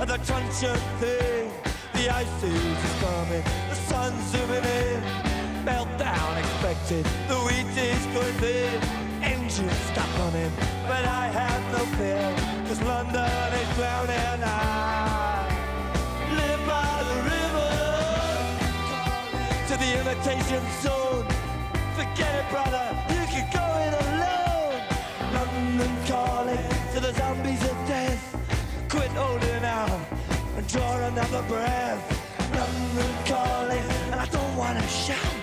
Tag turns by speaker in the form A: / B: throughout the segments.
A: and the truncheon thing. The ice is coming, the sun's zooming in. Meltdown expected, the wheat is going thin. Engines stop running, but I have no fear, cause London is drowning. I live by the river to the imitation zone. Forget it, brother, you can go it alone. London calling to the zombies of death. Quit holding draw another breath. London calling, and I don't wanna shout.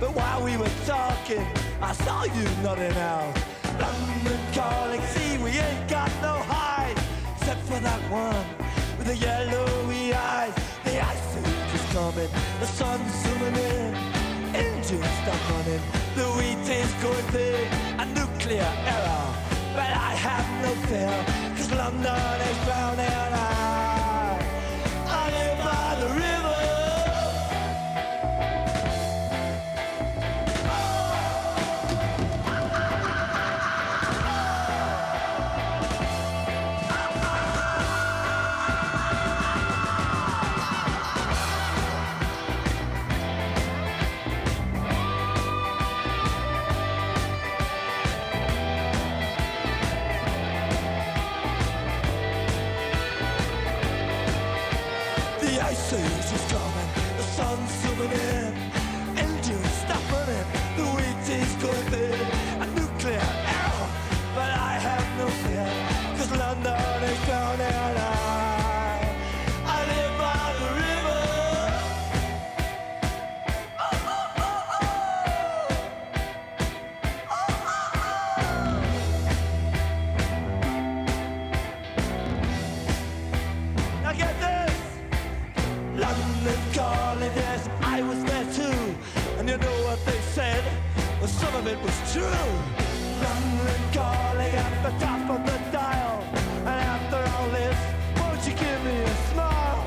A: But while we were talking, I saw you nodding out. London calling, see we ain't got no hide, except for that one with the yellowy eyes. The ice is coming, the sun's zooming in, engines stop running, the wheat is going big, a nuclear error. But I have no fear, cause London is drowning. I, true. London calling at the top of the dial. And after all this, won't you give me a smile?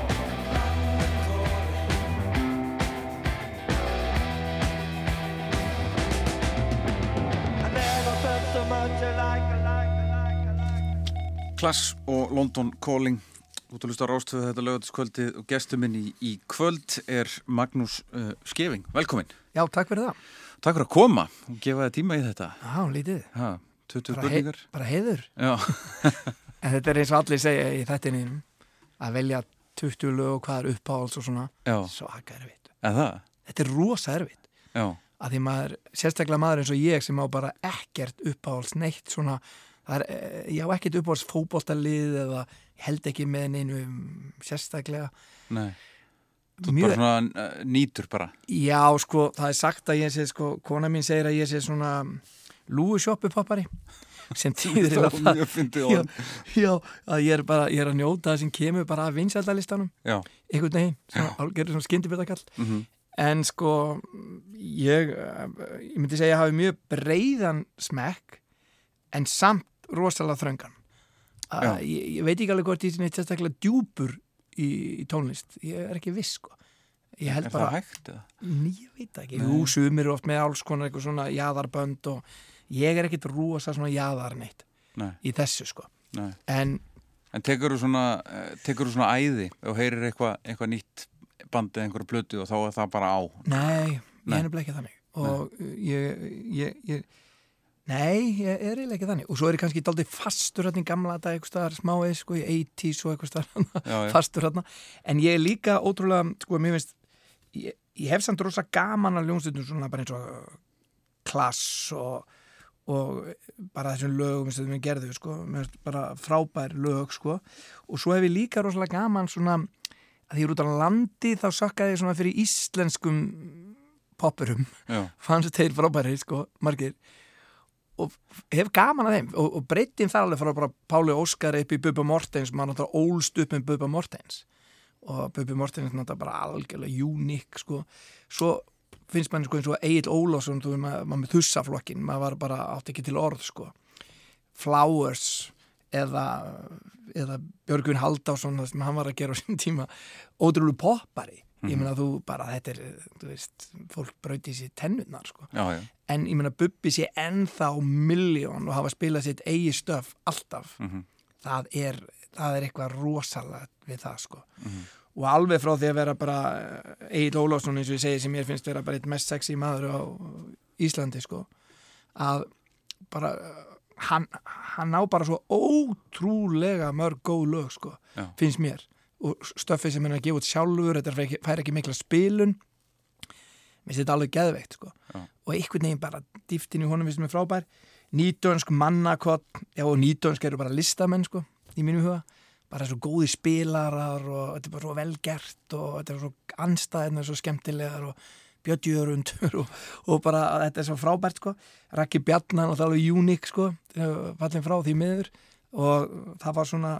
A: I never felt so much alike, alike, alike, alike.
B: Klass og London Calling út að hlusta á rástöðu þetta lögatiskvöldið og gestur minn í, í kvöld er Magnús uh, Skeving, velkomin
C: Já, takk fyrir það.
B: Takk fyrir að koma og gefa þið tíma í þetta
C: Já, lítið.
B: ha, 20
C: Bara, hei, bara heiður.
B: Já,
C: En þetta er eins og allir segja í þettinum að velja 20 lög og hvað er uppáhalds og svona.
B: já,
C: Svaka erfitt.
B: það
C: Þetta er rosa erfitt.
B: Já,
C: Að því maður, sérstaklega maður eins og ég sem á bara ekkert uppáhalds neitt svona, það er, eh, ég á ekkert uppáhalds fótboltalið eða held ekki með neinu um, sérstaklega.
B: nei Þú ert bara svona uh, nýtur bara.
C: Já, sko, það er sagt að ég sé, sko, kona mín segir að ég sé svona lúusjóppupoppari sem týðir
B: Það mjög fyndið
C: já, já, að ég er bara, ég er að njóta það sem kemur bara af vinsældalistanum
B: Já,
C: einhvern veginn, svona, algjörður svona skyndibjöldakall
B: mhm,
C: en sko ég, eh, ég myndi segja að hafi mjög breiðan smekk en samt rosalega þröngan. Að ég, ég veit ekki alveg hvort ég er sérstaklega djúpur í, í tónlist, ég er ekki viss sko. Ég held
B: er
C: bara,
B: það hægt
C: ég veit ekki.
B: Nei.
C: jú, sumir oft með alls konar eitthvað svona jaðarbönd og ég er ekkit rosa svona jaðar neitt
B: Nei,
C: í þessu sko.
B: Nei.
C: En
B: En tekur þú svona, uh, tekur svona æði og heyrir eitthvað eitthva nýtt bandi eða einhverju blötu og þá er það bara á?
C: Nei, ég er nefnilega ekki þannig. Og ég, ég, ég Nei, ég er eiginlega ekki þannig. Og svo er ég kannski daldið fastur hérna í gamla þetta eitthvað staðar smáið sko í 80s og eitthvað
B: já,
C: fastur hérna en ég er líka ótrúlega, sko, mér finnst ég, ég hef samt rosa gaman að ljónstundum svona bara eins og uh, klass og, og bara þessum lögum sem við gerðum, sko. Bara frábær lög, sko. Og svo hef ég líka rosalega gaman svona að ég er út á landi þá sökkaði ég svona fyrir íslenskum poppurum,
B: já,
C: fannst þeir frábæri, sko, margir og hef gaman að þeim og, og breytin þar alveg frá Páli Óskar upp í Bubba Mortens, maður náttúrulega ólst upp með Bubba Mortens. Og Bubba Mortens náttúrulega bara algjörlega uník sko, svo finnst manni sko eins og Egil Ólásson, þú veist maður, maður með þussaflokkin, maður var bara átt ekki til orð sko. Flowers eða eða Björgun Haldásson það sem hann var að gera á sín tíma ótrúlega poppari ég
B: Mhm.
C: meina þú bara, þetta er, þú veist fólk brauti sér tennurnar sko
B: Já, já,
C: en ég meina Bubbi sé ennþá miljón og hafa spilað sitt eigi stöf alltaf
B: Mhm.
C: það, er, það er eitthvað rosalegt við það sko
B: Mhm.
C: og alveg frá því að vera bara Egil Ólafsson eins og ég segi sem mér finnst vera bara eitt mest sexy maður á Íslandi sko að bara uh, hann, hann ná bara svo ótrúlega mörg góð lög sko
B: Já.
C: finnst mér og stöfið sem hann er að gefa út sjálfur þetta fær ekki, fær ekki mikla spilun. Mér finnst þetta alveg geðveikt sko. Og einhvern veginn bara dýftin í honum finnst mér frábær. Nýtönsk mannakott já og nýtönsk eru bara listamenn sko í mínum huga. Bara svo góði spilarar og þetta er bara svo velgert og þetta er svo anstæðina svo skemmtilegar og bjöldjörundur og, og bara þetta er svo frábært sko. Raki Bjarnan og það er alveg uník sko fallin frá því miður. Og það var svona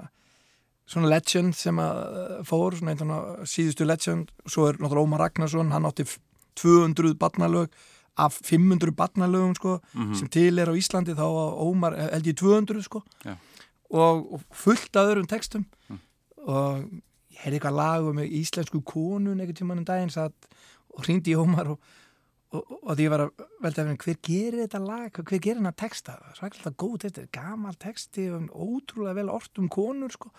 C: svona legend sem að uh, fór svona einn svona síðustu legend svo er náttúrulega Ómar Ragnarsson, hann átti f- 200 barnalög af 500 barnalögum sko
B: Mhm.
C: sem til er á Íslandi þá Ómar eh, held ég 200 sko
B: Já.
C: og, og fullt af öðrum textum
B: Mm.
C: og ég heyrði eitthvað lag um íslensku konun einhvern tímann um daginn satt, og hringdi í Ómar og, og, og, og því ég var að velta af henni hver gerir þetta lag, hver gerir hennar texta svaklega góð texti, gamal texti og ótrúlega vel orrt um konur sko.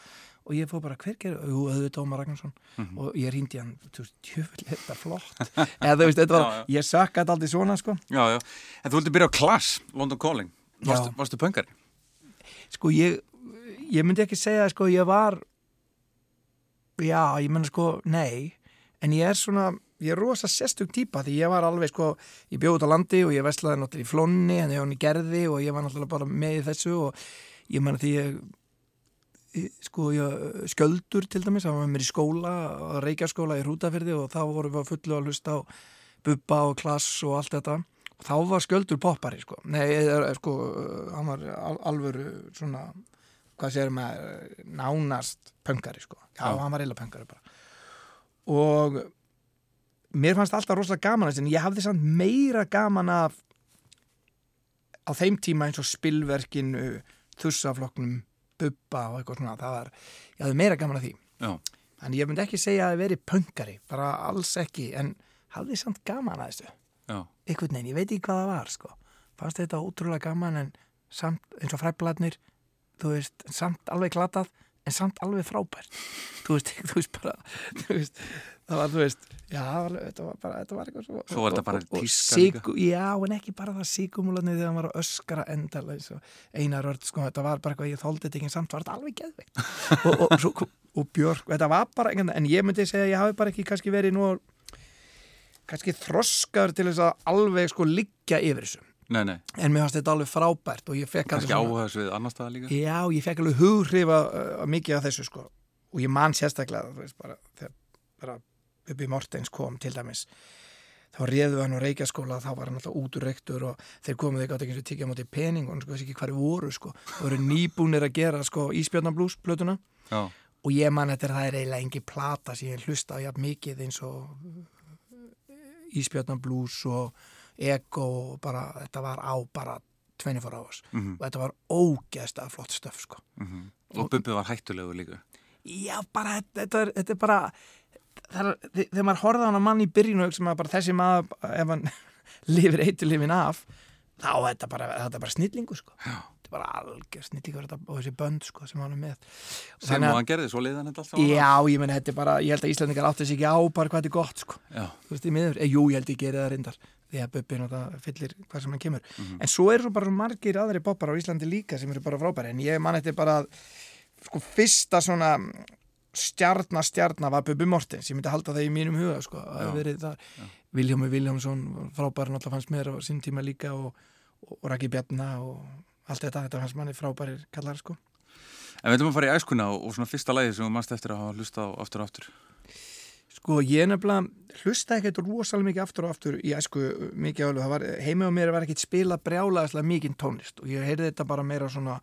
C: Og ég fór bara hver gerir jú, auðvitað Ómar Ragnarsson
B: Mhm.
C: og ég hringdi hann, þú veist, tjöfull, þetta er flott eða þú veist, þetta var,
B: Já, já.
C: ég sökkaði aldrei svona sko
B: já, já. En þú vildi byrja á Class, London Calling. Varstu, varstu pöngari?
C: sko ég ég myndi ekki segja sko ég var já ég menna sko nei en ég er svona ég er rosa sérstug típa því ég var alveg sko ég bjóð út á landi og ég veslaði náttúrulega í flonni en ég var hann í gerði og ég var náttúrulega bara með þessu og ég menna því ég- sko ég sköldur til dæmis, það var mér í skóla Reykjaskóla í Hrútafyrði og þá vorum við að fullu að hlusta á bubba og klass og allt þetta. Og þá var sköldur poppari sko. Nei, eða, sko, hann var al alvöru svona, hvað sér maður nánast pöngari sko. Já,
B: Já.
C: hann var eila pöngari bara. Og mér fannst alltaf rosalega gaman þess en ég hafði samt meira gaman af á þeim tíma eins og spilverkinu þussafloknum bubba og eitthvað svona það var, ég hafði meira gaman af því
B: Já.
C: Þannig ég myndi ekki segja að það veri pöngari, bara alls ekki, en hafði samt gaman að þessu.
B: Já.
C: Einhvern veginn, ég veit ekki hvað það var, sko. Fannst þetta ótrúlega gaman en samt eins og fræbladnir, þú veist, samt alveg glatað, en samt alveg frábært. Þú veist, þú veist bara, þú veist, það var, þú veist, já, það var, þetta var bara, þetta var eitthvað svo.
B: Svo var þetta bara
C: og- og
B: tíska líka.
C: Já, en ekki bara það síkumúlarnir þegar hann var að öskra endalega, svo einar örd, sko, þetta var bara eitthvað, ég þóldi þetta ekki, en samt var þetta alveg geðveikt. og, og, svo, kom- og Björk, þetta var bara einhvern en ég myndi segja að ég hafi bara ekki kannski verið nú kannski þroskaður til þess að alveg sko liggja yfir þessu
B: Nei, nei.
C: en mér fannst þetta alveg frábært og ég fekk alveg
B: áhuga þessu við annar staða líka?
C: já, ég fekk alveg hugrifa uh, mikið af þessu sko og ég man sérstaklega þú veist, bara, þegar bara Bubi Mortens kom til dæmis. Þá réðu hann á Reykjaskóla þá var hann alltaf út úr rektur og þeir komuð ekki átt ekki og tikið á móti pening og sko veist ekki þeir voru sko. Og voru nýbúnir að gera sko Ísbjörnablús plötuna
B: Já.
C: og ég man þetta er það er eiginlega engi plata sem ég hlusta á jafn mikið eins og Ísbjörnablús og Ego og bara þetta var á bara 24 hours.
B: Mm
C: og þetta var ógeðslega flott stöf sko.
B: Og Bubbi var hættulegu líka.
C: Já, bara, þetta, þetta, er, þetta er bara það er, þe- þegar maður horfði á hann mann í byrjun og hugsa maður bara þessi maður ef hann lifir eiturlifin af þá er þetta bara, þetta er bara snillingu sko. Þetta er bara algjör snillingur þetta, og þessi bönd sko, sem hann er með Og
B: Sem og
C: að-
B: hann gerði, svo leiði hann þetta alltaf.
C: Já, ég menn þetta er bara, ég held að Íslandingar átti sig ekki á bara hvað þetta er gott sko. Þú veist, í miður, e, jú, ég held ég geri það reyndar því að Bubbi náttúrulega fyllir hvað sem hann kemur
B: Mhm.
C: en svo eru bara margir aðri boppar á Íslandi líka sem eru bara frábæri en ég man þetta bara að, sko, fyrsta svona stjarnar stjarnar var Bubbi Mortens, ég myndi halda það í mínum huga sko, að verið það Viljámi Viljámsson, frábæri náttúrulega fannst mér á sín tíma líka og, og, og Raki Bjarna og allt þetta, þetta fannst manni frábærir kallar sko.
B: En við ætlum að fara í æskuna og, og svona fyrsta lagi sem þú mannst eftir að hafa hlusta á aftur og aftur.
C: Sko ég nefnilega hlusta ekkert rosalega mikið aftur og aftur í æsku mikið var heimi á mér var ekkert spila brjálaðislega mikið tónlist og ég heyrði þetta bara meira svona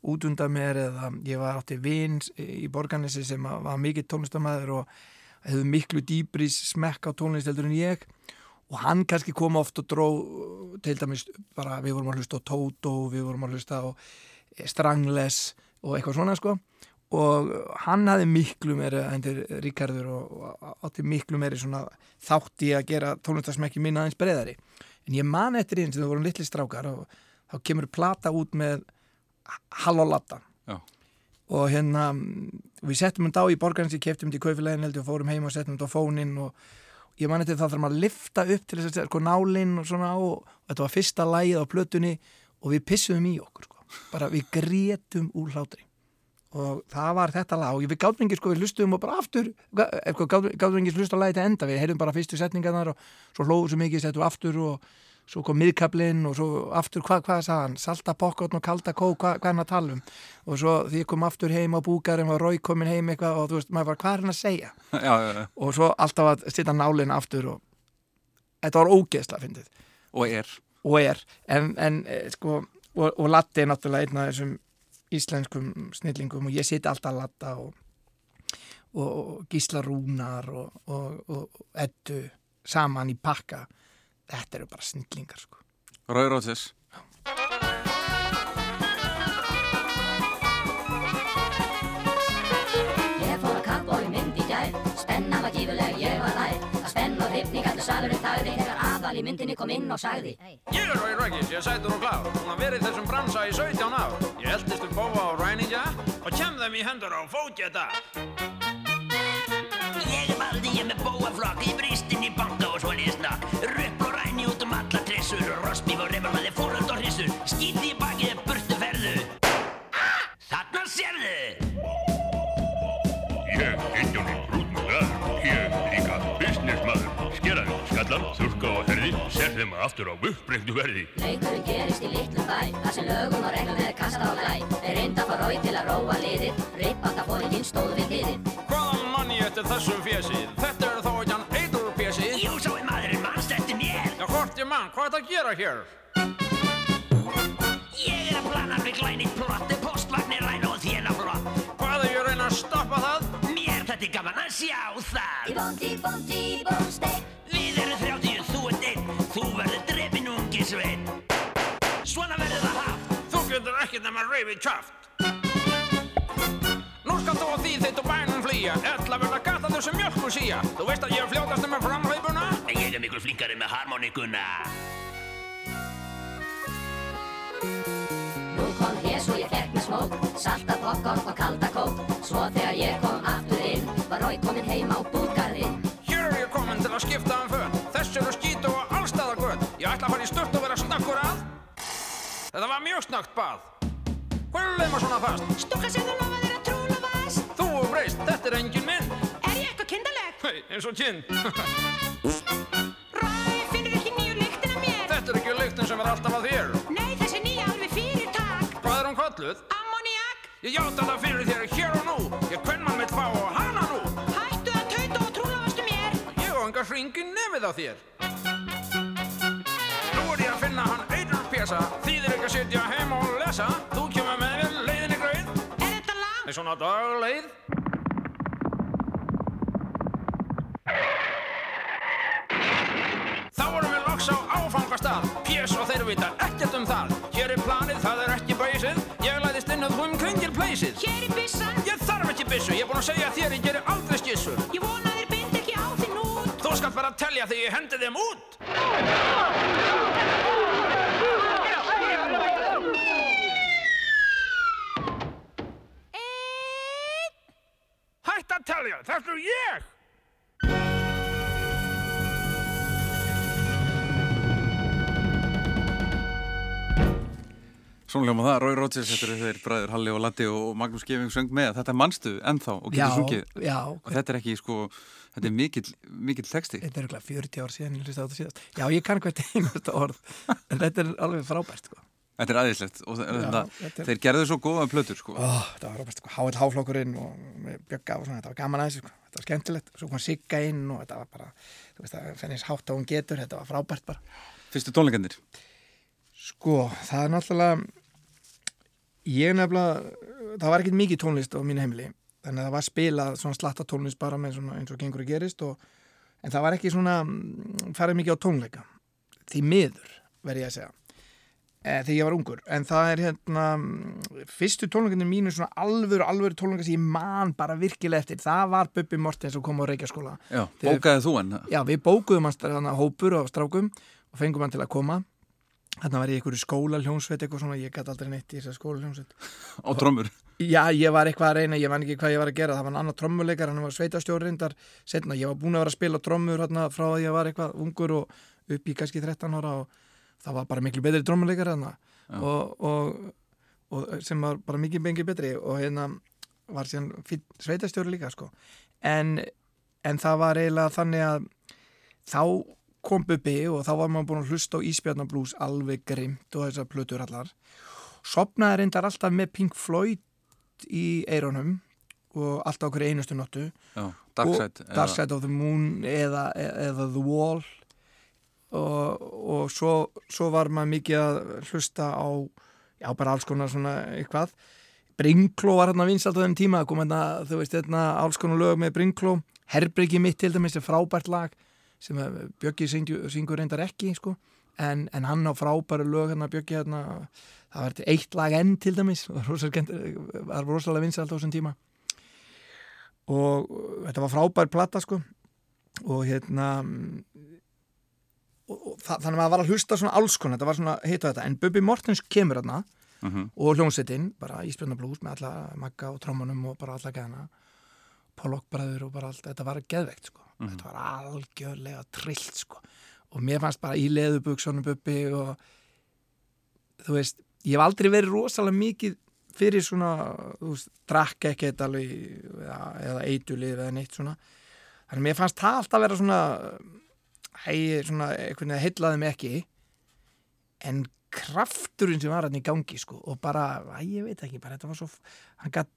C: út undan mér eða ég var átti vinn í borganissi sem var mikið tónlistamæður og hefði miklu dýbri smekk á tónlist heldur en ég. Og hann kannski kom oft og dró til dæmis bara við vorum að hlusta á Toto, við vorum að hlusta á Strangles og eitthvað svona sko. Og hann hafði miklu meira endur Ríkardur og, átti miklu meiri svona þátt í að gera tónlistarsmekki minna aðeins breyðari en ég man eftir einn sem það voru litli strákar og þá kemur plata út með
B: Já.
C: og hérna við settum hún dá í borgarins, ég keftum hún í kaufilegin og fórum heim og settum hún á fónin og ég man eftir það þarf maður að lifta upp til þess að sko nálinn og svona og, og þetta var fyrsta lægið á plötunni og við pissuðum í okkur sko. bara við grétum úr hlátri og það var þetta lag og við gáðum ekki sko við hlustuðum og bara aftur gáðum ekki hlusta lagi til enda við heyrðum bara fyrstu setningarnar og svo hlóðum svo mikið settum aftur og svo kom miðkablinn og svo aftur hvað hva sagði hann, salta pokkotn og kalda kó hvað hva hann að tala um? Og svo því kom aftur heim á búgarinn og Rói komin heim eitthvað og þú veist maður var hvað er hann að segja?
B: Já, já, já.
C: og svo alltaf að stilla nálinn aftur og þetta var ógeðsla fyndið.
B: Og er.
C: Og er. En, en sko og, og Latti er náttúrulega einn af þessum íslenskum snillingum og ég siti alltaf að latta og, og, gísla rúnar og, og ettu saman í pakka þetta eru bara snillingar sko.
B: Rauður Róðsins
D: Ég fór að kappbói mynd í gær. Spenna var gífuleg, ég var nær Það spenn og hrifning allur salurinn þagði. Þegar aðal í myndinni kom inn og sagði
E: Ég er Rói Rækis, ég er sætur og klár. Hún har verið þessum bransa í 17 ár. Ég eldist um bófa og ræningja Og kem þeim í hendur á fótjeta
F: Ég er valdi ég með bóaflokk. Í bristin í banka
G: skallan, þurrka og herði, ser þeim aftur á uppbrengtu verði.
D: Leikurinn gerist í litlum bæ Það sem lögum og reglum er kasta á glæ Þeir reynda að fá Rói til að róa liðið Rippandafóringinn stóð við liðið
E: Hvaðan mann ég eftir þessum fjesið? Þetta er þó ekki hann eitur fjesið
F: Jú, svo er maðurinn mannst eftir mér
E: Já, hvort ég mann, hvað er þetta að gera hér?
F: Ég er að plana fyrir glænit plott Postvagnir ræna og þéna flott
E: Hvað er ég að reyna að stoppa það?
F: Mér þetta er gaman að sjá það
D: Í bóndi, bóndi, bónsteik
F: Við erum þrjátíu, þú ert einn Þú verður drefin ungi sveinn. Svona verður það haft.
E: Þú getur ekkert nema reyfið kjaft. Nú skal þú á því þitt og bænum flýja. Ella verða gata þau sem mjölku síja. Þú veist að ég er fljótast með framhlaupuna.
F: Ég er miklu flinkari með harmonikuna
D: Nú kom hes og ég fekk með smók Salta popcorn og kalda kók Svo þegar ég kom aftur inn Var Rói kominn heim á búgarinn
E: að skipta um föt. Þess eru skít og allstaða gött Ég ætla að fara í sturt og vera snakkur að. Þetta var mjög snakt bað. Hvað er leima svona fast?
H: Stúlka sem þú lofaðir að trúla vast.
E: Þú er breyst, þetta er engin minn.
H: Er ég eitthvað kindaleg?
E: Hei, eins og kinn.
H: Ræ, finnur ekki nýju lyktina mér?
E: Þetta er ekki lyktin sem er alltaf að þér.
H: Nei, þessi nýja alveg fyrir takk.
E: Hvað er hún kalluð?
H: Ammoniak,
E: Ég játa það fyrir þér hér og nú. Ég hvern mann mitt fá og hana Ég á enga hringi nefið á þér. Nú er ég að finna hann eitur pjasa Þýðir ekki að sitja heima og lesa. Þú kemur með mér leiðinni gröð
H: Er þetta lag?
E: Nei svona dagleið. Þá vorum við loks á áfangastað. Pjess og þeir vita ekkert um það. Hér er planið, það er ekki bæsið Ég læðist inn að þú um kringil pleysið
H: Hér er byssan.
E: Ég þarf ekki byssu, ég er búinn að segja þér Ég gerir aldrei skissur.
H: Ég vona
E: Þú skalt bara telja þegar ég hendi þeim út. Hætt að telja, þetta er ég.
B: Svona hljóma það, Rói Róðsins, þetta eru þeir bræður Halli og Latti og Magnús Gefing söng með. Þetta mannstu ennþá og getur sungið.
C: já,
B: og þetta er ekki sko, þetta er mikill, mikill texti
C: þetta er örugglega 40 ár síðan ég hlusta á þetta síðast já, ég kann hvert einasta orð en þetta er alveg frábært sko.
B: Þetta er aðeinslegt og þetta,
C: þetta er-
B: þeir gerðu svo góða plötur sko.
C: Ó, þetta var frábært, sko. háið háflokkurinn og bjögga og svona, þetta var gaman aðeins sko. þetta var skemmtilegt, svo kom Sigga inn og þetta var bara, þú veist það fennist hátt á hún getur þetta var frábært bara
B: Fyrstu tónleikandir
C: Sko, það er náttúrulega ég nefnilega það var ekkert mikið tónlist á mínu heimili þannig að það var spilað svona slatta tónlist bara með svona eins og gengur að gerist og, en það var ekki svona mm, farið mikið á tónleika. Því miður verð ég að segja. E, þegar ég var ungur. En það er hérna mm, fyrstu tónleikarnir mínu svona alvöru, alvöru tónleikar sem ég man bara virkilega eftir. Það var Bubbi Mortens sem kom á Reykjaskóla.
I: Já, bókaði þú hann?
C: Já, við bókuðum þarna hópur á strákum og fengum hann til að koma. Þarna var ég í einhverju skóla hljónsveit eitthvað svona, ég gæti aldrei neitt í þessar skóla hljónsveit
I: Á trommur?
C: Já, ég var eitthvað að reyna, ég man ekki hvað ég var að gera. Það var annar trommuleikar, hann var sveitastjórindar setna, ég var búin að vera að spila trommur hérna, frá að ég var eitthvað ungur og upp í kannski 13 ára og það var bara miklu betri trommuleikar hérna og, og, og sem var bara mikið bengi betri og hérna var síðan fínn sveitastjóri líka sko. en, en það var eiginlega þannig að þá kom Bubbi og þá var maður búin að hlusta á Ísbjarnablús alveg grimt og þessar plötur allar. Sopnaði reyndar alltaf með Pink Floyd í eironum og alltaf okkur einustu notu
I: Já, Dark Side
C: og Dark Side of the Moon eða, eða The Wall. Og, og svo, svo var maður mikið að hlusta á já bara alls konar svona eitthvað. Brinkló var hérna vinsalt á þeim tíma kom hérna, þú veist, hérna alls konar lög með Brinkló Herbryggi mitt til dæmis er frábært lag sem Bjöggi syngur reyndar ekki sko. En, en hann á frábæru lög hérna Bjöggi hérna það var þetta eitt lag enn til dæmis það var rosalega rosalega vinsalt á þessum tíma. Og þetta var frábær platta sko og hérna og, og þannig að maður var að hlusta svona alls konar, þetta var svona hitt og þetta. En Bubbi Mortens kemur hérna
I: Mhm.
C: og hljónsettinn, bara Ísbjörnablús með alla magga og trómanum og bara alla gæðana Pollockbræður og bara allt þetta var geðveikt sko, þetta var algjörlega trillt sko og mér fannst bara í leðubuksunum Bubbi og þú veist, ég hef aldrei verið rosalega mikið fyrir svona, þú veist, drakk ekkert alveg eða, eða eitulið eða neitt svona. Þannig að mér fannst það alltaf vera svona hei, svona, einhvern veginn heillaði mig ekki. En krafturinn sem var hann í gangi sko og bara, æ, ég veit ekki, bara þetta var svo hann gætt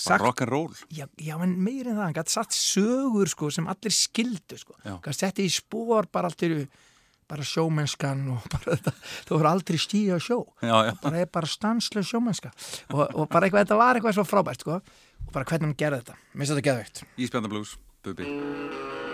C: sagt
I: rock'n'roll.
C: Já, já, en meir en það, hann gætt satt sögur sko sem allir skildu sko. Gætt setti í spór bara allt í bara sjómennskan og bara þetta. Þú voru aldrei stíða sjó.
I: Já, já,
C: bara er bara stanslega sjómennska. Og, og bara eitthvað, þetta var eitthvað svo frábært sko. Og bara hvernig hann gerði þetta, mér finnst þetta geðveikt.
I: Ísbjörnablues, Bubi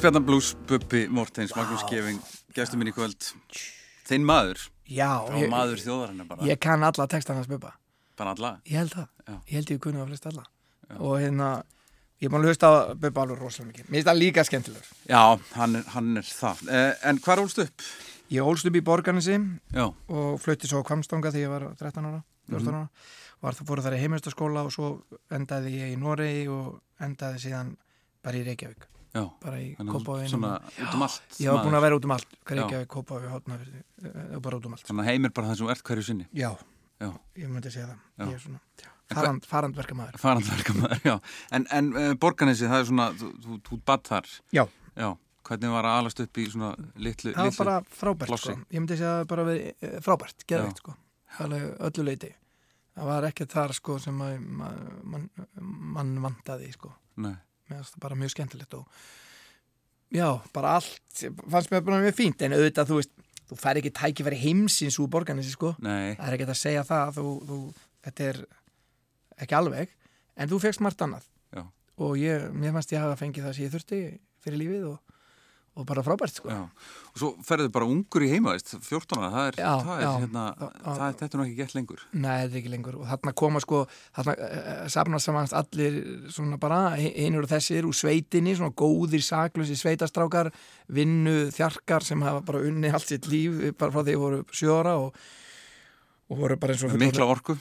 B: Íspjarnan Blues, Bubbi Mortens, Magnús Geving, gestur minn í kvöld. Þinn maður,
C: Já,
B: og
C: ég,
B: maður þjóðarinnar bara,
C: ég kann alla textan hans Bubba.
B: Bara alla.
C: Ég held það,
B: Já.
C: ég held ég kunni á flest alla. Og hérna, ég er búin að Bubba alveg rosalega mikið, mér finnst það líka skemmtilegur.
B: Já, hann er, hann er það. Eh, en hvað ólst upp?
C: Ég ólst upp í Borgarnesi
B: Já,
C: og flutti svo á Kvamstanga þegar ég var 13 ára, 14
B: Mhm.
C: ára. Var það fóru þar í heimistaskóla og svo endaði ég í Noregi og endaði síðan bara í Reykjavík
B: já.
C: bara í
B: að
C: Kópavoginum
B: svona út um allt.
C: Ég var búin að vera út um allt, Reykjavík, Kópavogi, Hotnafjörði og bara út um allt
B: Þannig að heimir bara það sem ert hverju sinni.
C: Já,
B: Já.
C: ég myndi segja það er svona farand, farandverka maður
B: Farandverka maður, já. En, en uh, Borganesi, það er svona, þú, þú, þú batt þar.
C: Já.
B: Já. Hvernig var að alast upp í svona litlu,
C: Það var
B: litlu
C: bara frábært sko. Ég myndi segja að það bara verið eh, frábært, geðveikt sko Alveg öllu leiti Það var ekkert þar sko sem að mann man, man vantaði sko
B: Nei.
C: Mér finnst það bara mjög skemmtilegt og já, bara allt fannst mér bara mjög fínt en auðvitað þú veist, þú fær ekki tækifæri heimsins úr borganessi sko
B: Nei.
C: það er ekkert að segja það þú, þú, þetta er ekki alveg en þú fegst margt annað
B: Já.
C: og ég, mér fannst ég hafa fengið það sem ég þurfti fyrir lífið og, og bara frábært sko.
B: Og svo ferðu bara ungur í heimaðist, 14 ára, það er,
C: Já,
B: það er
C: já.
B: hérna, það er, þetta er nú ekki gett lengur.
C: Nei, þetta er ekki lengur og þarna koma sko þarna uh, safnast samanst allir svona bara einur og þessir úr sveitinni svona góðir saklösi sveitastrákar vinnu þjarkar sem hafa bara unni allt sitt líf bara frá því að voru sjóra og, og voru bara eins og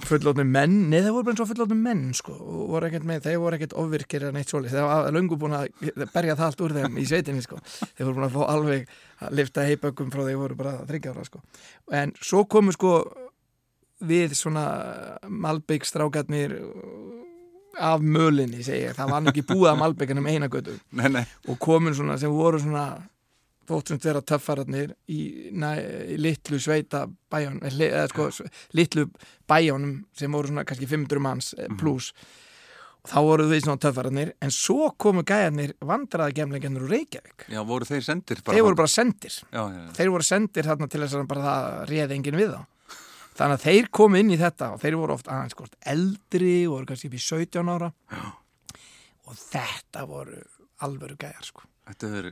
C: fullótni menn, nei þeir voru bara eins og fullótni menn sko, og voru ekkert með, þeir voru ekkert ofvirkir en eitt svoleiðis, þeir var löngu búin að berja það allt úr þeim í sveitinni sko. Þeir voru búin að fá alveg að lifta heipökkum frá þeir voru bara þryggjára sko. En svo komu sko við svona Malbygg strákarnir af mölinni segi ég, það var nú ekki búið af Malbyggunum eina götu. Og komin svona sem voru svona þóttum vera töffararnir í, næ, í litlu sveita bæjón, eða sko litlu bæjónum sem voru svona kannski 500 manns mm pluss og þá voru þau svona töffararnir en svo komu gæjarnir vandraði gemleikennur úr Reykjavík.
B: Já, voru þeir sendir
C: þeir voru bara sendir.
B: Já, já, já.
C: þeir voru sendir þarna til þess að bara það réði enginn við þá. Þannig að þeir komu inn í þetta og þeir voru oft aðeins skort eldri og voru kannski upp í 17 ára. Og þetta voru alvöru gæjar sko
B: Þetta er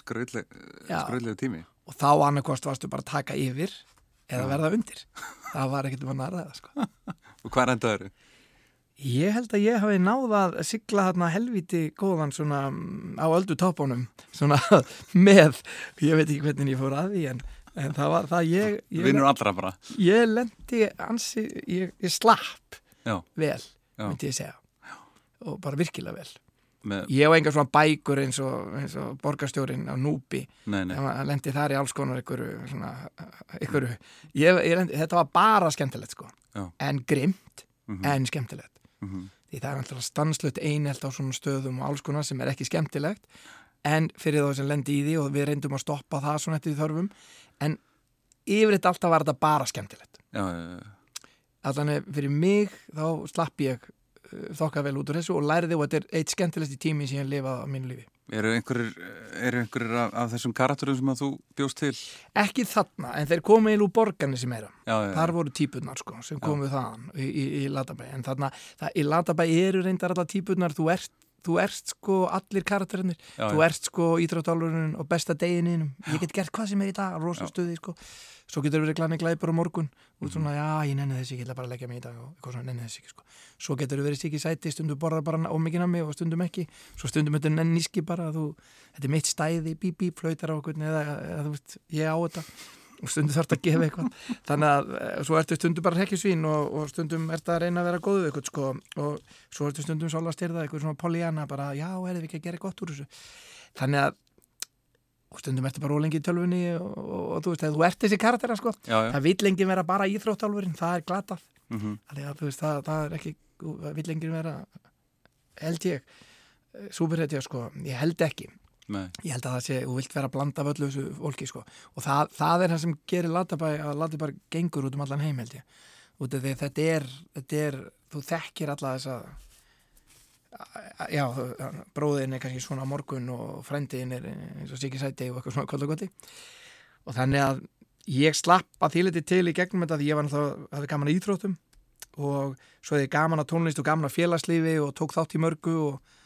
B: skröðlega
C: Já.
B: tími.
C: og þá annarkost varstu bara að taka yfir eða verða undir það var ekkert um að narða það sko
B: Og hvað endaður?
C: ég held að ég hafi náð að sigla þarna helviti góðan svona mm, á öldu topunum svona með, ég veit ekki hvernig ég fór að því en, en það var það ég ég,
B: Vinnur allra bara.
C: ég lendi ansi, ég, ég slapp
B: Já.
C: vel,
B: Já.
C: myndi ég segja og bara virkilega vel
B: Með,
C: ég á engar svona bækur eins og, eins og borgarstjórin á Núbi hann lendi þar í alls konar ykkur, svona, ykkur ég, ég lendi, þetta var bara skemmtilegt sko
B: Já.
C: en grimt,
B: Mhm.
C: en skemmtilegt
B: Mhm.
C: því það er alltaf stanslött einelt á svona stöðum og alls konar sem er ekki skemmtilegt en fyrir þá sem lendi í því og við reyndum að stoppa það svona eftir því þörfum en yfirleitt alltaf var þetta bara skemmtilegt
B: Já, já, já.
C: allan fyrir mig þá slapp ég þokkað vel út úr þessu og læriði og þetta er eitt skemmtilegsti tími sem ég lifað á mínu lífi
B: Eru einhverjir, af, af þessum karakterum sem að þú bjóst til?
C: ekki þarna, en þeir komu í úr borgarni sem
B: já.
C: þar voru típurnar sko, sem komu þaðan í, í, í Latabæ, en þarna það, í Latabæ eru reyndar alla típurnar þú ert, þú ert sko allir karakterinir
B: Já,
C: þú ert sko íþróttálurinn og besta degininum ég get gert hvað sem er í dag, rosa stuði sko. Svo getur verið glæni glæpur á morgun. Og svona, já, ég nenni þessi, ég ætla bara að leggja mig í dag og eitthvað svona, nenni þessi ekki, sko. Svo getur verið sikið sæti, stundum borðar bara ómikið nammi og stundum ekki, svo stundum þetta nenníski bara, þú, þetta er mitt stæði bí, bí, flautar á okkur, eða, eða þú veist ég á þetta og stundum þarf þetta að gefa eitthvað. Þannig að eh, svo ertu stundum bara hrekkjusvín og, og stundum ert að reyna að vera góðu eitthvað sko. Og svo ertu stundum svolga styrða eitthvað svona polyana bara já, erum við ekki að gera gott úr þessu. Þannig að stundum ertu bara ólengi í tölfunni og, og, og þú veist, þegar þú ert þessi karaktera sko
B: Já, já.
C: það vill lengi vera bara íþróttálfurinn það er glatað.
B: Mhm.
C: þannig að þú veist, það, það er ekki vill lengi vera held ég súperhetja sko, ég held ekki
B: Nei.
C: ég held að það sé, þú vilt vera að blanda af öllu þessu fólki sko. Og það, það er það sem gerir Latabæ að Latabæ gengur út um allan heim held ég. Út af því þetta er, þetta er þú þekkir alla þessa já, bróðin er kannski svona morgun og frendiðin er eins og sikið sæti og eitthvað svona kvöldagoti og þannig að ég slapp að þýliti til í gegnum þetta því ég var náttúrulega, hafði gaman að íþróttum. Og svo hefði ég gaman að tónlist og gaman að félagslífi og tók þátt í mörgu og,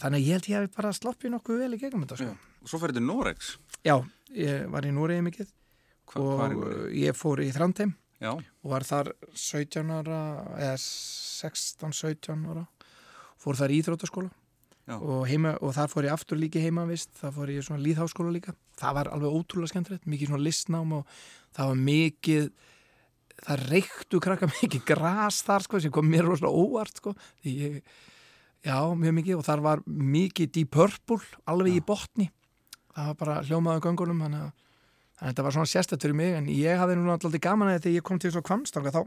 C: þannig að ég held ég hef bara sloppið nokkuð vel í gegnum þetta sko.
B: Og svo ferði til Norex.
C: Já, ég var í Núriði mikið
B: Hva,
C: og ég fór í Þrandheim
B: Já,
C: og var þar 17 ára eða 16-17 ára fór þar í Íþróttaskóla
B: Já.
C: og, heima, og þar fór ég aftur líki heimavist það fór ég í svona líðháskóla líka það var alveg ótrúlega skemmtilegt, mikið svona listnám og það var mikið það reyktu krakka mikið gras þar sko, sem kom mér rosalega óvart sko, því ég já, mjög mikið og þar var mikið Deep Purple alveg í botni. Það var bara hljómaðu göngunum þannig að Þannig að þetta var svona sérstætt fyrir mig en ég hafði nú alltaf gaman að þegar ég kom til svo kvamstanga þá,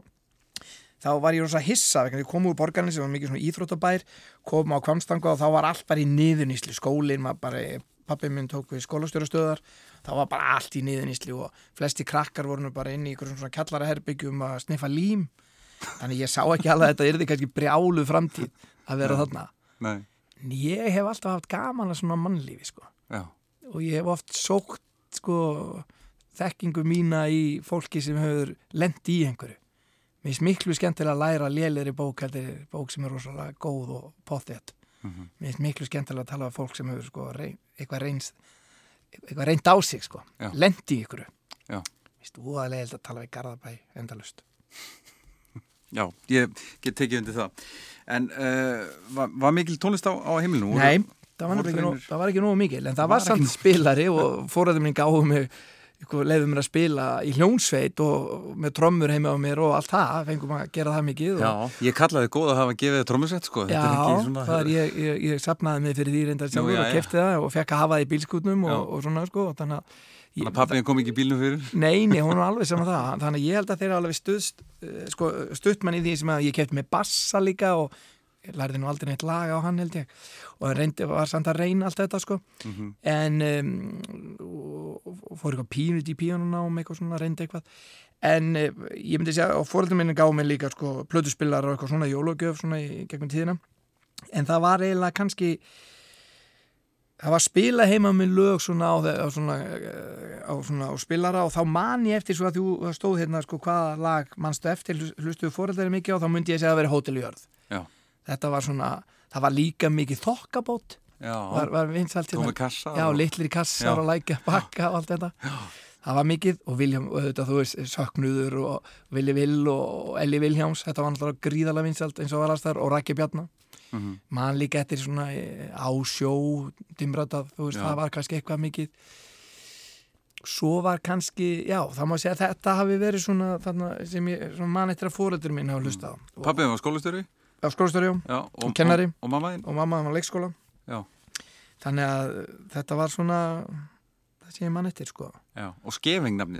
C: þá var ég rosa hissa vegna ég kom úr borgarni sem var mikið svona íþróttabær kom á kvamstanga og þá var allt bara í niðunísli skólinn var bara, pappi minn tók við skólastjórastöðar þá var bara allt í niðunísli og flesti krakkar voru nú bara inn í ykkur svona kjallaraherbyggjum að sniffa lím. Þannig ég sá ekki alveg að þetta yrði kannski brjálu framtíð að vera þarna.
B: Nei,
C: en ég hef alltaf haft gaman að svona mannlífi sko.
B: Já,
C: og ég hef oft sókt sko þekkingu mína í fólki sem hefur lent í einhverju. Mér finnst miklu skemmtilega að læra lélegri bók heldur bók sem er rosalega góð og pottet
B: Mhm.
C: mér finnst miklu skemmtilega að tala um fólk sem hefur sko reyn, eitthvað reynst eitthvað reynd á sig sko.
B: Já.
C: lent í
B: Já.
C: mér finnst úðalega að tala við Garðabæ endalust
B: já, ég get tekið undir það. En uh, var, var mikil tónlist á, á heimilinu?
C: Nei, það var,
B: þínir-
C: það var ekki nógu mikil en það var
B: var
C: samt spilari og fóræðum minn gáðu mig leiðum mér að spila í hljónsveit og með trommur heima á mér og allt það fengum að gera það mikið
B: Já,
C: og,
B: ég kallaði góð að hafa gefið þér trommusett, sko.
C: já
B: Þetta er ekki svona...
C: það er ég, ég, ég sapnaði mig fyrir því reyndar sjálfur
B: já,
C: og kefti það og fekk að hafa það í bílskutnum og, og svona sko og þannig að
B: Þannig að pappið kom ekki í bílnum fyrir?
C: Nei, nei, hún er alveg saman það. Þannig að ég held að þeir eru alveg stuðst eh, sko, stuttmann í því sem að ég kefti með bassa líka og lærði nú aldrei neitt lag á hann held ég. Og reyndi, var samt að reyna allt þetta sko.
B: Mhm.
C: en um, og, og fór eitthvað pínut í píanunám eitthvað svona, reyndi eitthvað. En uh, ég myndi segja, og fóröldum minni gáði mér líka sko, plötuspillar og eitthvað svona jólagjöf svona í gegnum tíðina. En það var eiginlega kannski það var spila heima með lög svona á, á svona, eh, á svona á spilara og þá man ég eftir svo að þú stóð hérna sko hvaða lag mannstu eftir hlustuðu fóreldari mikið og þá myndi ég segja að það veri hóteljörð
B: Já.
C: þetta var svona, það var líka mikið þokkabót
B: Já,
C: var, var vinsalt
B: kassa.
C: já, litlir kassar
B: Já.
C: og lækja bakka og allt þetta það var mikið og Viljám, og þetta þú veist Söknuður og Vili Vill og Elli Viljáms, þetta var náttúrulega gríðalega vinsalt eins og var þar og Rækki Bjarnar
B: Mhm.
C: mann líka eftir svona eh, á sjó, dimratað, þú veist,
B: Já.
C: það var kannski eitthvað mikið svo var kannski, já, það má segja þetta hafi verið svona, þarna, sem ég, svona mann eftir að fóreldur mín hafa hlusta á og,
B: Pappið var skólastjóri?
C: á skólastöru,
B: Já. Og,
C: kennari.
B: Og, og mamma þín?
C: og mamma var leikskóla
B: Já.
C: þannig að þetta var svona það sem ég mann eftir, sko
B: Já. Og skefingnafni,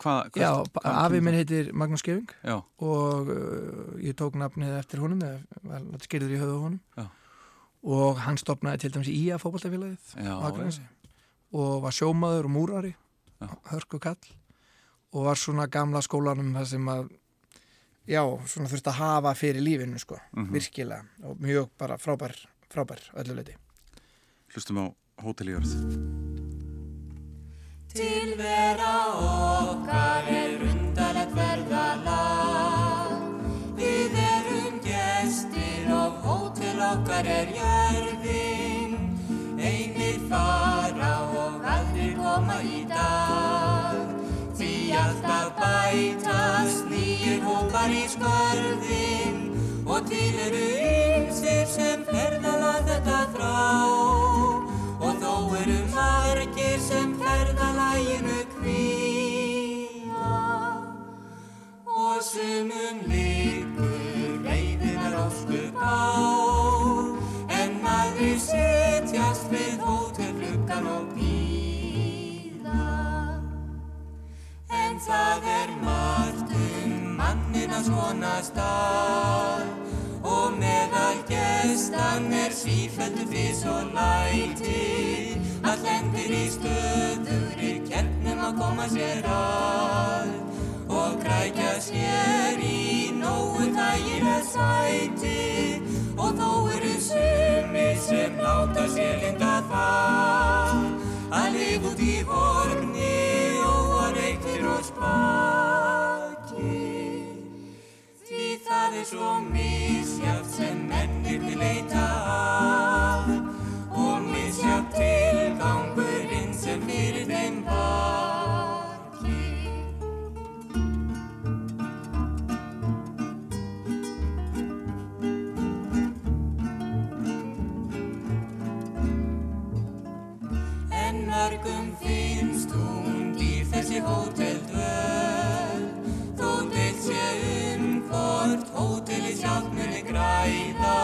B: hvað?
C: já, afi minn heitir Magnús Skeving
B: Já.
C: og uh, ég tók nafnið eftir honum eða skýrður í höfu honum
B: Já.
C: og hann stopnaði til dæmis í á Akranesi og var sjómaður og múrari
B: Já.
C: hörku kall og var svona gamla skólanum það sem að já, svona þurfti að hafa fyrir lífinu sko,
B: Mhm.
C: virkilega og mjög bara frábær, frábær öllu leiti
B: Hlustum á hóteljörð.
H: Tilvera okkar er undarlegt ferðalag. Við erum gestir og hótel okkar er jörðin. Einir fara og aldrei koma í dag. Því alltaf bætast nýjir hópar í skörðin. Og til eru ymsir sem ferðalag þetta þrá eru margir sem ferðalaginu kvíja Og sumum líkur reyðinar óskup á En aðri setjast við hótelgluggan og býða En það er margt um mannin að svona stað Og meðal gestan er sífældu fís og læti Að lendir í stöðugri kernum að koma sér að Og krækja sér í nógu þægilega sæti. Og þó eru sumir sem láta sér linda það Að lifa út í horni og að reyktir og spaki. Því það er svo misjátt sem mennirni leita að kongurinn sem fyrir þeim valli. En mörgum finnst hún dýr þessi hóteldvöld, þó deilt sé um hvort hóteli sjálf muni græða,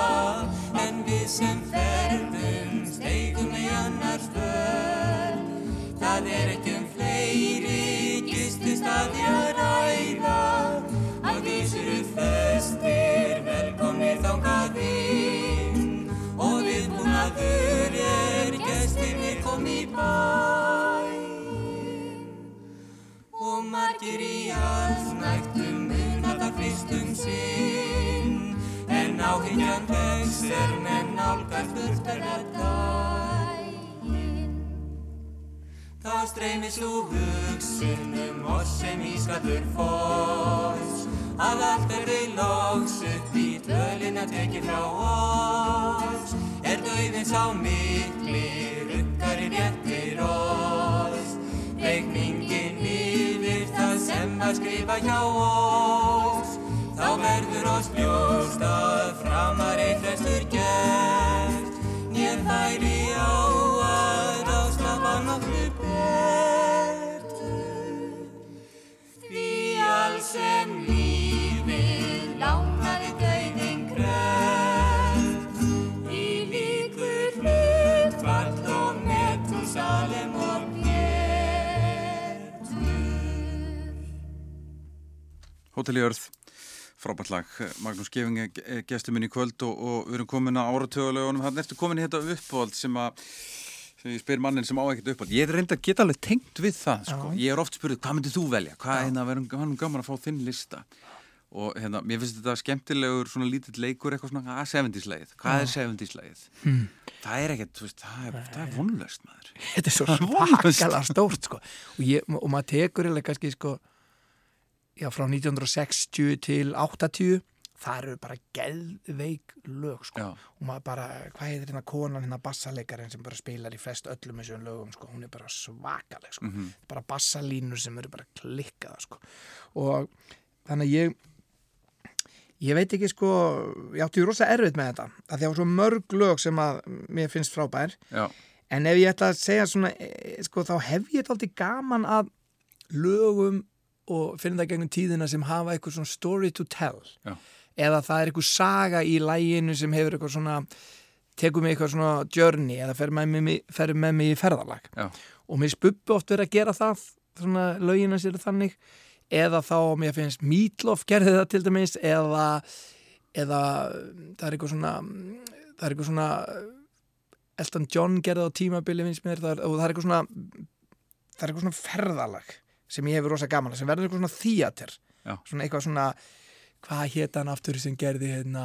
H: en við sem fer margir í allsnægtum muna það fyrst um sinn. En áhyggjan vex er menn nálgast urterða daginn Þá streymir svo hugsun um oss sem ískallur foss Að allt er við loks upp í dölina tekið frá oss. Er dauðin sá mikli rukkar í réttir oss sem var skrifa hjá oss. Þá verður oss ljóst að framar eitt flestur gert Nér færi á að ráðslapa nokkru betur. Því alls sem lífið
B: Hótel í Örð, frábært lag, Magnús Gefing er gestur minn í kvöld og, og við erum komin að áratögulegunum, hann ertu komin í þetta uppáhald sem að, sem ég spyr mannin sem á ekkert uppáhald, ég er reynda að geta alveg tengt við það, sko,
C: Já.
B: ég er oft spurðið, hvað myndir þú velja, hvað er hérna, hann gaman að fá þinn lista? Og hérna, mér finnst þetta skemmtilegur svona lítill leikur, eitthvað svona, að 70s-leið, hvað er 70s-leið?
C: Hmm.
B: Það er ekkert, veist, það er, það er vonlöst maður.
C: þetta er svo
B: er
C: svakalega stórt sko. og, ég, og maður tekur eða kannski sko, já, frá 1960 til 80 það eru bara geðveik lög sko. Og maður bara, hvað heitir hérna konan hérna bassalekarinn sem bara spilar í flest öllum þessum lögum sko. hún er bara svakaleg sko. bara bassalínur sem eru bara klikkaða sko. og þannig ég ég veit ekki sko ég átti rosa erfitt með þetta að því að svo mörg lög sem að mér finnst frábær
B: Já,
C: En ef ég ætla að segja svona, e, sko, þá hef ég þetta aldrei gaman að lögum og finna það gegnum tíðina sem hafa eitthvað svona story to tell.
B: Já.
C: Eða það er eitthvað saga í læginu sem hefur eitthvað svona, tekur mig eitthvað svona journey eða fer með mig, fer með mig í ferðalag.
B: já,
C: Og mér spuppi oft verið að gera það, svona lögina sér þannig, eða þá mér finnst Meatloaf gerði það til dæmis, eða, eða það er eitthvað svona, það er eitthvað svona Elton John gerði á tímabili finnst mér, það er, og það er eitthvað svona það er eitthvað svona ferðalag sem ég hefur rosa gaman að, sem verður eitthvað svona þíater svona eitthvað svona hvað hétt hann aftur sem gerði hérna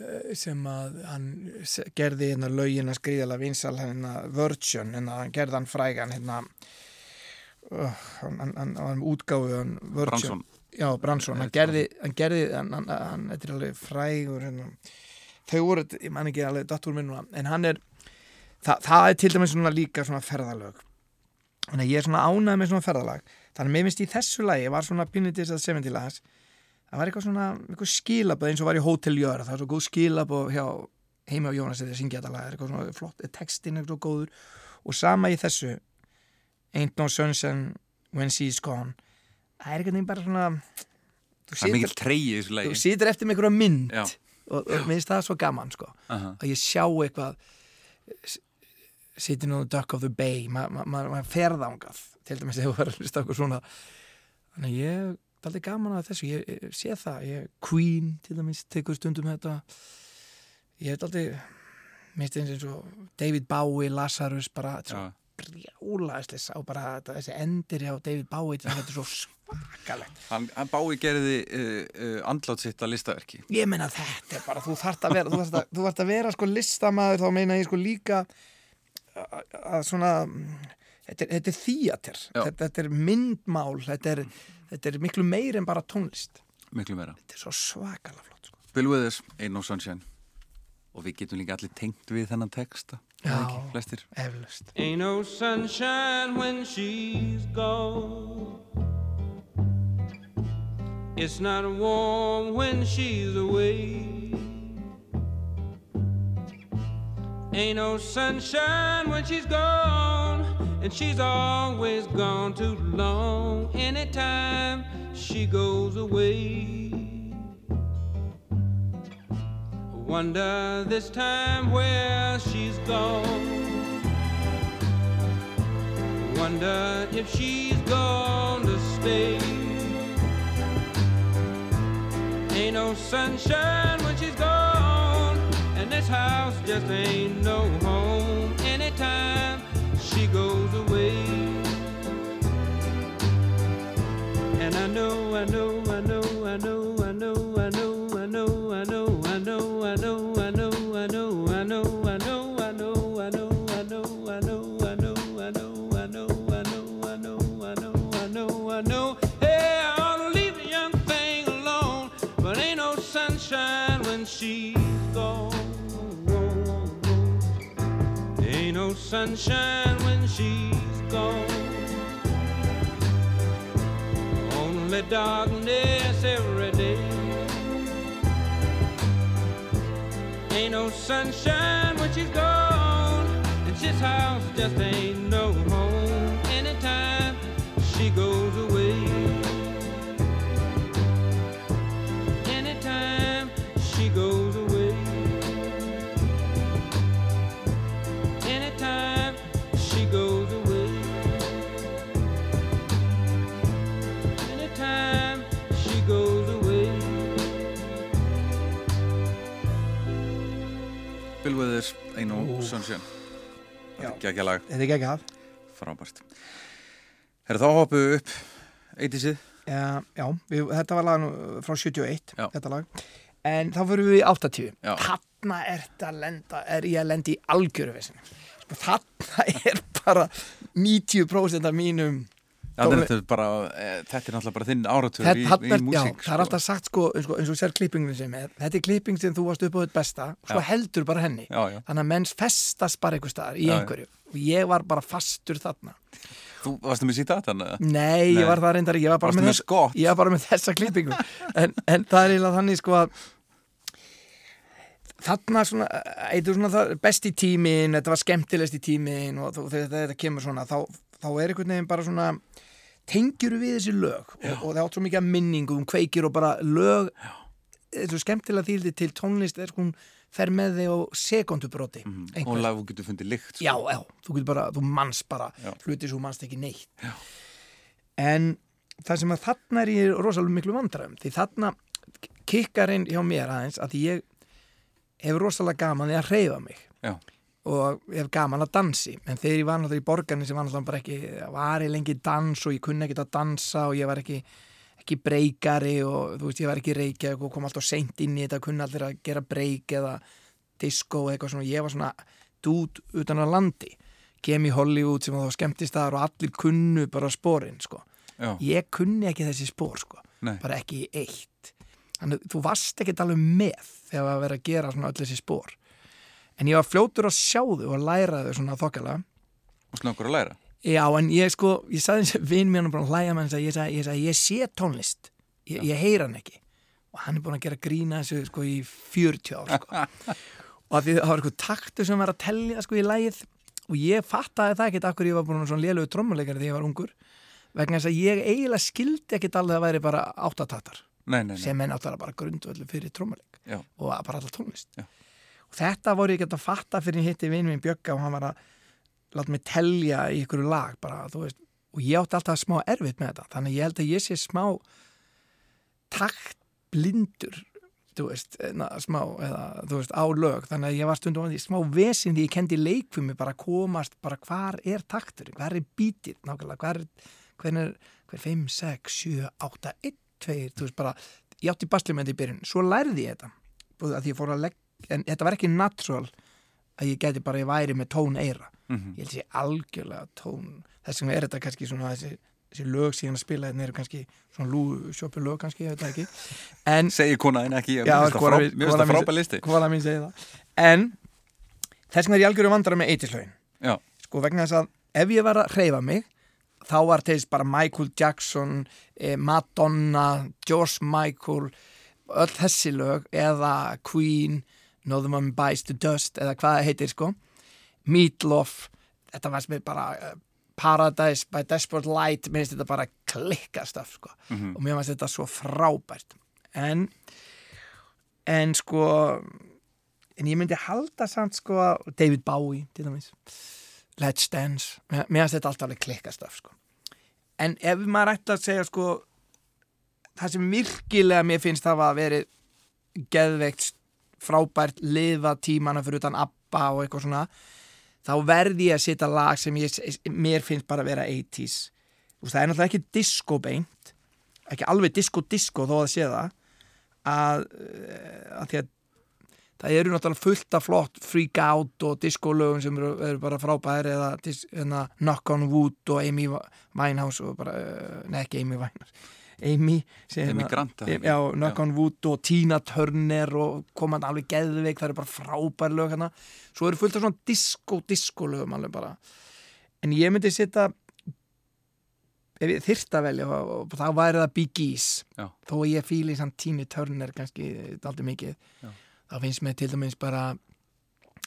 C: eh, sem að hann gerði hérna lögin að skrýðala vinsal hérna Virgin, hérna hann gerði hann frægan hérna uh, hann, hann, hann, hann útgáfu hann Virgin. Já, Bransson, hann gerði, hann gerði hann, hann, hann, þetta er alveg frægur hérna. þau voru, ég man ekki alveg datt úr minn núna, en hann er það, það er til dæmis svona líka svona ferðalög þannig að ég er svona ánægð með svona ferðalag. Þannig að mér finnst í þessu lagi var svona þess að 70 lagas það var eitthvað svona, eitthvað skilaböð eins og var í Hotel Jörð, það var svo góð skilaböð hjá heima á Jónas eða syngja þetta lag. Eitthvað svona flott, textin eitthvað góður. Og sama í þessu Ain't no sunshine when she's gone. Það er eitthvað bara svona þú
B: það er mikill treyið í þessu
C: þú
B: lagi.
C: situr eftir með einhverja mynd.
B: Já.
C: og, og mér finnst það svo gaman sko.
B: Aha.
C: að ég sjá eitthvað sitting on the dock of the bay maður ma, ma, ma ferðangað til dæmis ef þú verður að hlusta okkur svona. Þannig ég er aldrei gaman að þessu ég, ég sé það, ég, Queen til dæmis tekur stundum þetta. Ég hef aldrei minnst eins og David Bowie, Lazarus bara er brjálaðislega og bara þetta, þessi endir hjá David Bowie þetta er svo svakalegt.
B: Hann, hann bái gerði uh, uh, andlátt sitt að listaverki.
C: ég meina þetta er bara, þú þarft að vera þú þarft að, að vera sko listamaður þá meina ég sko líka að, svona þetta er, þetta er þíater,
B: Já.
C: þetta, þetta er myndmál þetta er, þetta er miklu meir en bara tónlist
B: Miklu meira.
C: þetta er svo svakalega flott sko.
B: Bill Withers, Ain't No Sunshine. Og við getum líka allir tengt við þennan texta.
C: Já.
B: Flestir.
J: Ain't no sunshine when she's gone. It's not warm when she's away. Ain't no sunshine when she's gone. and she's always gone too long. Anytime she goes away. Wonder this time where she's gone. Wonder if she's going to stay. Ain't no sunshine when she's gone, this house just ain't no home anytime she goes away. And I know, I know, I know, I know, I know, sunshine when she's gone. Only darkness every day. Ain't no sunshine when she's gone. And this house just ain't no home anytime she goes
B: Sunshine. Þetta er ekki lag,
C: Þetta er að.
B: frábært Herra þá hoppuðu við upp Eittisið,
C: Já, já við, þetta var lag nú frá 71,
B: Já.
C: þetta lag. En þá fyrir við í 80.
B: Já.
C: Þarna er, að lenda, er ég að lenda í algjöru vesinu. Sko, þarna er bara 90% af mínum
B: þetta er bara, e, þetta er náttúrulega bara þinn áratur í,
C: Þetta,
B: í
C: er, já,
B: músík
C: það er alltaf sagt sko, eins og, eins og sér klippingunum sem er þetta er klipping sem þú varst upp á þetta besta svo
B: Já.
C: heldur bara henni
B: Já, já.
C: þannig að menns festast bara einhver staðar í einhverju og ég var bara fastur þarna
B: Þú varstu með síta þetta?
C: Nei,
B: Nei.
C: ég var það reyndar ég var bara, með,
B: með
C: ég var bara með þessa klippingu en, en það er eiginlega þannig sko að þarna svona, eitthvað svona það, besti tímin, þetta var skemmtilegst í tímin og þú- þegar þetta kemur svona þá, þá er einhvern veginn bara svona tengjur við þessi lög og, og það svo mikið að minningu, hún kveikir og bara lög, þessu skemmtilega þýldi til tónlist er hún fer með þig á sekundubróti
B: Mhm. Og lag þú getur fundið lykt sko.
C: Já, já, þú getur bara, þú manns bara
B: Já.
C: hluti sem þú manst ekki neitt já. en það sem að þarna er ég rosalega miklu vandræðum því þarna kikkar inn hjá mér aðeins að ég hef rosalega gaman því að hreyfa mig
B: Já.
C: Og ég hef gaman að dansi. En þegar ég var náttúrulega í borgarni sem var náttúrulega bara ekki var ég lengi í dans og ég kunni ekkert að dansa og ég var ekki ekki breykari og þú veist ég var ekki reykja og kom alltaf seint inn í þetta kunni allir að gera breyk eða disco eða eitthvað svona. Ég var svona dút utan á landi. Kem í Hollywood sem þá skemmtist þar og allir kunnu bara spórin sko.
B: Já.
C: ég kunni ekki þessi spór sko.
B: Nei.
C: bara ekki eitt. Þannig þú varst ekki alveg með þegar að vera að gera svona öll þessi spór en ég var fljótur að sjá þau og læra þau svona þokkala
B: Og snöggur að læra?
C: Já en ég sko, ég sagði eins og vinn mér hann bara hlæja með hans að ég sagði, ég, sagði, ég sé tónlist. Ég, ég heyra hann ekki. Og hann er búin að gera grína þessu sko í 40 ár sko. og því það var eitthvað taktu sem var að tellja sko í lægið og ég fattaði það ekkert akkur ég var búin að svona lélögu trommuleikari þegar ég var ungur. Vegna þess að ég eiginlega skildi ekkert alveg að væri bara áttatattar sem er náttúrulega bara grundvöldu fyrir trommuleik. Og bara alltaf tónlist.
B: Já.
C: Þetta voru ég gett að fatta fyrir ég hitti vinn minn Bjögga og hann var að láta mig telja í ykkur lag bara, veist, og ég átti alltaf smá erfitt með þetta þannig ég held að ég sé smá taktblindur þú veist, na, smá eða, þú veist, á lög, þannig að ég var stundum smá vesin því ég kendi leikfumi bara komast, bara hvar er takturinn? Hvar er bítið, nákvæmlega hvar er, hver er, hver 5, 6, 7, 8 1, 2, þú veist bara ég átti baslimend í byrjun, svo lærði ég þetta að ég fór að legg en þetta var ekki natural að ég geti bara, ég væri með tón eira.
B: Mhm.
C: ég held sér algjörlega tón. Þess vegna er þetta kannski svona þessi, þessi lög síðan að spila þetta eru kannski svona lúsjópi lög kannski, ég veit ekki. En
B: Segir konaðin ekki, ég
C: Já,
B: mér finnst það frábæð listi.
C: það. En þess vegna er ég algjörðu vandrar með eittislögin
B: Já,
C: sko vegna þess að ef ég var að hreyfa mig þá var þess bara Michael Jackson eh, Madonna, George Michael öll þessi lög eða Queen Northern Woman Bites the Dust eða hvað það heitir sko Meatloaf þetta var sem er bara uh, Paradise by Desperate Light mér finnst þetta bara klikka stöf sko.
B: Mhm.
C: og mér finnst þetta svo frábært en en sko en ég myndi halda samt sko David Bowie til dæmis Let's Dance, mér mér finnst þetta alltaf alveg klikka stöf sko. en ef maður ætti að segja sko það sem virkilega mér finnst það að verið geðveikt frábært lifa tímana fyrir utan ABBA og eitthvað svona þá verði ég að setja lag sem ég, mér finnst bara að vera 80s Þú veist, það er náttúrulega ekki disco beint ekki alveg disco-disco þó að sé það að, eh, að að það eru náttúrulega fullt af flott freak out og disco-lögum sem eru, eru bara frábæri eða hérna, knock on wood og Amy Winehouse og bara, uh, nei ekki Amy Winehouse Amy,
B: Amy
C: hérna-
B: Grant,
C: já, on wood og Tina Turner og komandi alveg geðveik, það eru bara frábæri lög hérna, svo eru fullt af svona disco-disco lögum alveg bara. En ég myndi setja ef ég þyrst að velja og, þá væri það Gees.
B: Já.
C: þó að ég fíli samt Tina Turner kannski aldrei mikið
B: Já.
C: þá finnst mér til dæmis bara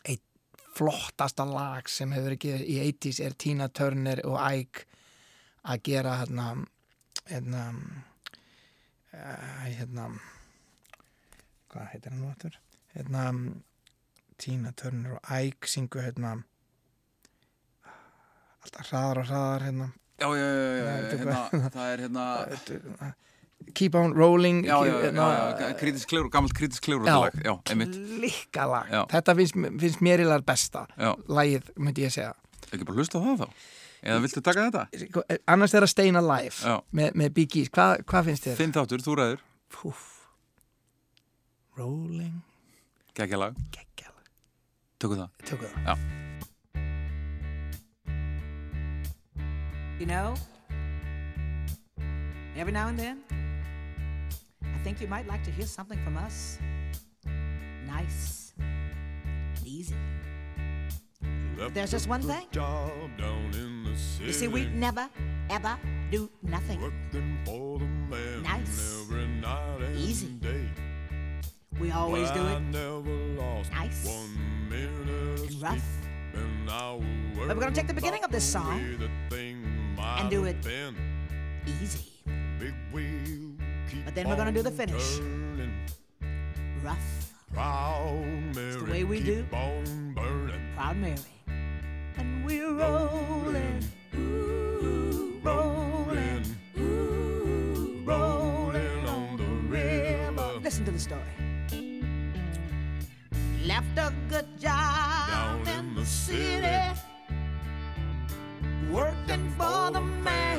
C: eitt flottasta lag sem hefur ekki í 80s er Tina Turner og Ike að gera hérna hérna uh, hérna hvað heitir hann nú aftur? Hérna Tina Turner og Ike syngu hérna alltaf hraðar og hraðar hérna.
B: Já, já, já, já, hérna,
C: bara-
B: það er hérna
C: Keep on rolling
B: Já, já, já,
C: hérna,
B: kritisk kleur, gammalt kritisk kleur
C: Já.
B: lag,
C: þetta finnst, finnst mér í lag besta lagið myndi ég segja.
B: Ekki bara hlusta á það þá Eða viltu taka þetta?
C: Sko, annars er að Staying Alive
B: Já.
C: með, með Bee Gees, Hva, hvað finnst þér?
B: Finn þáttur, þú ræður
C: Púf Rolling
B: Gekkja lag
C: Gekkja lag
B: Tökum það
C: Tökum það
B: Já
K: You know, every now and then, I think you might like to hear something from us. Nice and easy. But there's just one thing.
A: Job down in the city.
K: You see, we never, ever do nothing.
A: Working for the man
K: Nice.
A: every night and
K: Easy.
A: day.
K: We always
A: But
K: do
A: I
K: it
A: never lost
K: Nice.
A: one minute of
K: and rough.
A: sleep. And I was
K: But we're gonna take the beginning of this
A: about the
K: song
A: way the thing might
K: and do
A: have
K: it
A: been.
K: easy.
A: Big wheel keep
K: But then we're gonna do the
A: on
K: finish.
A: turning.
K: Rough,
A: Proud Mary,
K: the way we
A: keep
K: do.
A: on burning.
K: proud Mary. And we're rolling, ooh, rolling, ooh, rolling on the river. Listen to the story. Left a good job
A: Down
K: in the city, working for the man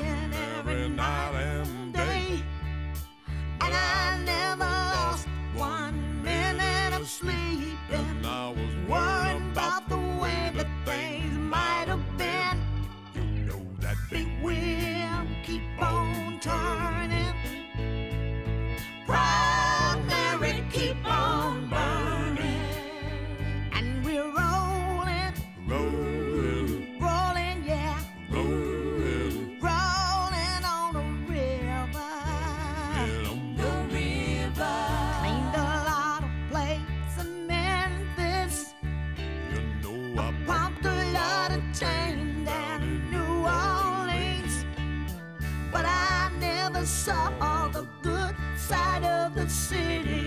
K: city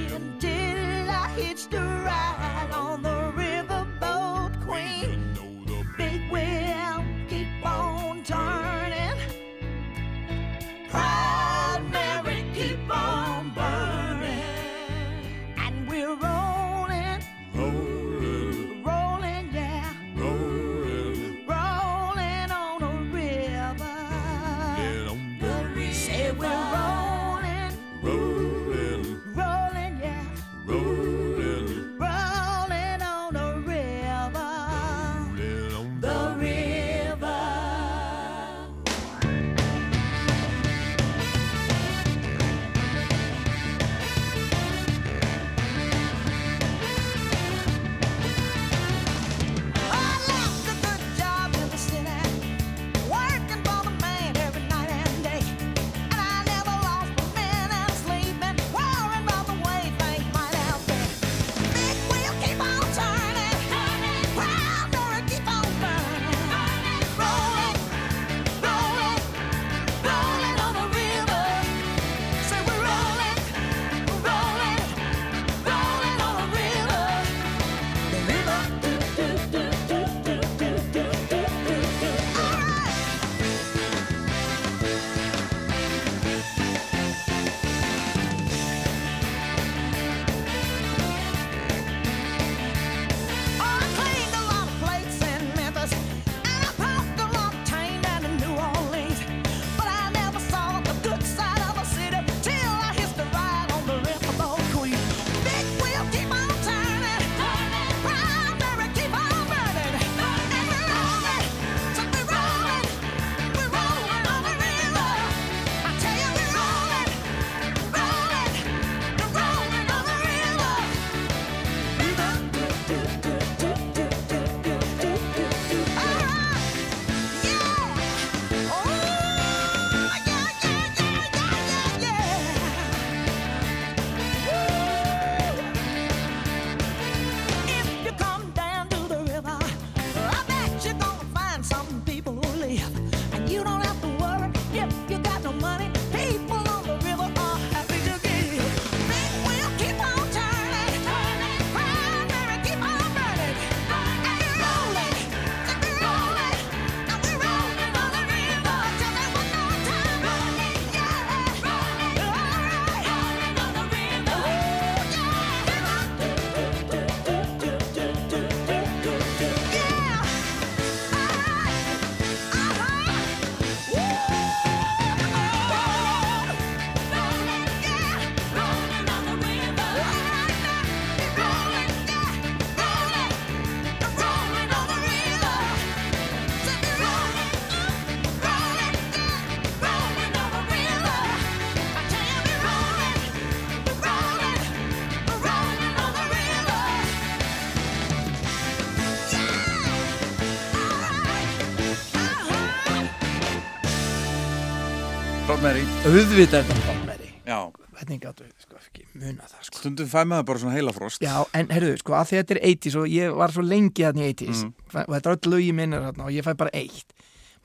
C: auðvitað er Mary
B: Já,
C: hvernig gáttu við sko ekki muna það sko?
B: Stundum fæ maður bara svona heilafrost
C: Já, en herruðu, sko, að því þetta er 80s og ég var svo lengi þarna í 80s
B: Mhm.
C: og þetta er öll lögi minnir þarna og ég fæ bara eitt.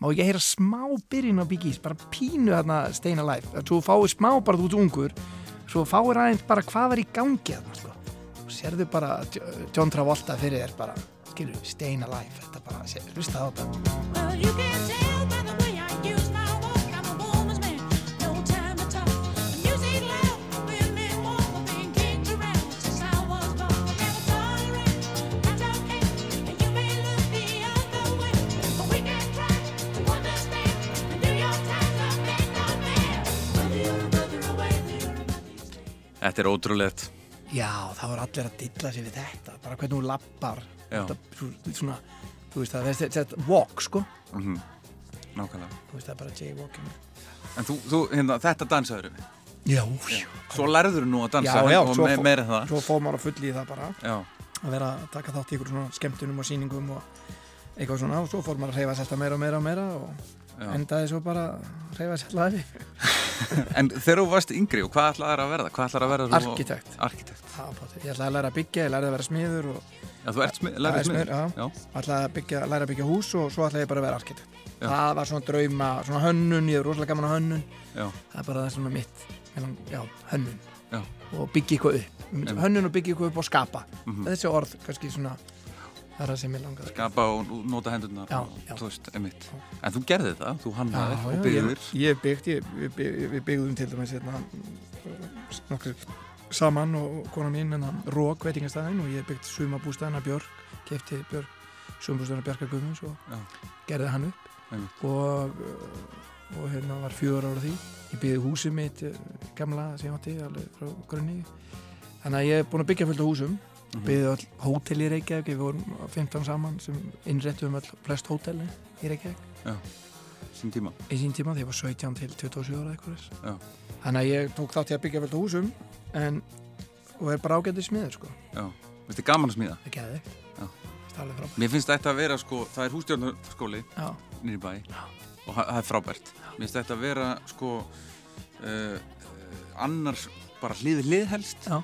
C: Má ekki heyra smá byrjun á Biggies bara pínu þarna Stayin' Alive. Svo fáið smá bara þú ert ungur svo fáið aðeins bara hvað var í gangi þarna sko. og sérðu bara Jo- John Travolta fyrir þér bara. Skilur, Stayin' Alive, þetta bara, sér, hlusta á þetta
B: Þetta er ótrúlegt.
C: Já, það voru allir að dilla sig við þetta. Bara hvernig hún lappar. Þetta, svo- svona, þú veist það, þetta, þetta walk sko,
B: mm Nákvæmlega.
C: Þú veist það er bara jaywalking.
B: En þú, þú hérna, þetta dansaður við?
C: Já, já.
B: Svo lærður þú nú að dansa
C: Já, já, svo
B: me meira það?
C: Svo fór maður að fulli í það bara.
B: Já,
C: að vera að taka þátt í ykkur svona skemmtunum og sýningum og eitthvað svona og svo fór maður að reyfa sér alltaf meira og meira og meira og. Endaði svo bara að reyfa sér yfir
B: En þegar þú varst yngri og hvað ætlaði að verða? Hvað ætlaði að verða?
C: Arkitekt.
B: Arkitekt
C: Já, potið. Ég ætlaði að læra að byggja, ég lærði að vera smiður og
B: Já, þú ert smið,
C: Já,
B: lærið
C: smiður, já. ætlaði að byggja, læra að byggja hús og svo ætlaði ég bara að vera arkitekt
B: Já.
C: það var svona drauma, svona hönnun ég er rosalega gaman á hönnun
B: Já,
C: það er bara það sem er mitt Meðan, já, hönnun
B: já,
C: og byggja eitthvað upp hönnun og byggja eitthvað upp og skapa
B: Mhm.
C: þessi orð, kannski svona það er það sem ég langar
B: skapa og nota hendurnar
C: Já,
B: og. Þú veist, einmitt. En þú gerði það, þú hannaðir
C: Já,
B: og byggðir.
C: ég, hef byggt, ég, við, bygg, við byggðum til dæmis hérna, nokkur saman og kona mín hérna, Rók veitingastæðin og ég byggt sumabústæðina Björk, kefti Björk sumabústæðina Bjarka Guðmunds og
B: Já.
C: gerði hann upp.
B: Einmitt.
C: og, og hérna var fjögur ára því. Ég byggði húsið mitt eh, gamla sem ég átti alveg frá grunni. Þannig að ég er búin að byggja fullt af húsum
B: Mhm.
C: byggði all hótel í Reykjavík við vorum 15 saman sem innréttum all flest hótelin í Reykjavík
B: Já, sín tíma
C: í sín tíma því ég var 17 til 27 ára eitthvað.
B: Já,
C: þannig að ég tók þátt í að byggja af húsum en og er bara ágætið smiður sko
B: já Veist þið gaman að smíða?
C: það geði
B: Já. Mér finnst þetta að vera sko, það er hústjórnarskóli
C: Já.
B: nýri bæ og það er frábært Mér finnst þetta að vera sko uh, annars bara hlið hlið helst
C: Já.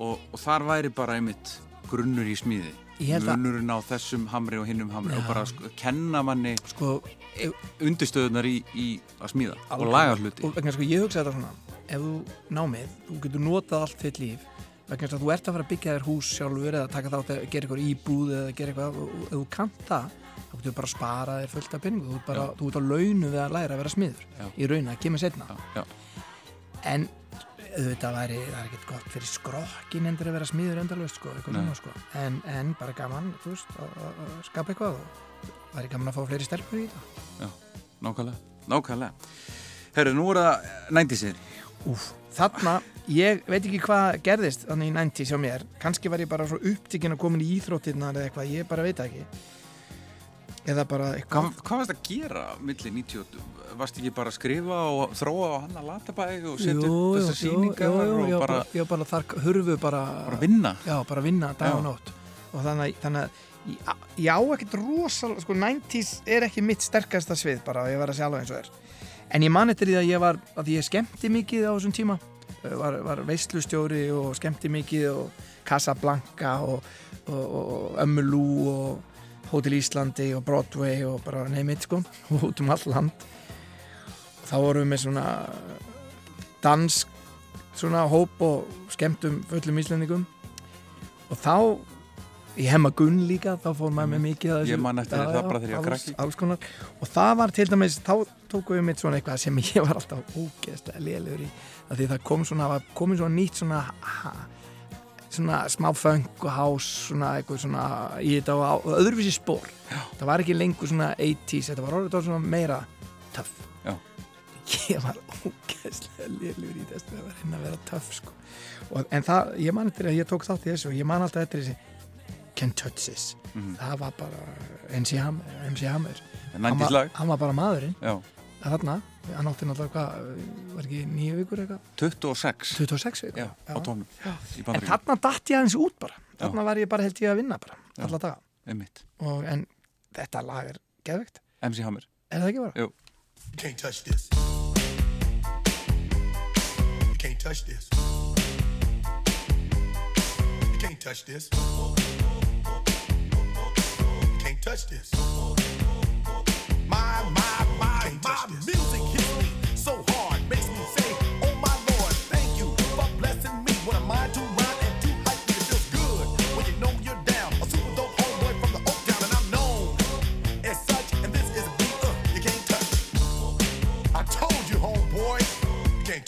B: Og, og þar væri bara einmitt grunnur í smíði munurinn á þessum hamri og hinnum hamri
C: Já.
B: og bara sko, kenna manni
C: sko,
B: undirstöðunar í, í að smíða og
C: Algjörlega.
B: laga hluti
C: og vegna sko ég hugsa þetta svona ef þú námið, þú getur notað allt þitt líf vegna að þú ert að fara að byggja þér hús sjálfur eða taka þátt að gera eitthvað íbúð eða gera eitthvað og og ef þú kannt það þá getur þú bara að spara þér fullt af penningu þú ert bara,
B: Já.
C: þú ert á launu við að læra að vera smiður
B: Já.
C: í raun að kemur setna
B: já.
C: en auðvitað væri, það er ekkert gott fyrir skrokkin endur að vera smiður endalvist sko, sko. en, en bara gaman veist, að, að skapa eitthvað og væri gaman að fá fleiri stelpur í þetta
B: Já, nákvæmlega, nákvæmlega. Herru, nú er það 90-sir
C: Úf, þarna, ég veit ekki hvað gerðist þannig í 90 hjá mér. Kannski var ég bara svo upptíkin að komin í íþróttirnar eða eitthvað, ég bara veit ekki eða bara eitthvað.
B: Hvað, hvað varst að gera milli 90 og varst ekki bara að skrifa og þróa á hann að latabæg og setja upp þessar sýningar
C: jú, jú,
B: og
C: já,
B: bara,
C: já, bara þar hurfu bara
B: bara vinna?
C: Já, bara vinna dag
B: Já.
C: og nótt. Og þannig, að- þannig að ég- ég á ekkert rosalega, sko 90s er ekki mitt sterkasta svið bara og ég var að segja alveg eins og er. En ég man eftir því að ég var að ég skemmti mikið á þessum tíma. Var, var veislustjóri og skemmti mikið og Casablanca og, og, og Ömmulú og Hotel Íslandi og Broadway og bara neymit sko og út um all land þá vorum við með svona dans svona hóp og skemmtum fullum íslendingum og þá í hemma Gunn líka, þá fór maður með mikið af
B: Mhm. Ég man eftir það bara þegar ég var krakki.
C: alls konar. og það var til dæmis, þá tókum við mitt svona eitthvað sem ég var alltaf ógeðslega lélegur í, því það kom svona komið svona nýtt svona ha, svona smá funk og house svona eitthvað svona í þetta og, öðruvísi spór það var ekki lengur svona 80s, þetta var orðið var svona meira töff
B: Já.
C: ég var ógeðslega lélegur í þess að reyna að vera töff sko. og, en það, ég man eftir að ég tók þátt í þessu og ég man alltaf eftir þessi Can't Touch This
B: Mhm.
C: það var bara MC Hammer, MC Hammer. Hann,
B: 90s
C: var, var bara maðurinn
B: Já.
C: að þarna, hann átti náttúrulega hvað var ekki nýju vikur eitthvað
B: 26
C: 26 vikur
B: Já, á tónum
C: en þarna datt ég aðeins út bara
B: Já.
C: þarna var ég bara held ég að vinna bara
B: Já.
C: alla daga
B: Einmitt.
C: og, en þetta lag er geðvegt
B: MC Hammer
C: er það ekki bara?
B: Jú
A: Can't touch this.
L: touch this. Can't touch this. Can't touch this. My, my, my, my music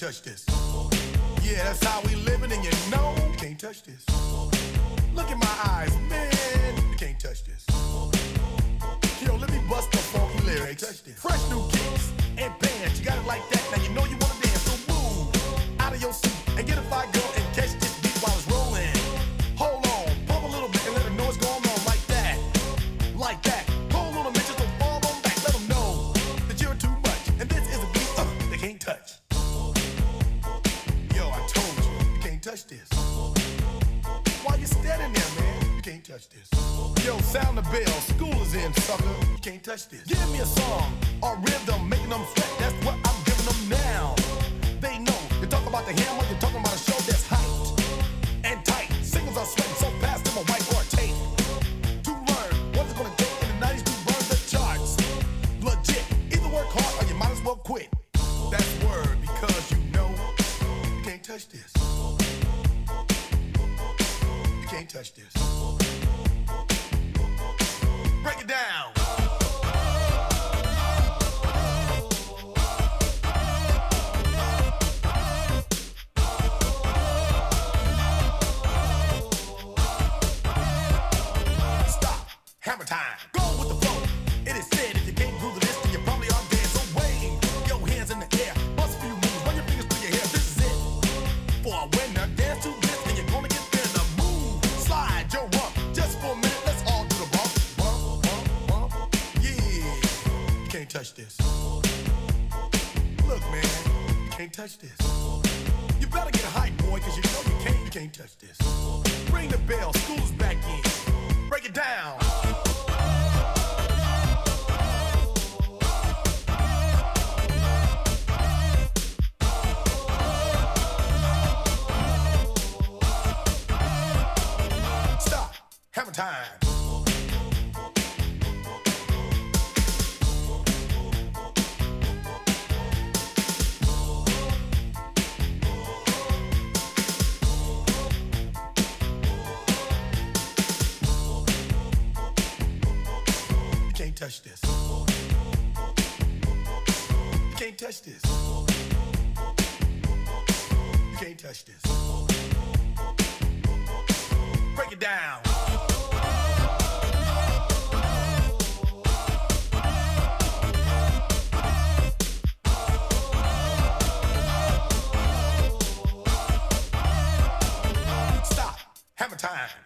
L: touch this. Yeah, that's how we living, and you know you can't touch this. Look in my eyes, man, you can't touch this. Yo, let me bust the funky lyrics. Fresh new kicks and bands, you got it like that. Now you know you wanna dance, so move out of your seat and get a fire girl touch this. Yo, sound the bell. School is in, sucker. You can't touch this. Give me a song or rhythm, making them sweat. That's what I'm giving them now. They know. You talk about the hammer, you're talking about a show that's hyped and tight. Singers are sweating so fast, them a white or a tape. To learn what it's gonna take in the 90s to burn the charts. Legit. Either work hard or you might as well quit. That's word because you know you can't touch this. You can't touch this. Break it down. Touch this. Look, man, you can't touch this. You better get a hype, boy, cause you know you can't, you can't touch this. Ring the bell, school's back in. Break it down. Stop. Hammer time. Every time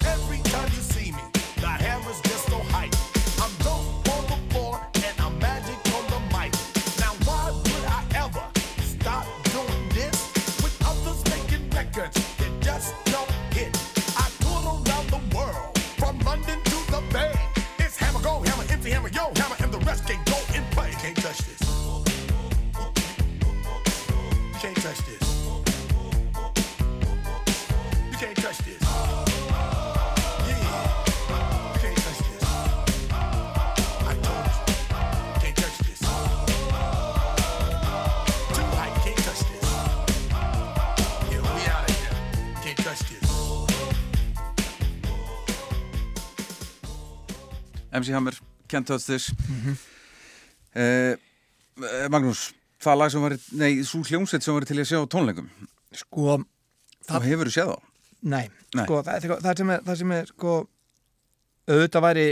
B: MC Hammer, Can't Touch This
C: Mhm.
B: eh, eh, Magnús, það lag sem var nei, svo hljómsveit sem var til að sjá á tónleikum
C: Sko
B: Þá hefur þú séð þá?
C: Nei,
B: Nei.
C: sko það, það, það, sem er, það sem er sko auðvitað væri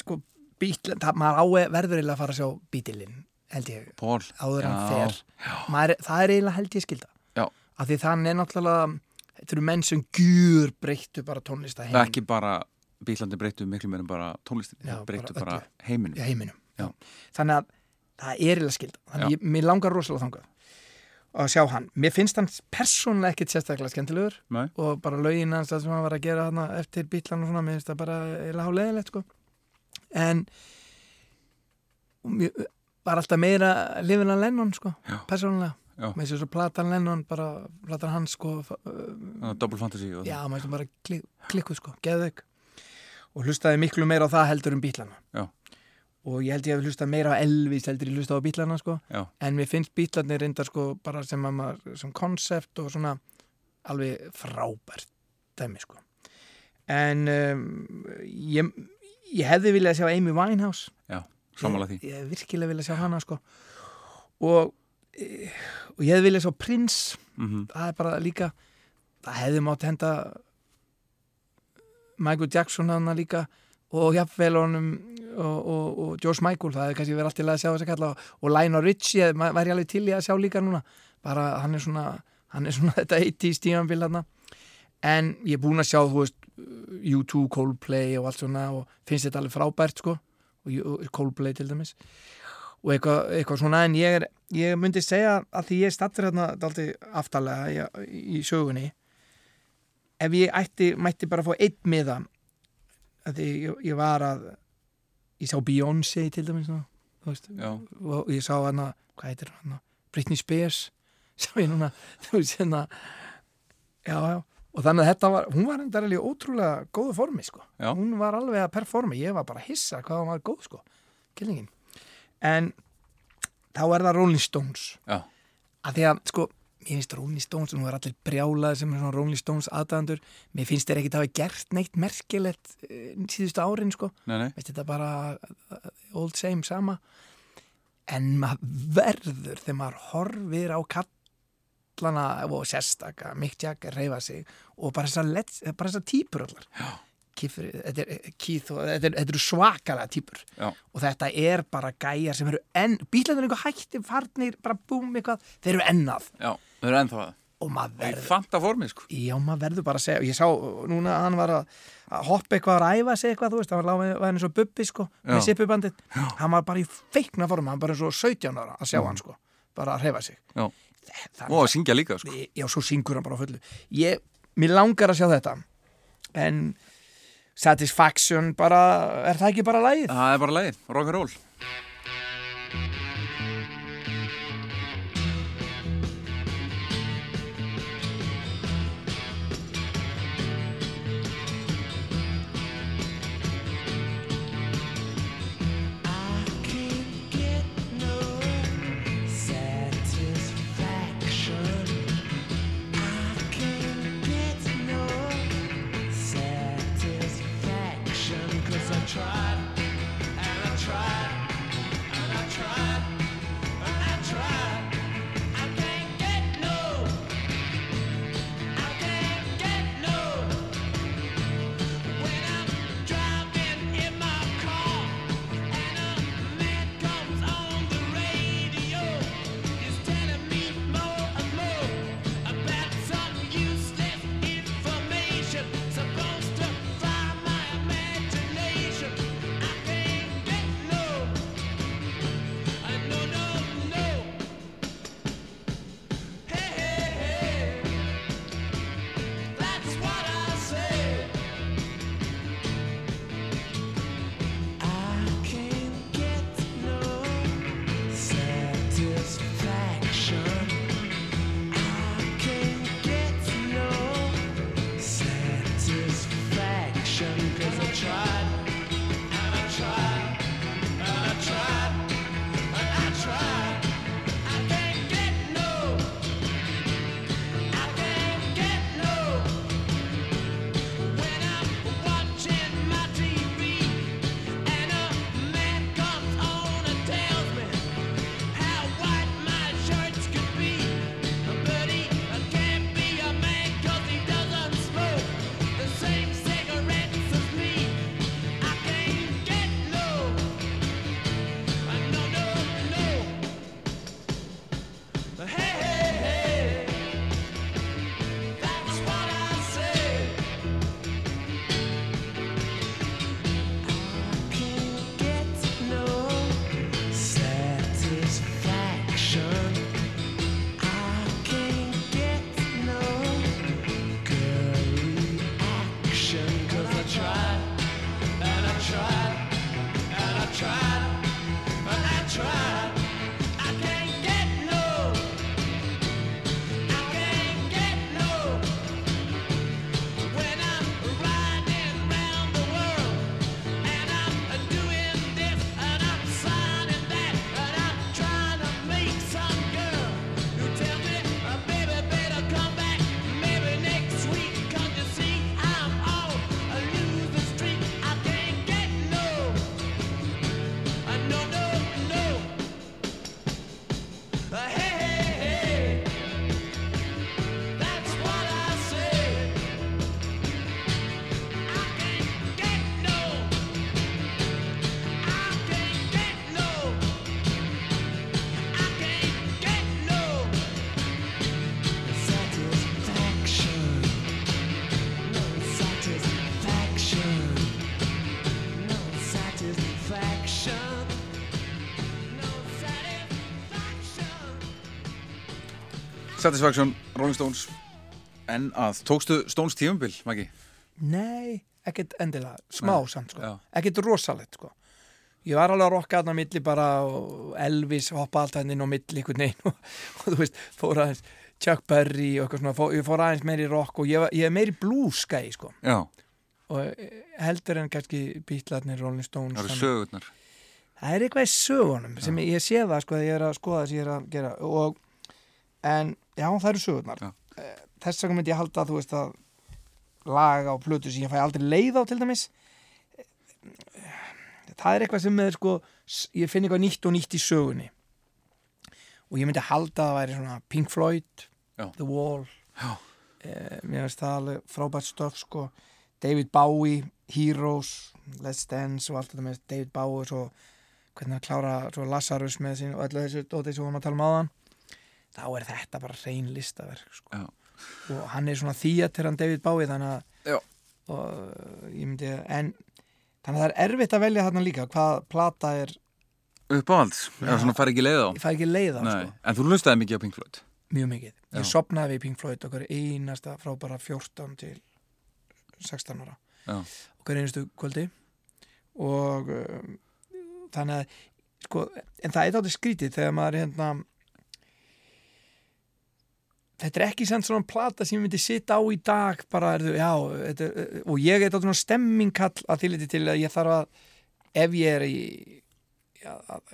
C: sko bíl, það, maður á verður eiginlega að fara að sjá bítilinn held ég,
B: Pól
C: áður en er- það er eiginlega held ég skilda
B: Já.
C: af því þannig er náttúrulega þetta eru menn sem gjur breyttu bara tónlista
B: Það er ekki bara Bílandi breyttu miklu meira en bara tónlistin
C: Já,
B: breyttu
C: bara
B: bara, heiminum.
C: Já, heiminum.
B: Já.
C: þannig að það er eiginlega skilda þannig að ég, mér langar rosalega þangað að sjá hann, mér finnst hann persónulega ekkit sérstaklega skemmtilegur
B: Nei.
C: og bara lögin hans það sem hann var að gera hana eftir bílan og svona, mér finnst það bara eiginlega háleðilegt sko. En mér var alltaf meira lifin að Lennon sko, persónulega.
B: Já.
C: með þessu platan Lennon bara, platan hans sko
B: að Double Fantasy
C: já, maður sem bara klik, klikkuð sko, geðveik og hlustaði miklu meira á það heldur um bílana
B: Já.
C: og ég held ég hef hlustað meira á Elvis heldur ég hlustað á bílana sko
B: Já.
C: en mér finnst bílarnir reyndar sko bara sem, að konsept og svona alveg frábært dæmi sko en um, ég, ég hefði viljað sjá Amy Winehouse
B: Já, sammála því.
C: ég, ég hef virkilega viljað sjá hana sko og, eh, og ég hefði viljað sjá Prince
B: Mhm.
C: það er bara líka það hefði mátt henda Michael Jackson hana líka og jafnvel honum og, og, og George Michael, það hefði kannski verið allt til að sjá þess að kalla og Lionel Richie væri alveg til í að sjá líka núna. Bara hann er svona, hann er svona þetta 80s tímanbíl hann en ég er búin að sjá, þú veist U2, Coldplay og allt svona og finnst þetta alveg frábært sko. Og Coldplay til dæmis. Og eitthvað, eitthvað svona en ég, er, ég myndi segja að því ég stattur hérna aftalega í, í sögunni ef ég ætti, mætti bara fá einn miða að því ég, ég var að ég sá Beyoncé til dæmis veist, og ég sá hana hvað heitir hana, Britney Spears sá ég núna, veist hérna. Já, já. Og þannig að þetta var, hún var enda alveg ótrúlega góðu formi sko, hún var alveg að performa, ég var bara að hissa hvað hún var góð sko, en þá er það Rolling Stones.
B: Já.
C: að því að sko mér finnst Rolling Stones, nú er allir brjálaði sem er svona Rolling Stones aðdæðandur mér finnst þeir ekki að hafa gert neitt merkilegt eh, síðustu árin sko.
B: Nei, nei.
C: veist þetta bara uh, old same sama. En maður verður þegar maður horfir á kallana og sérstaka Mick Jagger reyfa sig og bara þessar bara típur allar. Kifri, þetta, er, Keith, og, þetta, er, þetta eru svakalega típur.
B: Já.
C: og þetta er bara gæjar sem eru enn, eru eitthvað hætti farnir, bara búm eitthvað, þeir eru ennað
B: Já, þau eru ennþá það.
C: og maður
B: Það er
C: verður
B: fanta formið, sko.
C: Já, maður verður bara að segja, ég sá núna að hann var að, að hoppa eitthvað að ræfa sig eitthvað, þú veist, hann var lág með eins og bubbi sko, með
B: Já.
C: sippubandið, hann var bara í feikna forma, hann bara eins og 17 ára að sjá hann sko, bara að hreyfa sig
B: Já.
C: Það-
B: Og að syngja líka, sko.
C: Já, svo syngur hann bara fullu ég, Mér langar að sjá þetta en Satisfaction bara, er það ekki bara lagið?
B: Það er bara lagið, rock'n'roll.
A: Satisfaction,
B: Rolling Stones. En að, tókstu Stones tífumbil, Maggi?
C: Nei, ekkert endilega, smá
B: Nei,
C: samt sko,
B: já.
C: ekkert rosalegt sko. Ég var alveg að rokka þarna á milli bara og Elvis hoppa alltaf inn á milli einhvern veginn og, og þú veist, fór aðeins Chuck Berry og eitthvað svona, fór, ég fór aðeins meiri rock og ég, ég er meiri blues gæi sko.
B: Já,
C: og eh, heldur en kannski Beatlarnir, Rolling Stones
B: það eru sögurnar.
C: Það er eitthvað í sögunum sem ég, sé það sko þegar ég er að skoða það sem ég er að gera. Og, en já, það eru sögurnar.
B: Já.
C: Eh, þess vegna myndi ég halda að þú veist að laga á plötu sem ég fæ aldrei leið á til dæmis það er eitthvað sem er sko ég finn eitthvað nýtt og nýtt í sögunni. Og ég myndi halda að það væri svona Pink Floyd,
B: Já.
C: The Wall eh, mér finnst það alveg frábært stöf sko. David Bowie, Heroes Let's Dance og allt þetta með David Bowie svo hvernig hann klára Lazarus með sín og öllu þessu dóti sem við varum að tala um áðan þá er þetta bara reyn listaverk sko. Og hann er svona þýjatir hann David Bowie þannig að og ég myndi en þannig að það er erfitt að velja þarna líka hvað plata er,
B: Uppáhalds, eða svona fær ekki leið á?
C: Ekki leið á sko,
B: en þú hlustaði mikið á Pink Floyd?
C: Mjög mikið.
B: Já.
C: ég sopnaði við Pink Floyd okkur einasta frá bara 14 til 16 ára.
B: Já.
C: okkur einustu kvöldi. Og um, þannig að sko, en það er þáttið skrítið þegar maður hérna þetta er ekki samt svona plata sem ég myndi sitta á í dag bara, er, já, þetta, er- og ég er þetta svona stemmingkall að þýliti til að ég þarf að ef ég er í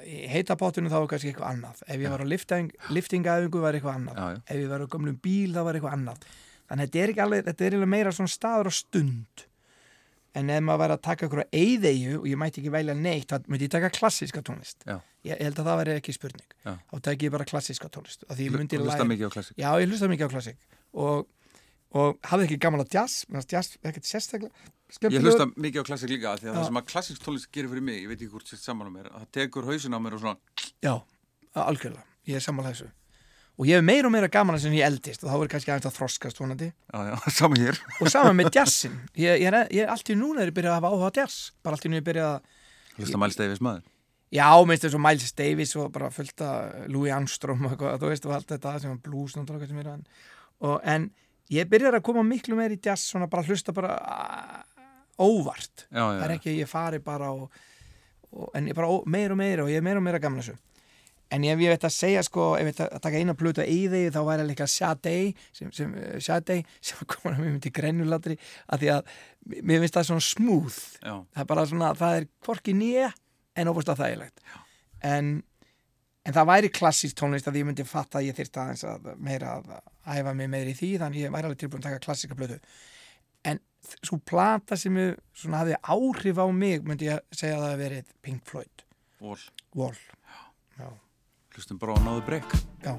C: í heita bátunum þá er kannski eitthvað annað. Ef ég var á lifting, liftingaðingu var eitthvað annað.
B: Já, já.
C: ef ég var á gömlum bíl þá var eitthvað annað. Þannig þetta er ekki alveg, þetta er meira svona staður og stund en ef maður væri að taka á eyðeyju og ég mætti ekki velja neitt, þá myndi ég taka klassíska tónlist
B: Já.
C: ég, ég held að það væri ekki spurning
B: Já.
C: þá tek ég bara klassíska tónlist ég myndi
B: hlusta mikið á klassík
C: Já, ég hlusta mikið á klassík og, og hafði ekki gaman að jazz jazz ekkert sérstaklega
B: Ég
C: skemmtilegur.
B: hlusta mikið á klassík líka því að
C: Já.
B: það sem að klassík tónlist gerir fyrir mig, ég veit ekki hvort sér saman á mér, að það tekur hausin á mér og svona
C: Já, algjörlega, ég er sammála þessu og ég hef meira og meira gaman að sem ég eldist og þá er kannski aðeins að þroskast vonandi.
B: Já, já, saman hér.
C: Og saman með jazzin ég, ég, er, ég er allt í núna er ég byrjað að hafa áhuga jazz bara allt í núna er ég byrjað að
B: Hlusta Miles Davis maður?
C: Já, minnst þessu Miles Davis og bara fullt að Louis Armstrong og eitthvað, þú veist, og allt þetta sem var blues náttúrulega sem er og, en ég byrjar að koma miklu meir í jazz svona bara að hlusta bara óvart.
B: Já,
C: það er ekki að ég fari bara og, og, en ég bara ó, meir og meir og ég er meir og meira gaman að þessu en ef ég veit að segja sko, ef ég veit að taka eina plötu í þig þá væri líka Sade sem, sem, eh, Sade, sem komin að mér myndi grenjulatri, að því að mér finnst það svona smooth.
B: Já,
C: það er bara svona, það er hvorki nýja en óbúst að þægilegt en, en það væri klassísk tónlist að ég myndi fatta að ég þyrst aðeins að meira að æfa mig meira í því þannig ég væri alveg tilbúin að taka klassíska blötu en svo plata sem ég svona hafði áhrif á mig myndi ég segja að það
B: Hlustum bara á náðu breyk
C: Já.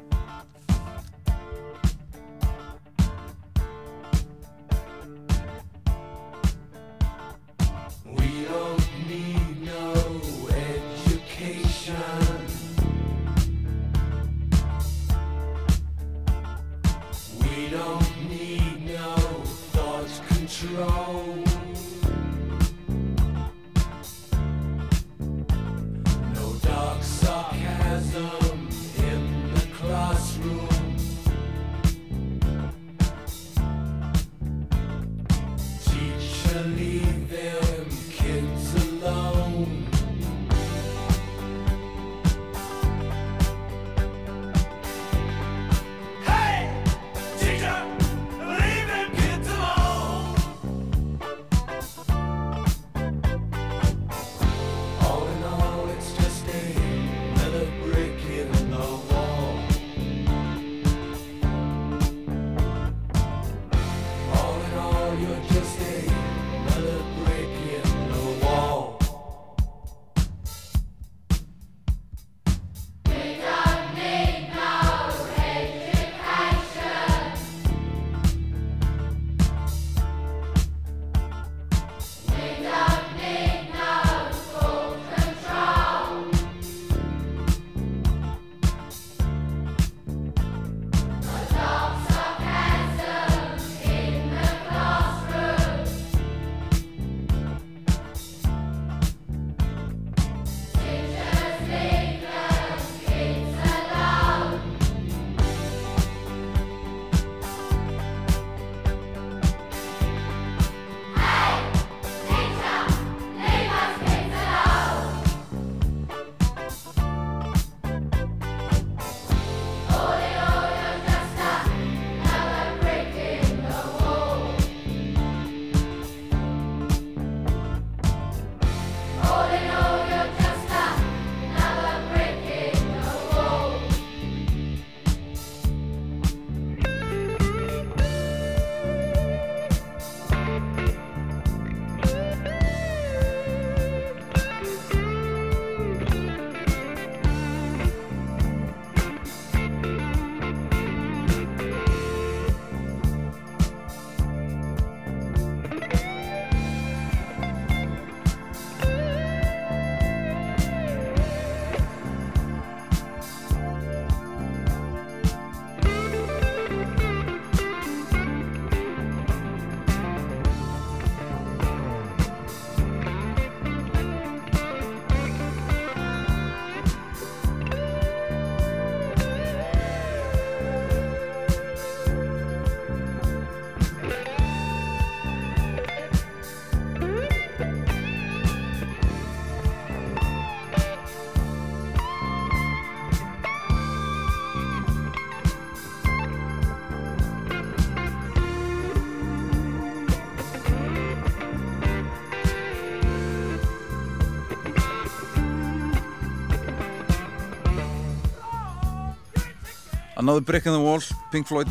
B: Another Brick in the Wall, Pink Floyd.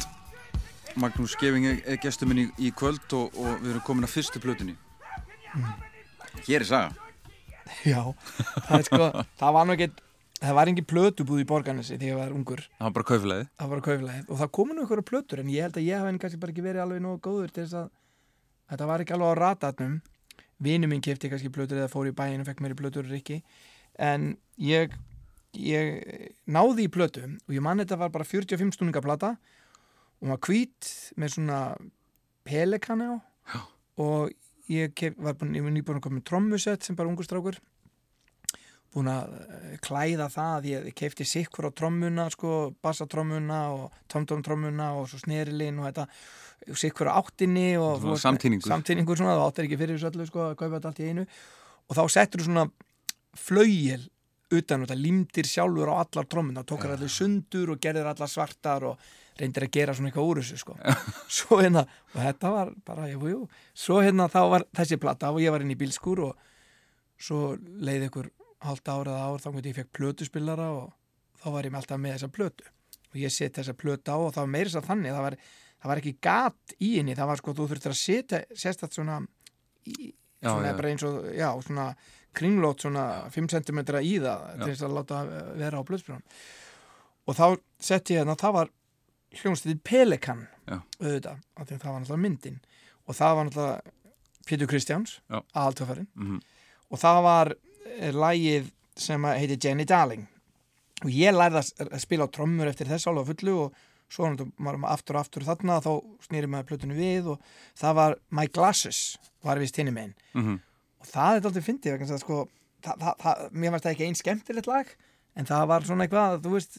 B: Magnús Geving er, gestur minn í, í kvöld og, og við erum komin að fyrstu plötunni. Hér er saga.
C: Já, það er sko, það var nú ekkert, það var engin plötubúð í borgarnesi þegar ég var ungur.
B: Það var bara kauflæði
C: Það var kauflæðið og það komu nú einhverja plötur en ég held að ég hef henni kannski bara ekki verið alveg nógu góður til þess að þetta var ekki alveg á ratatnum. Vinu minn kefti kannski plötur eða fór í bæinn og fekk mér í plötur Rikki. En ég, ég náði í plötu og ég man þetta var bara 45 stundinga plata og var hvít með svona pelikani á Já. og ég kef, var búin, ég var nýbúin að koma með trommusett sem bara ungur strákur búin að eh, klæða það ég keipti sikkur á trommuna sko, bassatrommuna og tomtom-trommuna og svo snerilinn og þetta sikkur á áttinni og
B: Svona samtíningur.
C: samtíningur svona, það áttir ekki fyrir þessu öllu sko, að kaupa þetta allt í einu og þá settur þú svona flaugjel utan og það limdir sjálfur á allar trommuna tókar allir sundur og gerðir allar svartar og reyndir að gera svona eitthvað úr þessu sko. svo hérna, og þetta var bara, jú, jú, svo hérna þá var þessi plata og ég var inn í bílskur og svo leiði ykkur halda ára eða ár þá hvernig ég fekk plötuspillara og þá var ég með alltaf með þessa plötu og ég set þessa plötu á og það var meira svo þannig það var, það var ekki gat í henni það var sko, þú þurftir að setja sérstætt svona, í, svona
B: já.
C: bara eins og, já, svona kringlót svona 5 cm í það
B: Já.
C: til þess að láta vera á plötuspillara og þá setti ég hérna, það var hljónstættið Pelikan auðvitað, það var náttúrulega myndin og það var náttúrulega Pétur Kristjáns
B: Já.
C: aðaltöfarinn
B: Mhm.
C: og það var eh, lagið sem heiti Jenny Darling og ég lærði að spila á trommur eftir þess alveg á fullu og svo náttúrulega maður aftur og aftur þarna þá snýri maður plötunni við og það var My Glasses var vist hinni megin
B: Mhm.
C: Og það er alltaf fyndið sko mér varst það ekki einn skemmtilegt lag en það var svona eitthvað, þú veist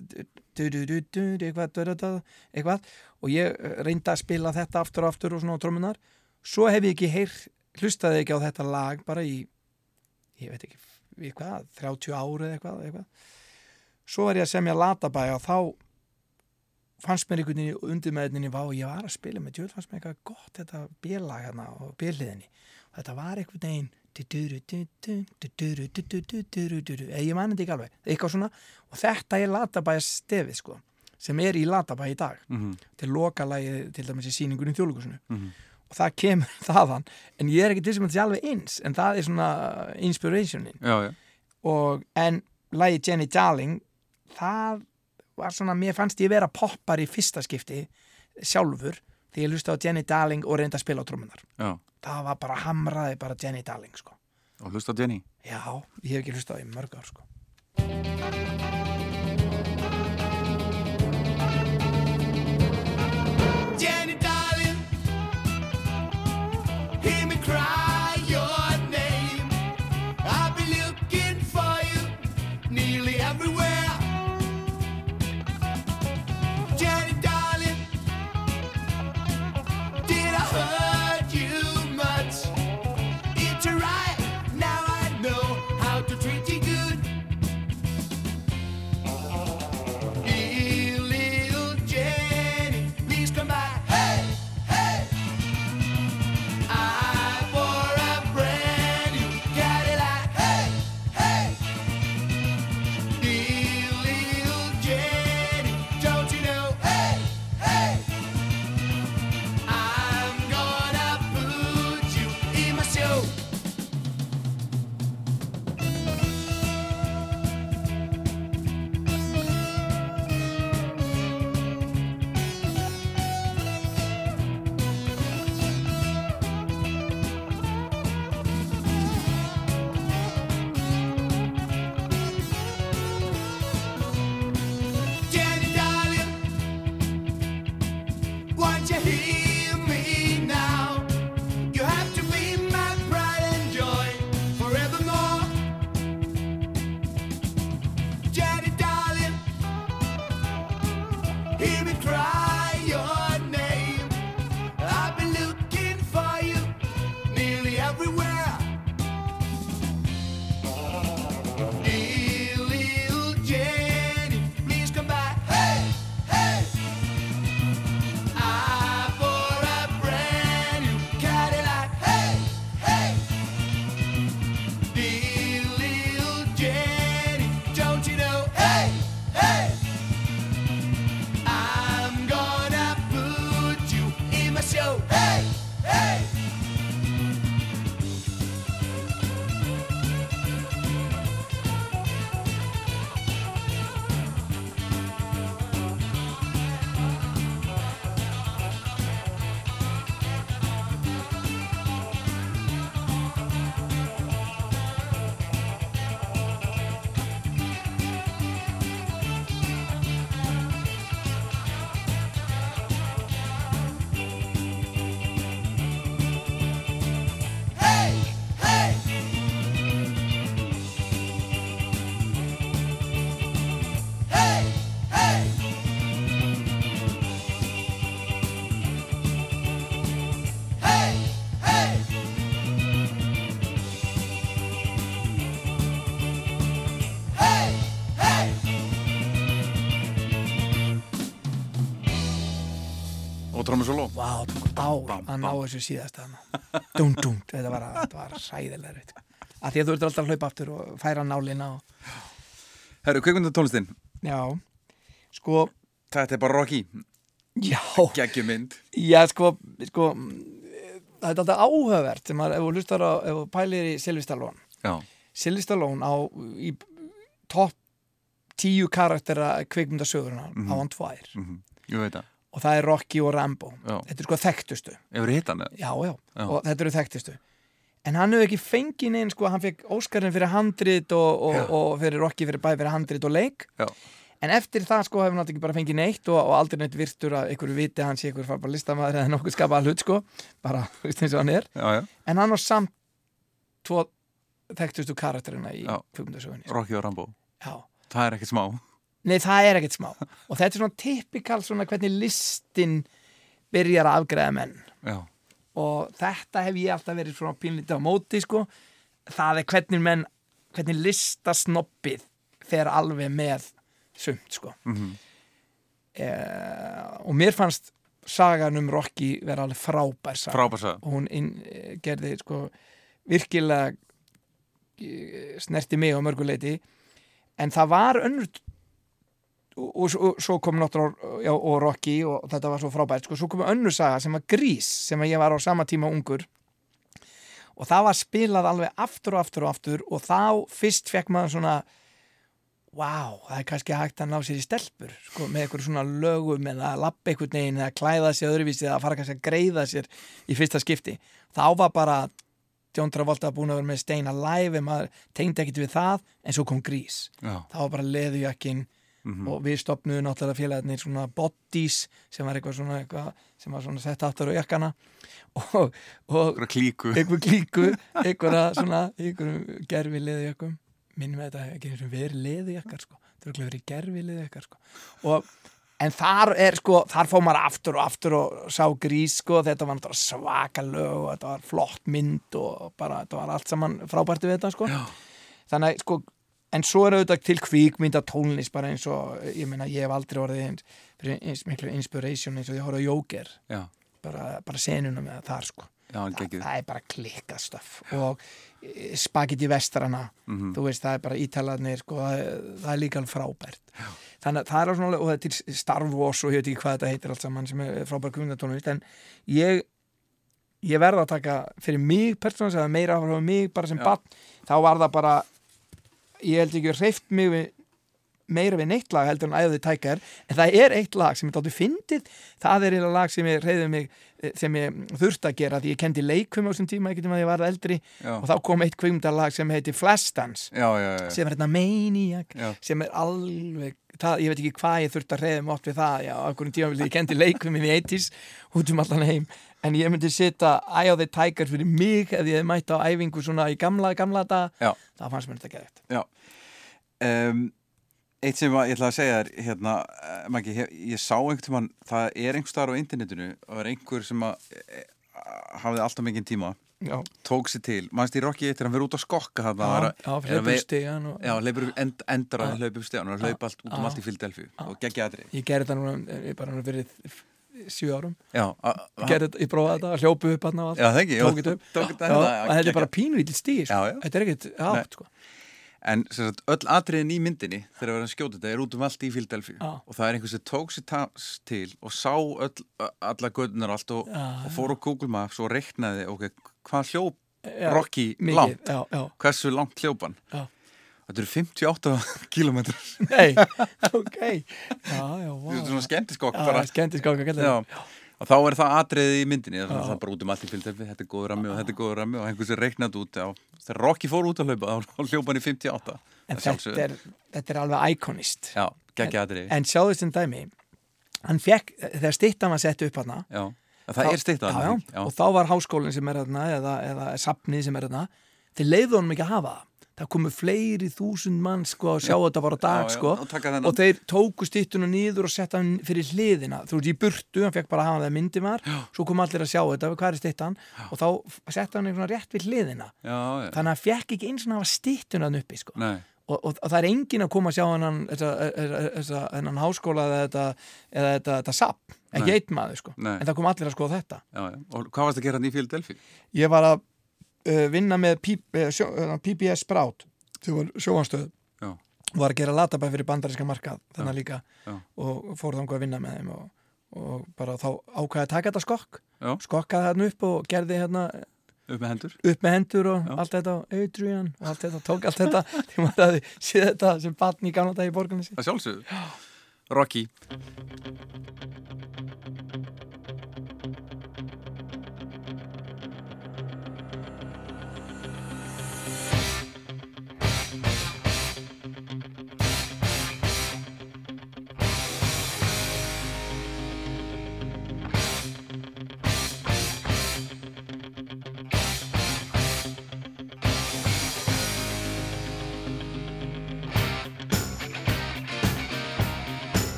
C: eitthvað, eitthvað. Og ég eh, reyndi að spila þetta aftur og aftur og svona á trommunar svo hef ég ekki heyr, hlustaði ekki á þetta lag bara í ég veit ekki, í hvað, 30 ári eða eitthvað, eitthvað. Svo var ég að semja latabæja og þá fannst mér einhvern veginn undir með einhvern veginn og ég var að spila með djöl fannst mér eitthvað gott þetta bílag hérna og bíliðinni og þetta var einhvern veginn eða ég mani þetta ekki alveg eitthvað svona og þetta er latabæja stefið sko sem er í latabæja í dag
B: Mhm.
C: til lokalagi til dæmis í síningunum í þjóðlugursinu
B: Mhm.
C: og það kemur þaðan en ég er ekki til sem að þetta sé alveg eins en það er svona inspirationin
B: Já, já
C: og en lagi Jenny Darling það var svona, mér fannst ég vera poppar í fyrsta skipti sjálfur því ég hlusta á Jenny Darling og reynda að spila á trommunar
B: Já,
C: það var bara hamraði bara Jenny Darling sko.
B: og hlusta Jenny
C: já, ég hef ekki hlusta á því í mörg ár sko. Ár að ná þessu síðasta Dún, dún, þetta var, var sæðilega að því að þú ert alltaf að hlaupa aftur og færa nálina og,
B: Herru, kvikmyndatónlistin.
C: Já, sko
B: Þetta er bara Rocky.
C: Já. Já, sko, sko það er alltaf áhugavert að ef þú hlustar á, ef þú pælir í Sylvie Stallone.
B: Já.
C: Sylvie Stallone á í topp tíu karaktera kvikmyndasögurna
B: Mhm.
C: á hann tvær.
B: Mhm, Ég veit það
C: og það er Rocky og Rambo.
B: Já.
C: þetta er sko þekktustu. Já, já, og þetta eru þekktustu. En hann hefur ekki fengið neinn sko, hann fekk Óskarinn fyrir handrit og, og, og fyrir Rocky fyrir bæði fyrir handrit og leik.
B: Já.
C: en eftir það sko hefur hann ekki bara fengið neitt og, og aldrei neitt virtur að einhverju viti sé einhver fara bara listamæður eða nokkuð skapaða hlut sko. Bara, þú veist eins og hann er.
B: Já, já.
C: En hann var samt tvo þekktustu karakterina í
B: Já.
C: kvikmyndasögunni
B: Rocky og Rambo.
C: Já.
B: Það er ekkert smá
C: Nei, það er ekkert smá. Og þetta er svona typikal svona hvernig listin byrjar að afgreða menn.
B: Já.
C: Og þetta hef ég alltaf verið svona pínlítið á móti sko. Það er hvernig menn hvernig listasnoppið fer alveg með sumt sko.
B: Mhm.
C: eh, og mér fannst sagan um Rocky vera alveg frábær saga.
B: Frábær saga.
C: og hún inn, eh, gerði sko virkilega eh, snerti mig á mörguleiti en það var önnur og, og, svo kom náttúrulega já, og Rocky og þetta var svo frábært. Sko, svo kom önnur saga sem var Grís sem ég var á sama tíma ungur. Og það var spilað alveg aftur og aftur og aftur og þá fyrst fekk maður svona wow, það er kannski hægt að ná sér í stelpur sko, með eitthvað svona lögum eða lappa einhvern veginn eða klæða sér öðruvísi eða fara kannski að greiða sér í fyrsta skipti. Þá var bara John Travolta búin að vera með Steina live en maður tengdi ekkit við það en svo kom Grís
B: Já.
C: þá var bara leðujakkin
B: Mhm.
C: og við stopnuðum náttúrulega félagarnir svona bodies sem var eitthvað svona eitthvað sem var svona sett aftur á jakkana og, og
B: Einhverja klíku.
C: einhverja svona einhverjum gerfi leðujakkum minnum við þetta ekki verið leðujakkar sko það er verið gerfi leðujakkar sko og En þar er sko, þar fór maður aftur og aftur og sá grís sko, þetta var náttúrulega svaka lög og þetta var flott mynd og bara, þetta var allt saman frábært við þetta sko. Já. Þannig sko, en svo er auðvitað til kvíkmynda tónlist bara eins og, ég meina, ég hef aldrei orðið eins, eins miklu inspiration eins og ég horfði á Jóker, bara, bara senuna með það sko.
B: Já, hann
C: það, er bara klikkað stöf og eh, spagetti vestrana
B: Mhm.
C: þú veist, það er bara ítalarnir sko, það, er- það er líka alveg frábært Já. þannig að það er svona, og það er til Star Wars og ég veit ekki hvað þetta heitir allt saman sem er frábært kvindatónlist en ég ég verða að taka fyrir mig persónulega, eða meira fyrir mig bara sem
B: Já.
C: bann, þá var það bara ég held ekki hreift mig við meira við neitt lag heldur en æðið tækar en það er eitt lag sem ég dáttu fyndið. Það er eiginlega lag sem ég reyði mig sem ég þurfti að gera því ég kendi leikum á þessum tíma, ekki tíma að ég var eldri
B: Já.
C: og þá kom eitt kvimdalag sem heiti Flashdance
B: Já, já,
C: sem er hérna Maniac sem er alveg, það, ég veit ekki hvað ég þurfti að reyða mig oft við það, já, á einhvern tíma ég kendi leikum í 80s, út um allan heim en ég myndi setja Eye of the Tiger fyrir mig ef ég hef mætt á æfingu svona í gamla, gamla dag það fannst mér þetta gæðið
B: Já. Um, Eitt sem ég ætla að segja er hérna, eh, Maggi, ég, ég sá einhvern mann, það er einhver starf á internetinu og það er einhver sem að e, hafði alltaf mikinn tíma.
C: Já.
B: tók sér til, mannst í Rocky 1 hann verið út á skokka hann
C: hleypur stegan
B: já, hleypur end, endur að hleypur stegan
C: hann
B: hleyp allt út um allt í Philadelphia og geggja aðri
C: ég gerði það núna, ég bara hann verið 7 árum.
B: Gerðið,
C: ég prófaði þetta, hljópuð upp hann og allt. Tókit upp, en þetta er bara
B: pínvítið stíl,
C: þetta er ekkert átt sko.
B: En sagt, öll atriðin í myndinni þegar verðan skjótið þetta er út um allt í
C: Fíldelfi
B: og það er einhvers sem tók sér til og sá öll, alla gödunar allt og, og fór á Google Maps og reknaði ok, hvað hljóp Rocky langt, hversu langt hljópan
C: Já
B: þetta eru 58 kilometrar
C: Nei, ok. Já, já, vá.
B: Þetta er svona skemmtiskokk bara.
C: skemmtiskokk, það.
B: og þá er það atriðið í myndinni. Það er bara út um allt í Philadelphia þetta er góður rammi og þetta er góður rammi og einhvers er reiknað út já. þegar Rocky fór út að hlaupa þá hljópan í 58
C: En þetta er, þetta er alveg ikonist
B: Já, geggja atriði.
C: En, sjáðu sem dæmi Hann fekk, þegar stittan var sett upp hann
B: Já, það er
C: já, já,
B: já.
C: Og þá var háskólinn sem er þarna eða, eða safnið sem er þarna Þeir leiðu honum ekki að hafa það Það komu fleiri þúsund mann sko að sjá þetta bara á dag
B: Já, já,
C: sko
B: og taka þennan.
C: og þeir tóku stittuna nýður og setta hann fyrir hliðina þú veist í burtu, hann fekk bara að hafa það myndi var svo kom allir að sjá þetta, hvað er stittan og þá setta hann einhvern rétt við hliðina
B: Já, já.
C: þannig að hann fekk ekki eins og hafa stittuna hann uppi sko. Og, og, og það er engin að koma að sjá þessa, hennan háskóla eða þetta, eða þetta, þetta sapp, ekki einn maður sko.
K: Nei.
C: en það kom allir að skoða þetta
K: Já, já. Og hvað varst að gera hann í Philadelphia?
C: ég var að vinna með PBS Sprout sem var sjóanstöð
K: Já.
C: var að gera latabæð fyrir bandaríska markað þannig líka
K: Já.
C: og fór þangað að vinna með þeim og, og bara þá ákvæði að taka þetta skokk
K: Já.
C: skokkaði þarna upp og gerði hérna
K: Upp með hendur?
C: upp með hendur og allt þetta og Adrian og allt þetta, tók allt þetta því maður hafði séð þetta sem batn í gamla dag í borgarni
K: Það sjálfsögðu. Rocky.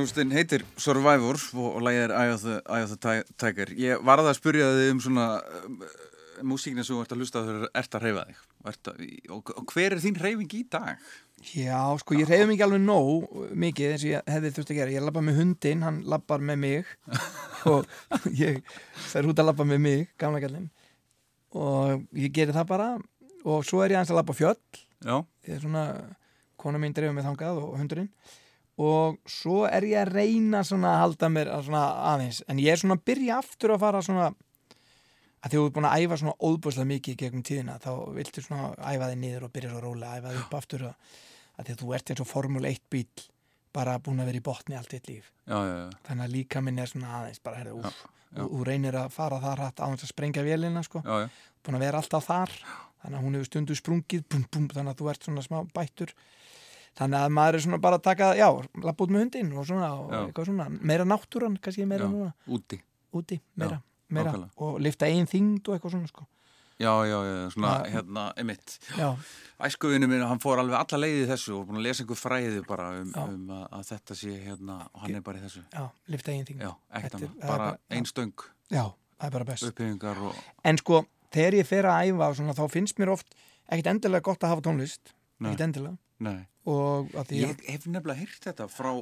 K: Hljómsveitin heitir Survivor og, lægið er Eye of the, Eye of the Ti- Tiger. Ég varða að spyrja þig um svona um, músíkina sem þú ert að hlusta þegar þú ert að reyfa þig. Að, og, og hver er þín reyfing í dag?
C: Já, sko, ég reyði mikið alveg nóg mikið eins og ég hefði þurft að gera ég labba með hundinn, hann labbar með mig og ég fer út að labba með mig, gamla gællin og ég geri það bara og svo er ég aðeins að labba á fjöll
K: Já.
C: ég er svona, kona mín dreifur með þangað og hundurinn og svo er ég að reyna að halda mér að svona aðeins. En ég er svona að byrja aftur að fara svona að því þú ert búin að æfa svona óbúslega mikið gegnum tíðina þá viltu svona æfa þig niður og byrja svo rólega að æfa þig upp aftur að, að því að þú ert eins og Formule 1 bíl bara búin að vera í botni allt eitt líf.
B: Já, já, já,
C: þannig að líka minn er svona aðeins bara, úf,
B: já.
C: og reynir að fara þar hratt á þess að sprengja vélina sko. búin að vera alltaf þar. Þannig að hún hefur stundu sprungið bum, bum, þannig að þú ert svona smá bættur þannig að maður er svona bara að taka já, lappa út með hundinn og svona, og
B: Já.
C: svona meira náttúran, kannski meira
B: já.
C: núna
B: úti
C: úti, meira, meira
B: nákvæmlega.
C: og lifta einn þyngd og eitthvað svona sko.
B: já, já, já, svona,
C: Já.
B: hérna, emitt
C: já,
B: æskuvinu minn, hann fór alveg alla leiði þessu og búin að lesa einhver fræði bara um,
C: Já.
B: um að, að þetta sé hérna og hann er bara í þessu
C: já, lifta einn
B: já, ekkert
C: er
B: bara
C: bara- já.
B: ein stöng
C: já, það er bara best
B: og
C: en sko, þegar ég fer að æfa svona, þá finnst mér oft ekkit endilega gott að hafa tónlist ekkit endilega
B: Ég hef nefnilega heyrt þetta frá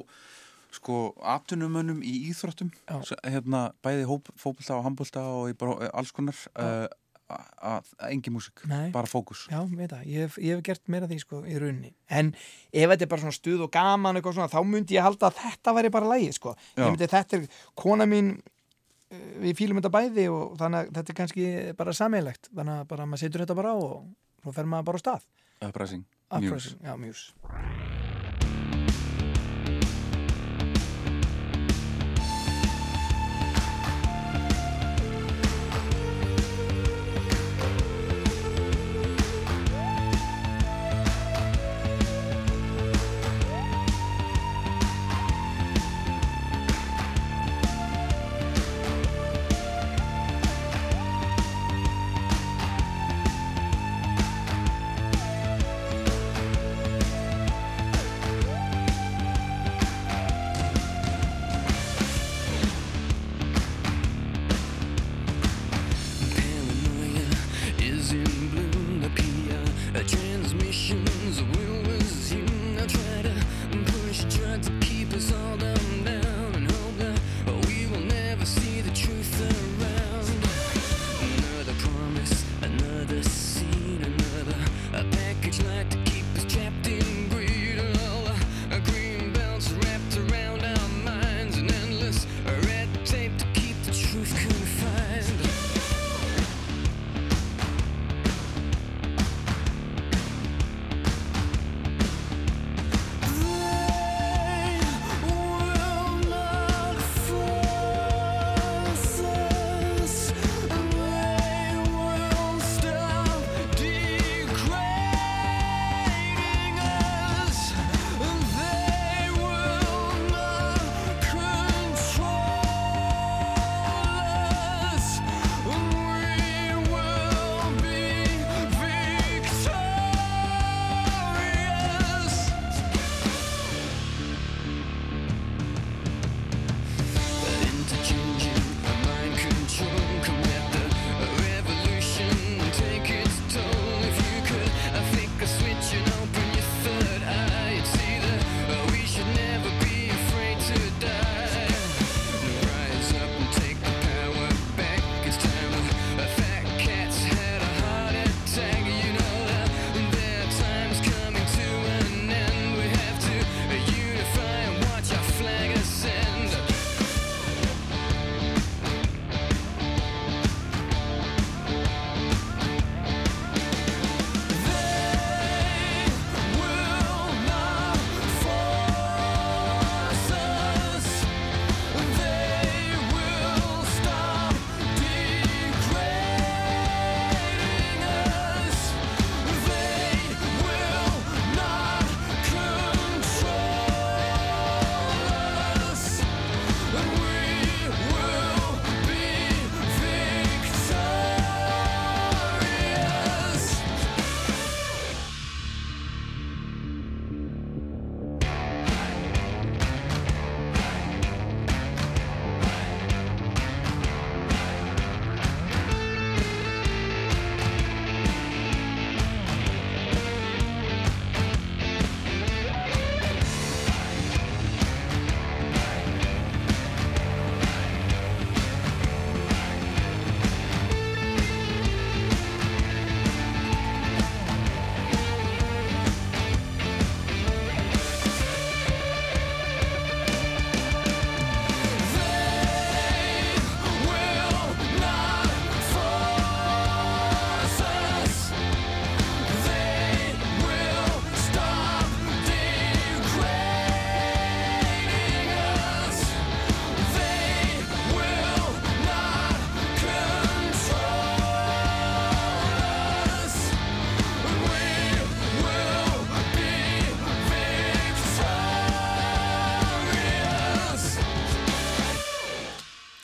B: sko atvinnumönnum í íþróttum. S- hérna bæði hóp, fótbolta og handbolta og bara, eh, alls konar uh, að engi músík,
C: Nei.
B: bara fókus.
C: Já, veit það, ég hef, ég hef gert meira því sko í rauninni, en ef þetta er bara svona stuð og gaman eitthvað svona, þá myndi ég halda að þetta væri bara lægið sko,
B: Já.
C: ég myndi þetta er kona mín eh, við fýlum þetta bæði og þannig að þetta er kannski bara sameilegt, þannig að bara maður setur þetta bara á og svo fer maður bara á stað.
B: Uprising,
C: Uprising, Já, mjús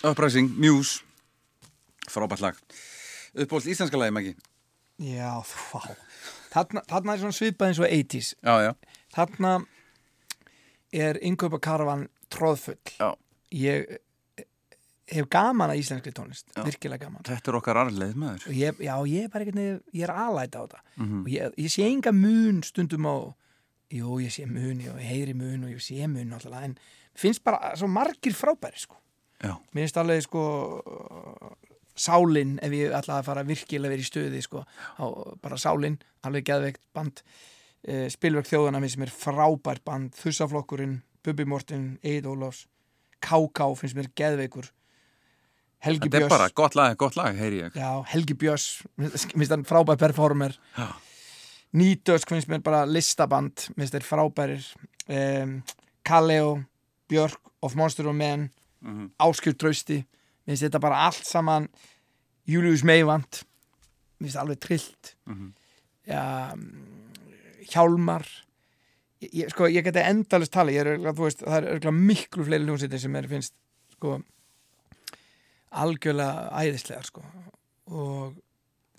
B: Uprising, Muse. Frábært lag. Uppbólt íslenska lagi, Maggi?
C: Já, vá. Þarna, þarna er svona svipað eins og 80s
B: Já, já.
C: Þarna er innkaupa karvan tróðfull
B: Já.
C: Ég eh, hef gaman að íslenskri tónlist. Virkilega gaman.
B: Þetta er okkar arleið maður.
C: Ég, já, ég er bara veginn, ég er alæta á þetta.
B: Mhm.
C: og ég, ég sé enga mun stundum á jú, ég sé mun, ég heyri mun og ég sé mun alltaf, en finnst bara svo margir frábæri, sko. Mér finnst alveg, sko sálin, ef ég ætla að fara virkilega verið í stöði, sko á, bara sálin, alveg geðveikt band. Uh, spilverk þjóðana finnst mér frábært band, Þussaflokkurinn Bubi Mortin, Eid Ólafs K.K. finnst mér geðveikur. Helgi
B: Þetta er
C: Björns.
B: bara gott lag, gott lag, heyri ég.
C: Já, Helgi Björns, minnst hann frábær performer.
B: Já.
C: Nýtösk finnst mér bara listaband minnst þeir frábærir. Um, Kaleo, Björk of Monster of Men
B: Mhm.
C: Áskjur Trausti. Minnst þetta bara allt saman Július Meivand minnst alveg trillt.
B: Mhm.
C: Já, mm, Hjálmar. Ég, ég, sko, ég geti endalist tala ég er, veist, það er örugglega miklu fleiri hljómsveitir sem er finnst sko algjörlega æðislegar sko. Og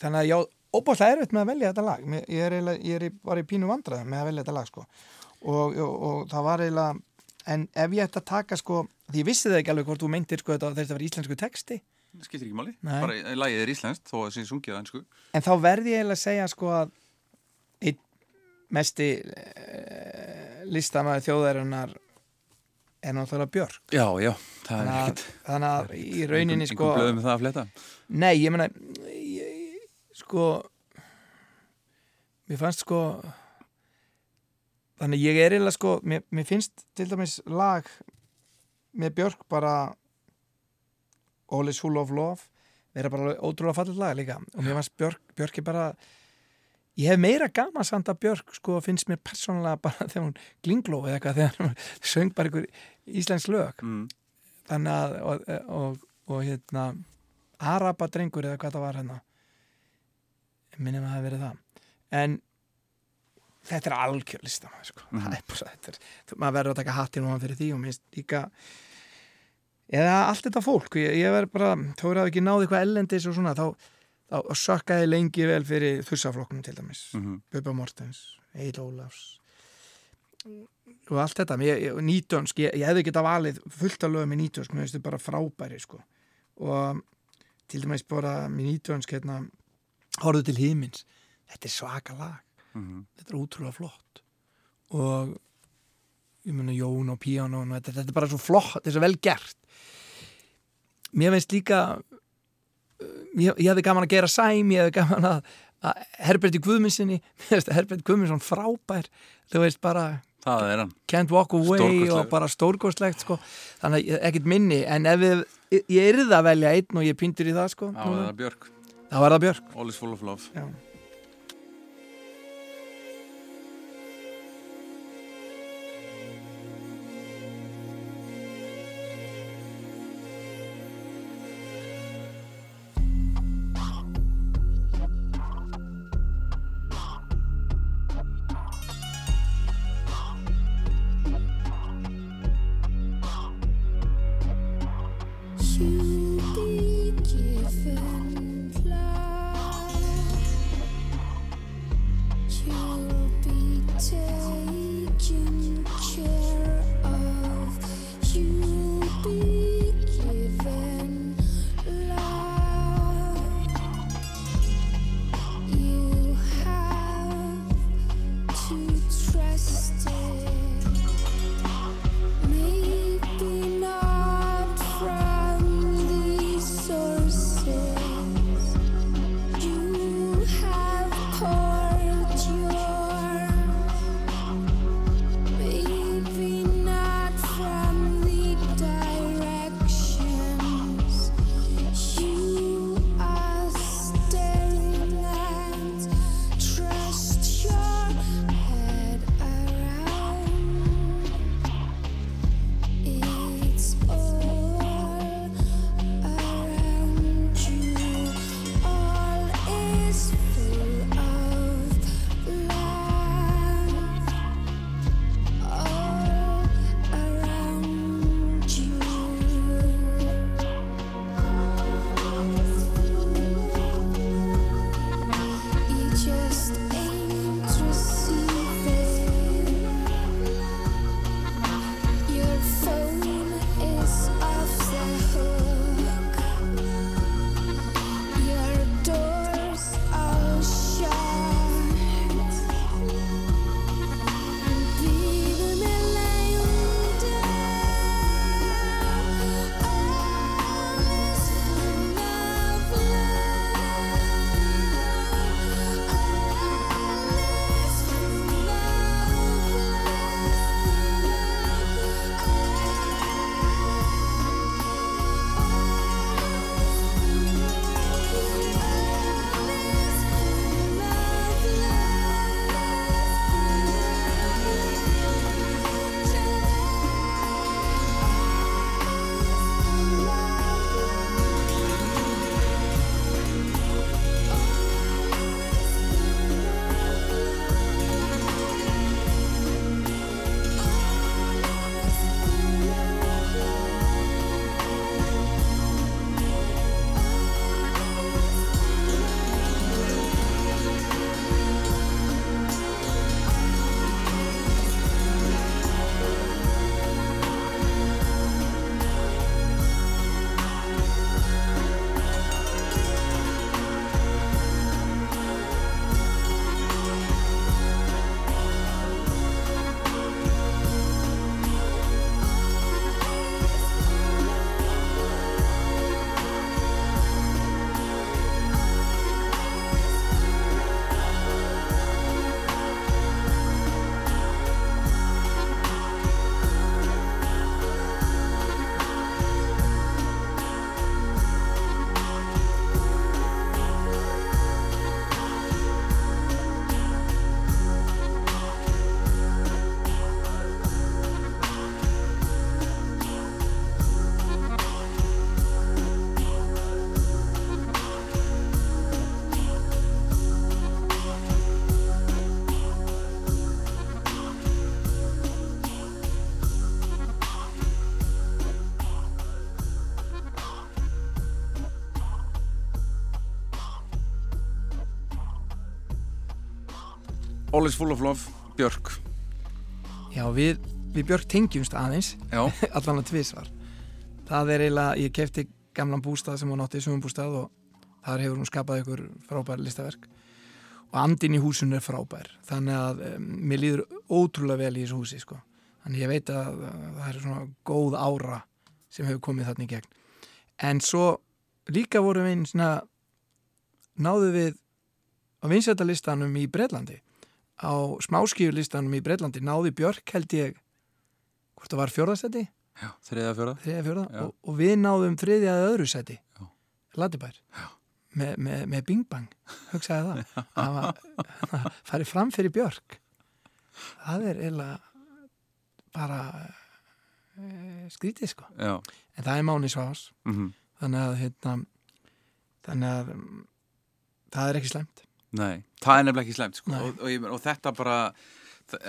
C: þannig að já, óbúslega erfitt með að velja þetta lag. Mér- ég, er ég er var í pínu vandræðum með að velja þetta lag sko. Og, og, og það var eiginlega en ef ég ætti að taka sko því ég vissi það ekki alveg hvort þú meintir sko þetta þetta var íslensku texti.
B: Það skiptir ekki máli.
C: Nei.
B: Bara eh, lagið er íslenskt þó að það sé sungið á ennsku
C: en þá verði ég eiginlega að segja sko að einn mesti uh, listamæður þjóðarinnar er náttúrulega Björk.
B: Já, já, það er
C: að,
B: ekkert
C: þannig að í rauninni sko
B: Engum blöðum það að fletta.
C: Nei, ég meina ég, sko mér fannst sko þannig ég er eiginlega sko mér, mér finnst til dæmis lag með Björk bara All is full of love vera bara ótrúlega fallið lag líka. Og mér fannst Björk, Björk er bara ég hef meira gaman samt að Björk sko finnst mér persónulega bara þegar hún glingló eða eitthvað þegar hún söng bara einhver íslensk lög.
B: Mm.
C: þannig að og, og, og hérna Araba drengur eða hvað það var hérna. Minnum að það hafi verið það. En þetta er algjörlista maður sko. Það er bara þetta er, maður verður að taka hattin ofan fyrir því og minnst líka eða allt þetta fólk. Ég, ég verður bara, þá er það ekki náði eitthvað ellendis og svona, þá, þá sökkaði lengi vel fyrir þussaflokknum til dæmis.
B: Mhm.
C: Bubba Mortens, Eil Ólafs og allt þetta. Ég, ég, nýtönsk, ég, hefði geta valið fullt af lögum í nýtönsk, mér finnst þetta bara frábæri sko. og til dæmis bara með nýtönsk hérna, horfðu til hímins þetta er svaka lag
B: Mhm.
C: þetta er útrúlega flott. Og ég meina Jón og Píano og þetta, þetta er bara svo flott, þetta er svo vel gert. Mér finnst líka uh, ég, ég hefði gaman að gera sæm ég hefði gaman að, að Herberti Guðmundssoni mér finnst að Herberti Guðmundsson frábær. Þú veist bara
B: Það er
C: Can't Walk Away og bara stórkostlegt sko. þannig að ekkert minni en ef við, ég yrði að velja einn og ég pyntur í það sko,
B: það er Björk.
C: þá var það Björk
B: All is full of love, Björk.
C: Já, við, við Björk tengjumst aðeins. Allan að tvisvar. Það er eiginlega, ég kefti gamlan bústað sem hún átti, sumumbústað og þar hefur hún skapað ykkur frábær listaverk. Og andin í húsinu er frábær þannig að um, mér líður ótrúlega vel í þessu húsi sko. þannig ég veit að, að það er svona góð ára sem hefur komið þarna í gegn. En svo líka vorum við einn svona náðu við á vinsættalistanum í Breitlandi á smáskífulistanum í Breitlandi náði Björk held ég hvort það var
B: þriðja
C: fjórða.
B: Já.
C: og, og við náðum þriðja eða öðru sæti. Latibær með, með, með Bing Bang hugsaði það. Það var farið fram fyrir Björk. Það er eiginlega bara e, skrítið sko.
B: Já.
C: en það er Máni Svás
B: Mhm.
C: þannig að hérna, þannig að mm, það er ekki slæmt
B: Nei, það er nefnilega ekki slemt sko. Og, og, ég- og þetta bara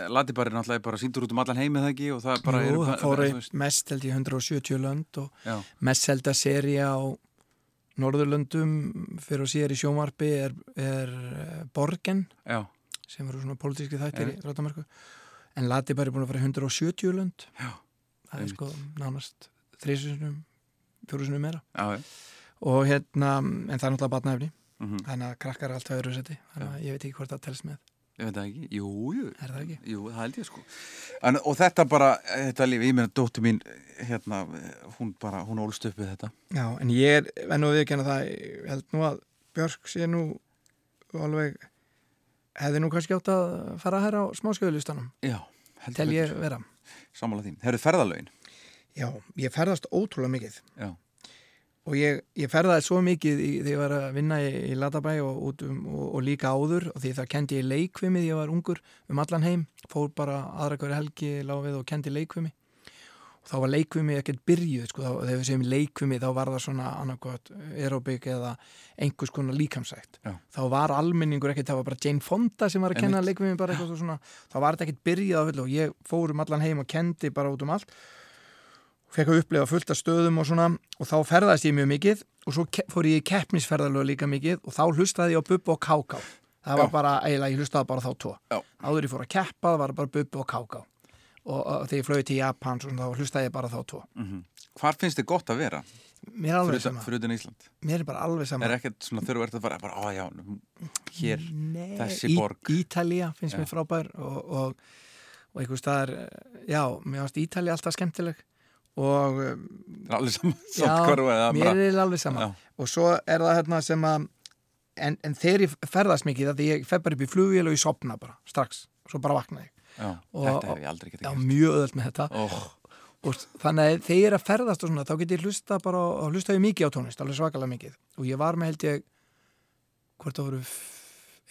B: Latibar er náttúrulega bara síndur út um allan heimið það ekki og það bara
C: Jú, það
B: veist-
C: mest held í 170 lönd og
B: Já.
C: mest held að seria á Norðurlöndum fyrir að sér í sjónvarpi er, er eh, Borgen
B: Já.
C: sem eru svona pólitíski þættir í
B: Einmitt.
C: Ráttamarku en Latibar er búin að fara í 170 lönd
B: Já.
C: það er sko nánast þrísunum, fjórusunum meira
B: Já, já.
C: og hérna en það er náttúrulega batnaefni
B: Mhm.
C: þannig að krakkar er allt öðru seti þannig að ég veit ekki hvort það telst með
B: Ég veit það ekki, jú, jú
C: Er það ekki?
B: Jú, það held ég sko en, Og þetta bara, þetta líf, ég meina dóttir mín hérna, hún bara, hún ólst upp við þetta
C: Já, en ég er, en nú við ekki það, ég held nú að Björk sé nú alveg, hefði nú kannski átt að fara hér á smáskjöðulistanum.
B: Já,
C: Tel ég vera.
B: Sammála þín, herru ferðalögin
C: Já, ég ferðast ótrúlega mikið.
B: Já.
C: Og ég, ég ferðaði svo mikið í, þegar ég var að vinna í, í Latabæ og, um, og, og líka áður og því það kendi ég leikvimi því ég var ungur um allan heim, fór bara aðra hverju helgi lág við og kendi leikvimi og þá var leikvimi ekkert byrjuð sko, þá, þegar við segjum leikvimi þá var það svona annarkot aerobik eða einhvers konar líkamsætt
B: Já.
C: þá var almenningur ekkert, það var bara Jane Fonda sem var að kenna leikvimi bara eitthvað svona, þá var þetta ekkert byrjuð á fullu og ég fór um allan heim og kendi bara út um allt fekk að upplefa fullt af stöðum og svona og þá ferðaðist ég mjög mikið og svo fór ég í keppnisferðalög líka mikið og þá hlustaði ég á Bubba og Káká það var
B: Já.
C: bara, eiginlega ég hlustaði bara þá tvo.
B: Já.
C: áður ég fór að keppa, það var bara Bubba og Káká og, og þegar ég flöði til Japan svona, þá hlustaði ég bara þá tvo.
B: Mm Hvar finnst þið gott að vera?
C: mér er alveg sama,
B: Fyrir utan Ísland?
C: Mér er bara alveg sama.
B: Er ekkert svona þegar þú ert að fara bara, á já, nú, hér,
C: Nei,
B: þessi
C: Í-
B: borg.
C: Ítalía finnst
B: Já.
C: mér frábær og, og, og einhvers staðar já, mér finnst Ítalía alltaf skemmtileg og
B: alveg saman,
C: Já, mér er alveg sama.
B: Já.
C: og svo er það hérna sem að en, en þegar ég ferðast mikið því ég fer bara upp í flugvél og ég sopna bara strax, svo bara vakna ég.
B: Já,
C: Og-
B: þetta hef ég aldrei getið gert.
C: mjög öðvöld með þetta.
B: Oh.
C: og þannig að þegar ég er að ferðast og svona, þá get ég hlusta bara og hlusta ég mikið á tónlist, alveg svakalega mikið. Og ég var með held ég hvort það voru f-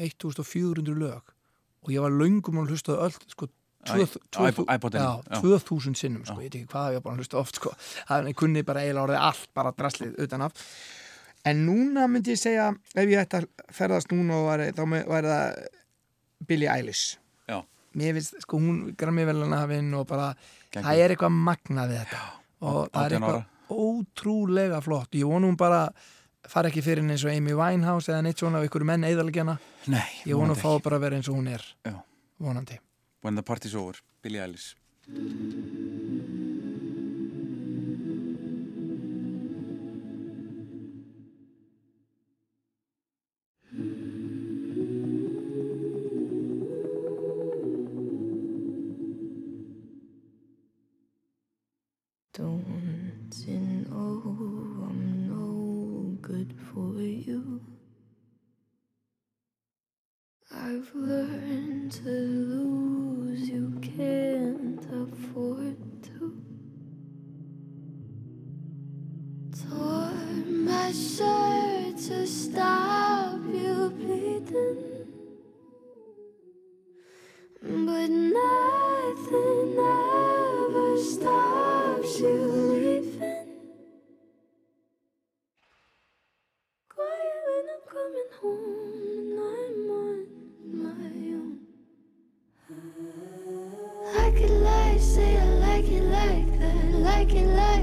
C: 1400 lög. Og ég var löngum og hlustaði öll sko, tvö-
B: Æ-
C: tvö-
B: iPod- iPodinn,
C: já,
B: já.
C: 2000 sinnum sko, ég veit ekki hvað ég var bara að hlusta oft sko. það er kunni bara eiginlega orðið allt bara draslið utan af en núna myndi ég segja ef ég ætti að ferðast núna og væri, þá væri það Billie Eilish
B: Já.
C: mér finnst, sko hún grammi velana hafinn og bara,
B: Geggjum.
C: það er eitthvað magnað við þetta og það er
B: 18
C: eitthvað
B: ára.
C: ótrúlega flott ég vonum bara fara ekki fyrir henni eins og Amy Winehouse eða neitt svona af ykkur menn eðalgjana ég vonum að fá bara að vera eins og hún er
B: Já.
C: vonandi
B: When the party's over, Billie Eilish
M: Like it like, say I like it like that, like it like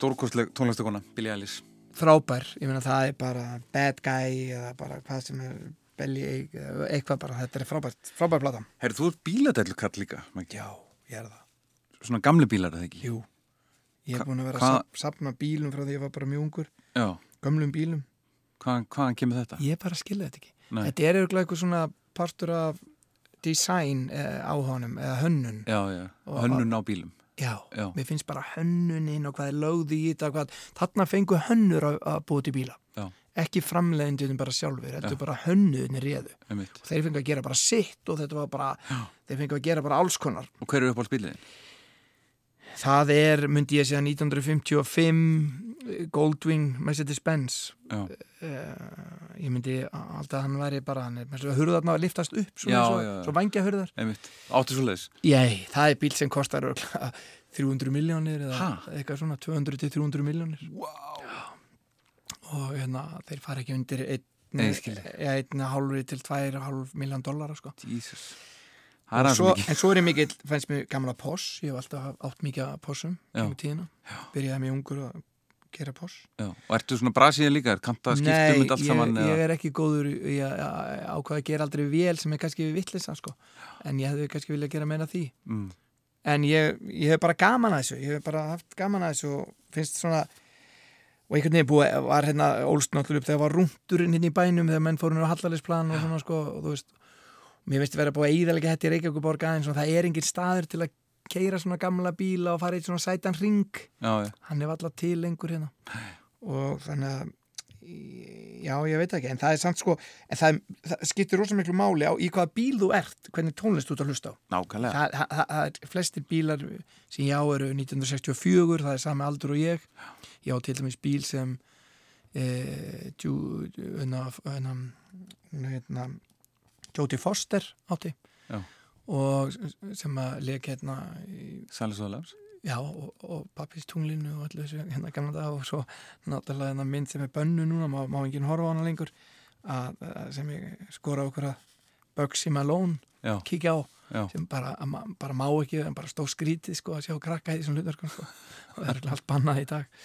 B: Stórkostleg tónlistakona, Billie Eilish
C: frábær, ég meina það er bara bad guy eða bara hvað sem er eða eitthvað bara, þetta er frábært frábær plata.
B: Herri, þú ert bíladellukall líka.
C: Já, ég er það.
B: Svona gamli bílar, eða ekki?
C: Jú, ég hef
B: Hva-
C: búin að vera
B: hvað-
C: að sap- safna bílum frá því ég var bara mjög ungur,
B: Já,
C: gömlum bílum
B: Hvaðan, hvaðan kemur þetta?
C: ég bara skilja þetta ekki.
B: Nei.
C: Þetta er eitthvað eitthvað svona partur af design eh, á honum eða hönnun.
B: Já, já, hönnun á bílum
C: Já,
B: Já.
C: mér finnst bara hönnunin og hvað er lögði í þetta og hvað, þarna fengu hönnur að, að búið til bíla
B: Já.
C: ekki framleiðindunum bara sjálfur heldur
B: Já.
C: bara hönnuðinni réðu þeir fengu að gera bara sitt og þetta var bara þeir fengu að gera bara alls konar
B: Og hver eru upp á spilin?
C: það er, myndi ég segja 1955 Goldwing Mercedes-Benz uh, ég myndi alltaf að hann væri bara hann er með að hurðarna að liftast upp
B: Já,
C: svo,
B: já, já.
C: svo vangja hurðar
B: áttu svo leiðis
C: Jæ, það er bíl sem kostar örugglega 300 miljónir eða
B: Ha?
C: eitthvað svona 200 til 300 miljónir wow. og hérna þeir fara ekki undir einn,
B: Nei, ég skil þig.
C: ja, einn hálfri til 2,5 miljón dollara sko.
B: Jesus
C: Og svo, en svo er ég mikill, fannst mér gamla poss ég hef alltaf átt mikið af possum
B: Já.
C: um tíðina, byrjaði mér ungur að gera
B: Já. Og ertu svona brasiðin líka? Að allt
C: ég,
B: saman?
C: ég
B: eða?
C: er ekki góður að að ákvaða að gera aldrei vél sem er kannski vittlisa sko. en ég hefði kannski viljað gera meina því
B: Mm.
C: en ég, ég hef bara gaman að þessu ég hef bara haft gaman að þessu og finnst svona og einhvern veginn búið var hérna ólst náttúrulega upp þegar var rúndurinn hérna í bænum þegar menn fóru nú á hallalisplan og svona sko og þú veist, mér veist vera búið að íðalega hætti Reykjavíkuborg aðeins og það er engin staður til að keira svona gamla bíla og fara í svona sætan ring
B: Já, já,
C: hann er alltaf til lengur hérna. Og þannig að já, ég veit ekki, en það er samt sko en það, það skiptir rosa miklu máli á í hvaða bíl þú ert, hvernig tónlist þú ert að hlusta á.
B: Nákvæmlega.
C: Það, það, það, er flestir bílar sem ég á eru 1964 það er sami aldur og ég. Ég á til dæmis bíl sem e, djú, hérna, hérna, hún hérna Jóti Foster átti.
B: Já.
C: Og sem að leik hérna í
B: Sælis og Lefs
C: Já, og, og pappis tunglinu og allir þessu hérna gamla dag og svo náttúrulega hérna mynd sem er bönnu núna, má, má enginn horfa á hana lengur að, að sem ég skora okkur að Bugsy Malone
B: Já.
C: kíkja á
B: Já.
C: sem bara, að bara má ekki en bara stóð skrítið sko að sjá krakka í þessum hlutverkum sko. og það er allt bannað í dag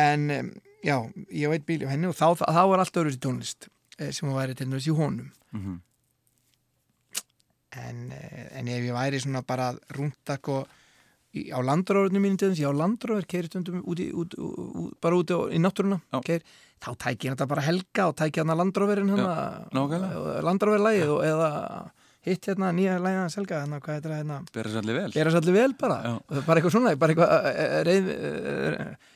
C: en um, já, ég veit bíl á henni og þá, þá er allt öðru í tónlist eh, sem hún væri til dæmis í honum
B: Mhm.
C: En, eh, en ef ég væri svona bara rúndak og í, á landróðurinn mínu þess, ég á landróður keiri stundum út í, út, út, bara úti í náttúruna keir, þá tæki ég þetta bara helga og tæki hann að landróðurinn
B: nákvæmlega.
C: landróðurlægið og eða hitt hérna nýja lægið hans helga hérna, hvað heitir það hérna
B: Bera sér allir vel
C: bera sér allir vel bara og er bara eitthvað svona, bara eitthvað eh, reið, eh,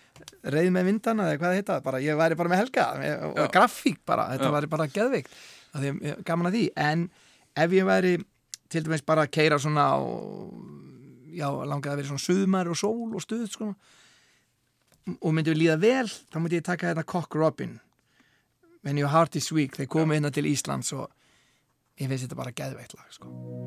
C: reið með vindana eða hvað það heita, bara ég væri bara með helga eh, og
B: Já.
C: grafík bara, þetta
B: Já.
C: væri bara því ég- gaman að því, en ef ég væri til dæmis bara að keira svona og já, langaði að vera svona suðmar og sól og stuð sko. Og myndi við líða vel, þá myndi ég taka þetta Cock Robin When Your Heart is Weak, þeir komið hérna til Íslands og ég finnst þetta bara geðveikt lag sko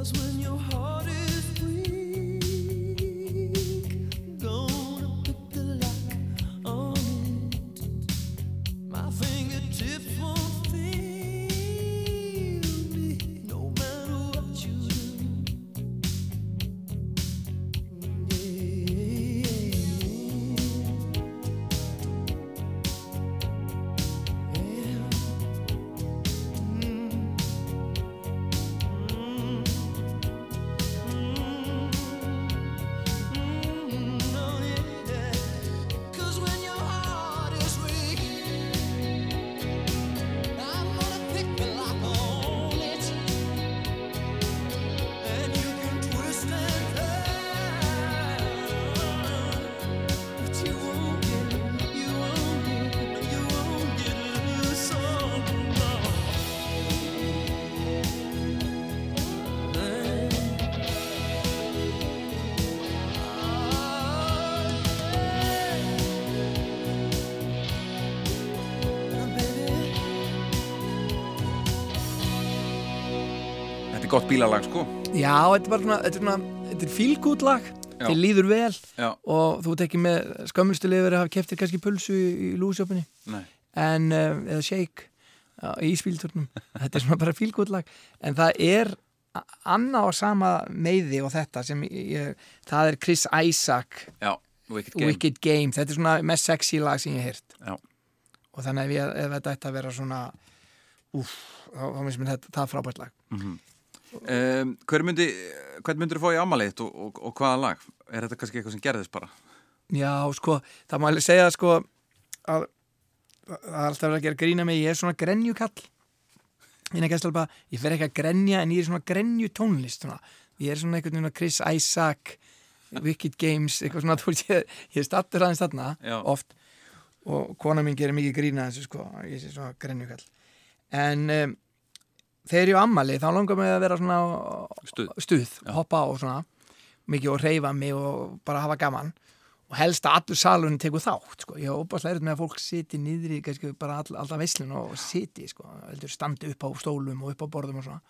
N: 'cause when your heart is
B: er gott bílalag sko.
C: Já, þetta er bara svona, þetta er svona, þetta er fílgút lag, þið líður vel
B: Já.
C: og þú ekki með skömmulstu lifur að hafa keftir kannski pulsu í, í lúsjópunni
B: Nei.
C: en, uh, eða shake í spílturnum, þetta er svona bara fílgút lag. En það er annað á sama meiði og þetta sem ég, það er Chris Isaac
B: Já, Wicked Game.
C: Wicked Game, þetta er svona mest sexy lag sem ég
B: Já.
C: og þannig ef, ég, ef þetta ætti að vera svona úff, þá, finnst mér þetta það frábært lag
B: um, Hver myndi Hvern myndir þú fá í ámaliðt og, og, og hvaða lag? Er þetta kannski eitthvað sem gerðist bara?
C: Já, sko, það má alveg segja sko að það er alltaf verið að gera grína mig, ég er svona grenjukall innan gæstalba, ég fer ekki að grenja en ég er svona grenju tónlist svona. ég er svona einhvern veginn Chris Isaac Wicked Games, eitthvað svona veist, ég, ég er stattur aðeins þarna
B: Já.
C: oft og kona mín gerir mikið grína þessu sko, ég sé svona grenjukall en um, þegar ég á ammali þá langar mig að vera svona
B: Stuð.
C: stuð hoppa á og svona mikið og reyfa mig og bara hafa gaman og helst að allur salurinn tekur þátt sko. ég hef opast lærið með að fólk siti niðri kannski bara all, alltaf veislun og siti sko. standi upp á stólum og upp á borðum og svona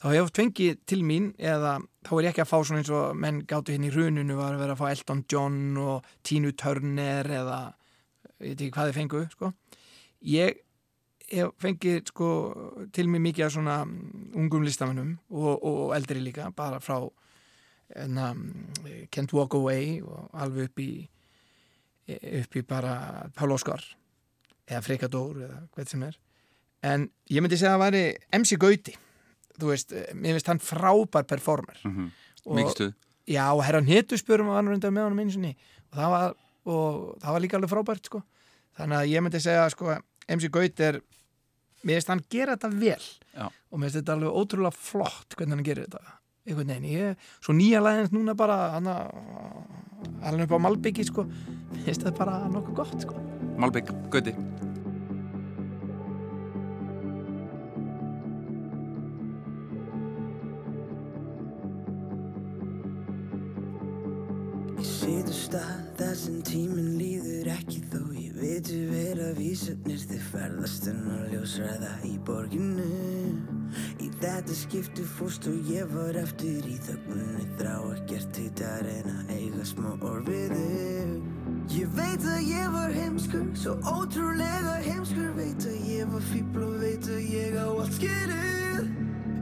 C: þá hef ég oft fengið til mín eða þá er ég ekki að fá svona eins og menn gáttu hérna í rununu var að vera að fá Elton John og Tina Turner eða ég veit ekki hvað þið fengu sko. ég hef fengið sko, til mig mikið af svona ungum listamennum og, og eldri líka bara frá enna, Can't Walk Away og alveg upp í upp í bara Pál Óskar eða Frikadór eða hvað sem er en ég myndi segja að það væri MC Gauti þú veist, mér finnst hann frábær performer
B: Mhm.
C: Og-
B: Mikið stuð.
C: Já, og herra Netuspurum var hann reyndar með honum einu sinni og það var, og það var líka alveg frábært sko. þannig að ég myndi segja sko, MC Gaut er mér finnst hann gera þetta vel.
B: Já.
C: og mér finnst þetta alveg ótrúlega flott hvernig hann gerir þetta einhvern veginn, ég, svo nýja læðins núna bara hann alveg upp á Malbyggi sko, mér finnst þetta bara nokkuð gott sko.
B: Malbygg, Gauti.
O: Ég situr stað þar sem tíminn líður ekki þó ég viti vera vísarnir þið ferðast en að ljósræða í borginu. Í þetta skipti fórst og ég var eftir í þöggunni þrá ekkert heitar en að eiga smá þig. Ég veit að ég var heimskur, svo ótrúlega heimskur Veit að ég var fíbl og veit að ég á allt skilið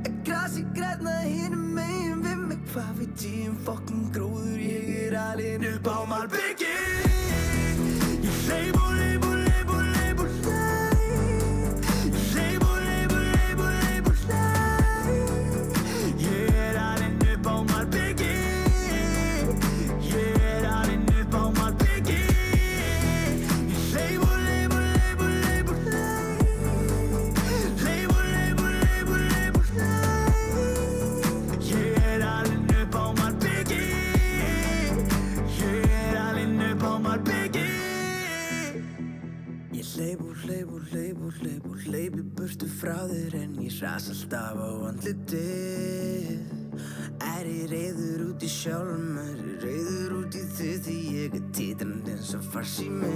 O: Er grasi græna mig Hvað veit ég um fokkin gróður Ég er alinn upp á malbyggi. Ég hleyp og hleyp eins og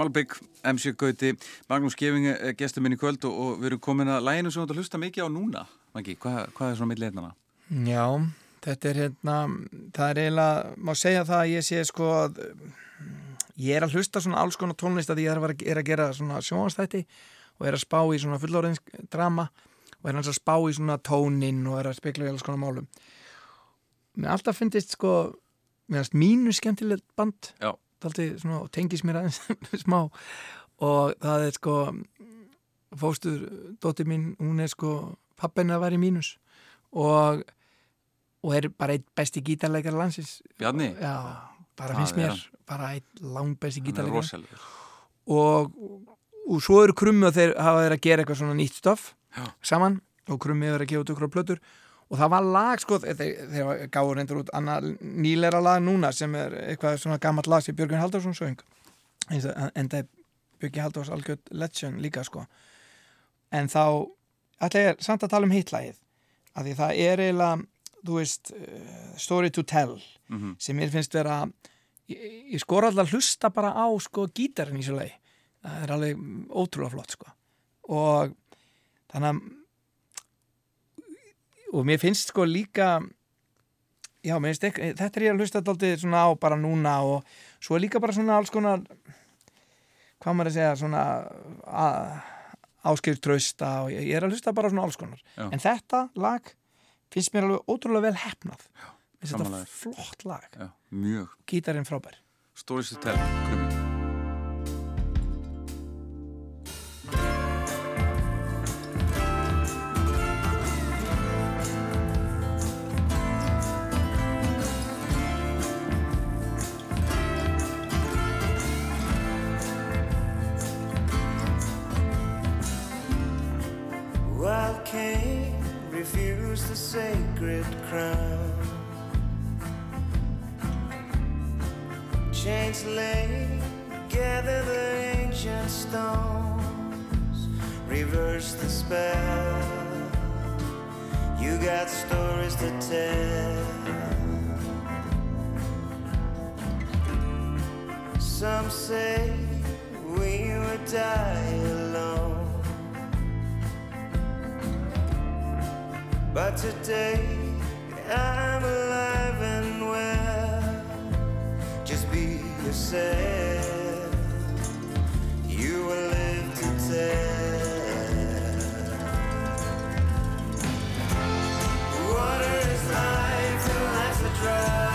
B: Malbygg, MC Gauti, Magnús Geving er gestur minn í kvöld og, og við erum komin að læginu sem þú ert að hlusta mikið á núna Maggi, hvað, hvað er svona mitt leitnana?
C: Já, þetta er hérna, það er eiginlega, má segja það að ég sé sko að ég er að hlusta svona alls konar tónlist að ég er að, er að gera svona sjónastætti og er að spá í svona fullorðinsdrama og er að spá í svona tónin og er að spekla í alls konar málum. Mér alltaf finnist sko, mér finnst mínu skemmtilegt band,
B: Já.
C: Svona, tengis mér aðeins smá. Og það er sko fóstur, dóttir mín, hún er sko pappina var í mínus. Og og er bara einn besti gítarleikar landsins.
B: Bjarni?
C: Já, bara
B: Það
C: finnst mér
B: hann.
C: bara einn langt besti gítarleikar og, og svo eru krummi og þeir hafa þeir að gera eitthvað svona nýtt stoff
B: Já.
C: saman. Og krummi er að gefa út okkur á plötur og það var lag sko, þeir gáður reyndur út annað nýlera lag núna sem er eitthvað svona gammalt lag sem Björgun Haldarsson söng. En það er Björgun Halldórs algjörð legend líka sko. En þá ætla ég samt að tala um hitlagið af því það er eiginlega þú veist, uh, story to tell
B: Mhm.
C: sem mér finnst vera ég, ég skor alltaf hlusta bara á sko gítarinn í svo leið það er alveg ótrúlega flott sko. Og þannig að og mér finnst sko líka já, mér finnst ekki, þetta er ég að hlusta alltaf svona á bara núna og svo er líka bara svona alls konar hvað maður að segja svona áskil trausta og ég, ég er að hlusta bara svona alls konar.
B: Já.
C: en þetta lag finnst mér alveg ótrúlega vel hefnað finnst þetta
B: þér.
C: flott lag.
B: Já, mjög.
C: Gítarinn frábær.
B: Stories to
O: Chains lay, gather the ancient stones, reverse the spell. You got stories to tell. Some say we would die alone. But today I'm alive You will live to tell. Water is life and life's a drug.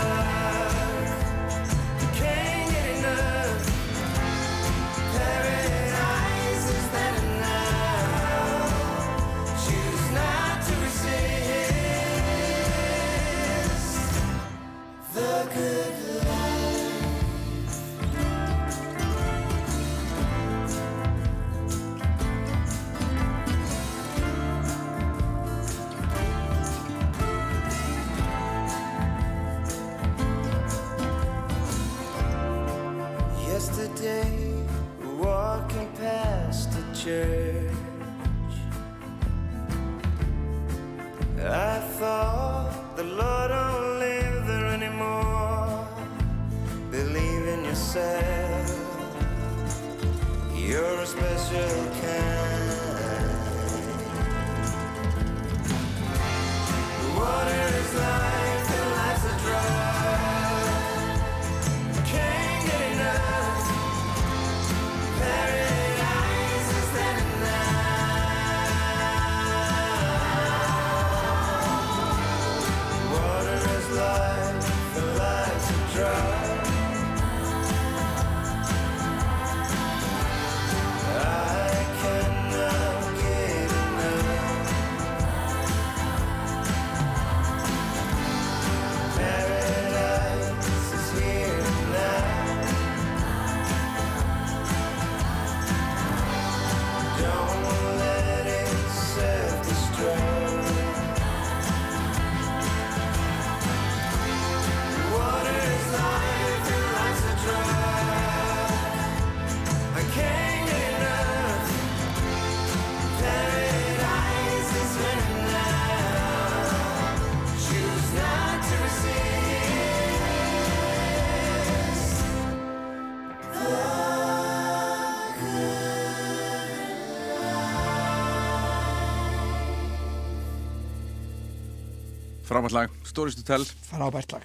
B: Frábært lag, Stories to Tell
C: Frábært lag.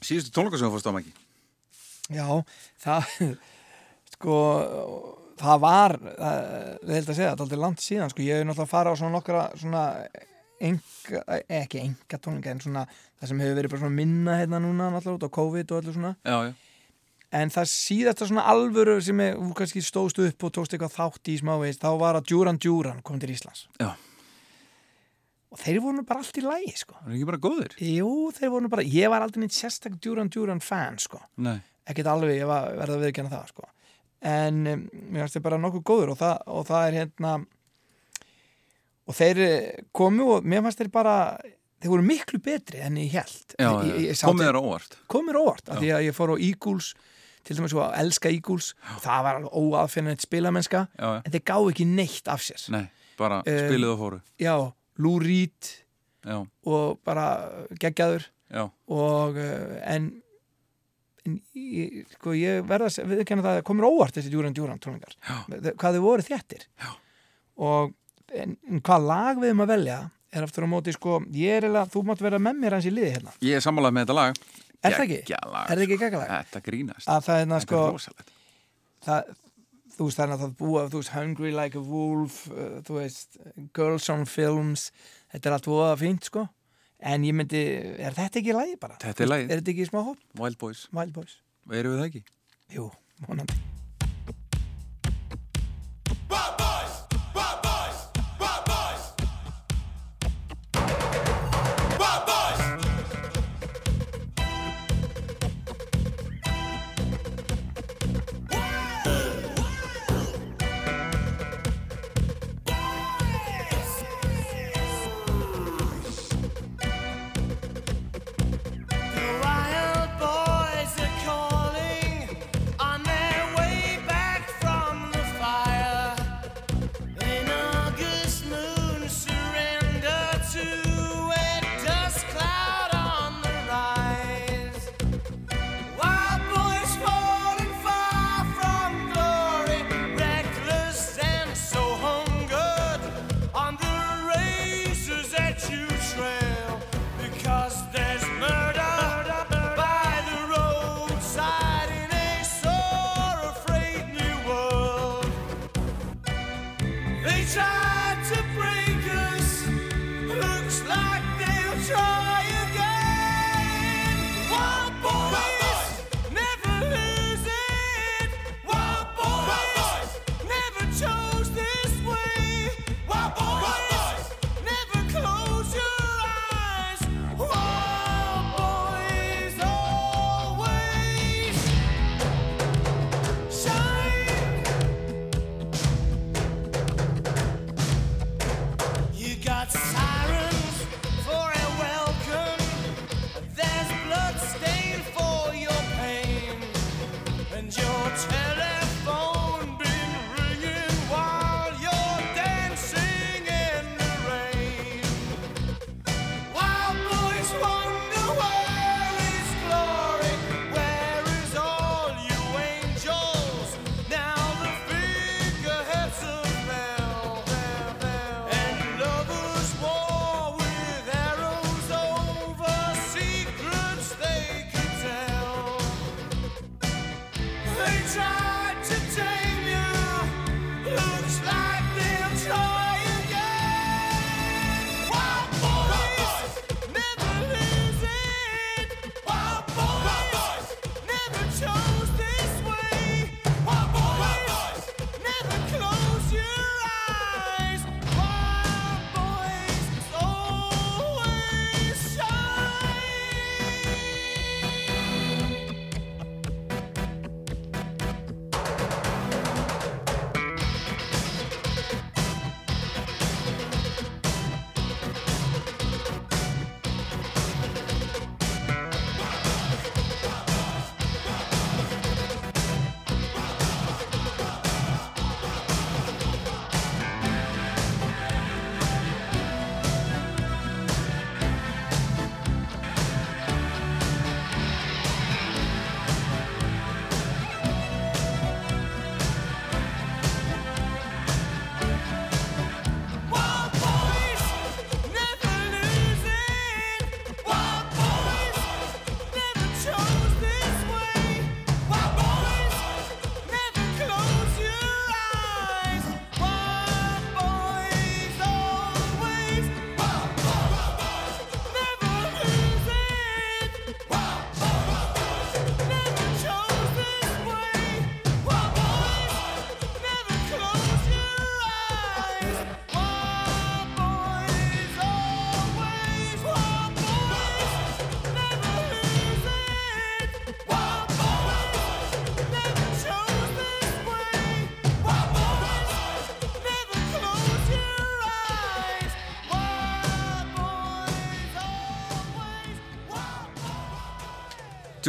B: Síðustu tónleika sem þú fórst á mæki
C: Já, það sko, það var það held að segja, það er aldrei langt síðan sko, ég hef náttúrulega farið á svona nokkra svona enga, ekki enga tónleika en svona það sem hefur verið bara svona minna hérna núna náttúrulega út á COVID og allir svona.
B: Já, já.
C: En það síðasta svona alvöru sem þú kannski stóðst upp og tókst eitthvað þátt í smávegis, þá var að Djúran Djúran kom til Íslands.
B: Já.
C: Og þeir voru bara allt í lægi sko.
B: Það er ekki bara góðir?
C: Jú, þeir voru bara, ég var aldrei neitt sérstak Djúran Djúran fan sko.
B: Nei.
C: Ekkert alveg, ég var verða að viðkjanna það sko. en um, mér finnst þeir bara nokkuð góður og það, og það er hérna og þeir eh, komu og mér fannst þeir bara þeir voru miklu betri enn ég held
B: Já,
C: ég, ég, ég
B: komið
C: þeir-
B: óvart.
C: Komið á óvart, af því að ég fór á Eagles til dæmis svo að elska Eagles. Það var alveg óaðfinnilegt spilamennska
B: Já, já.
C: en þeir gáðu ekki neitt af sér.
B: Nei, bara
C: Um,
B: spilið og fóru.
C: já, Lou Reed
B: Já,
C: og bara geggjaður.
B: Já,
C: og uh, en, en ég, sko, ég verða að viðkenna það að komur óvart þessi Djúran Djúran tónlingar hvað þau voru þéttir. Já. og en, hvað lag við um að velja er aftur á móti sko, ég er eða, þú mátt vera með mér hans í liði hérna.
B: Ég er sammálað með þetta lag.
C: Er það ekki? Er það ekki geggjalag?
B: Þetta grínast.
C: Að það hérna sko
B: er rosalegt.
C: það, þú veist þannig að það búa þú veist Hungry Like a Wolf uh, þú veist Girls on Films þetta er allt voða fínt sko en ég myndi, er þetta ekki lagi bara?
B: Þetta er lagið.
C: Er þetta ekki smá hopp?
B: Wild Boys
C: Wild Boys
B: Og eru við það ekki?
C: Jú, vonandi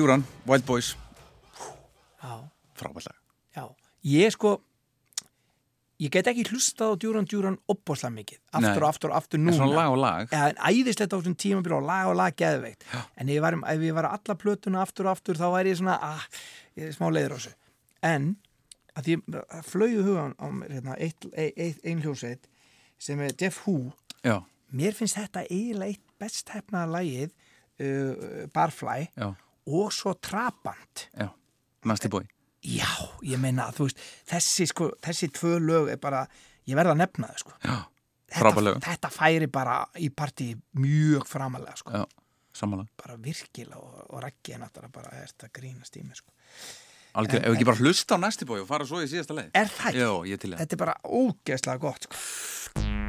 B: Djúran, Wild Boys. Frábært lag
C: ég sko ég get ekki hlustað á djúran djúran opbóðslega mikið, aftur
B: Nei.
C: og aftur og aftur
B: En
C: núna.
B: svona lag og lag.
C: En æðislegt á þessum tímabíl og lag og lag geðveikt. Já. En ef ég, var, var alla plötuna aftur og aftur þá væri ég svona, ah, ég er smá leiður á þessu. En, að ég flögu hugan á hérna, eitt, eitt, eitt, ein hljóseit sem er Jeff Hu.
B: Já,
C: Mér finnst þetta eiginlega eitt best hefnaða lagið uh, Barfly
B: já,
C: og svo Trabant.
B: já Nasty Boy
C: Já, ég meina, þú veist, þessi, sko, þessi tvö lög er bara, ég verða að nefna þau, sko.
B: Já,
C: Þetta, þetta færi bara í partí mjög framalega, sko.
B: Já,
C: Bara virkilega og, og reggi er náttúrulega bara er þetta grínast í mig, sko.
B: Algjör,
C: En-
B: ef ekki bara hlusta á Nasty Boy og fara svo í síðasta leið
C: Er það?
B: Já, ég til það
C: Þetta er bara ógeðslega gott, sko.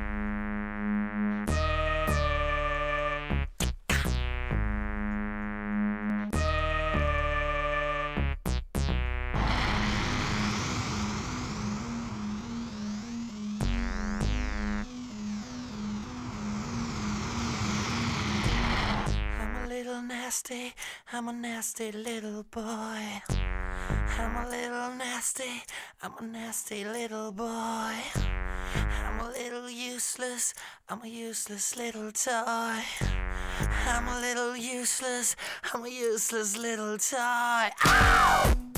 A: Nasty, I'm a nasty little boy. I'm a little nasty, I'm a nasty little boy. I'm a little useless, I'm a useless little toy. I'm a little useless, I'm a useless little toy. Ow!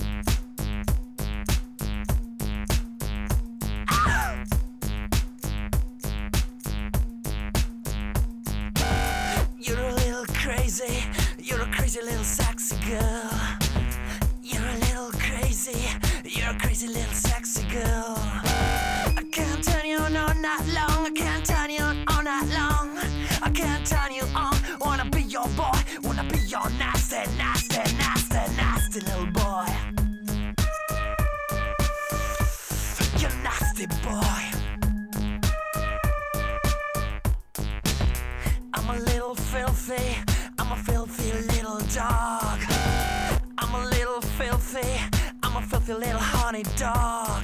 A: off, little honey dog.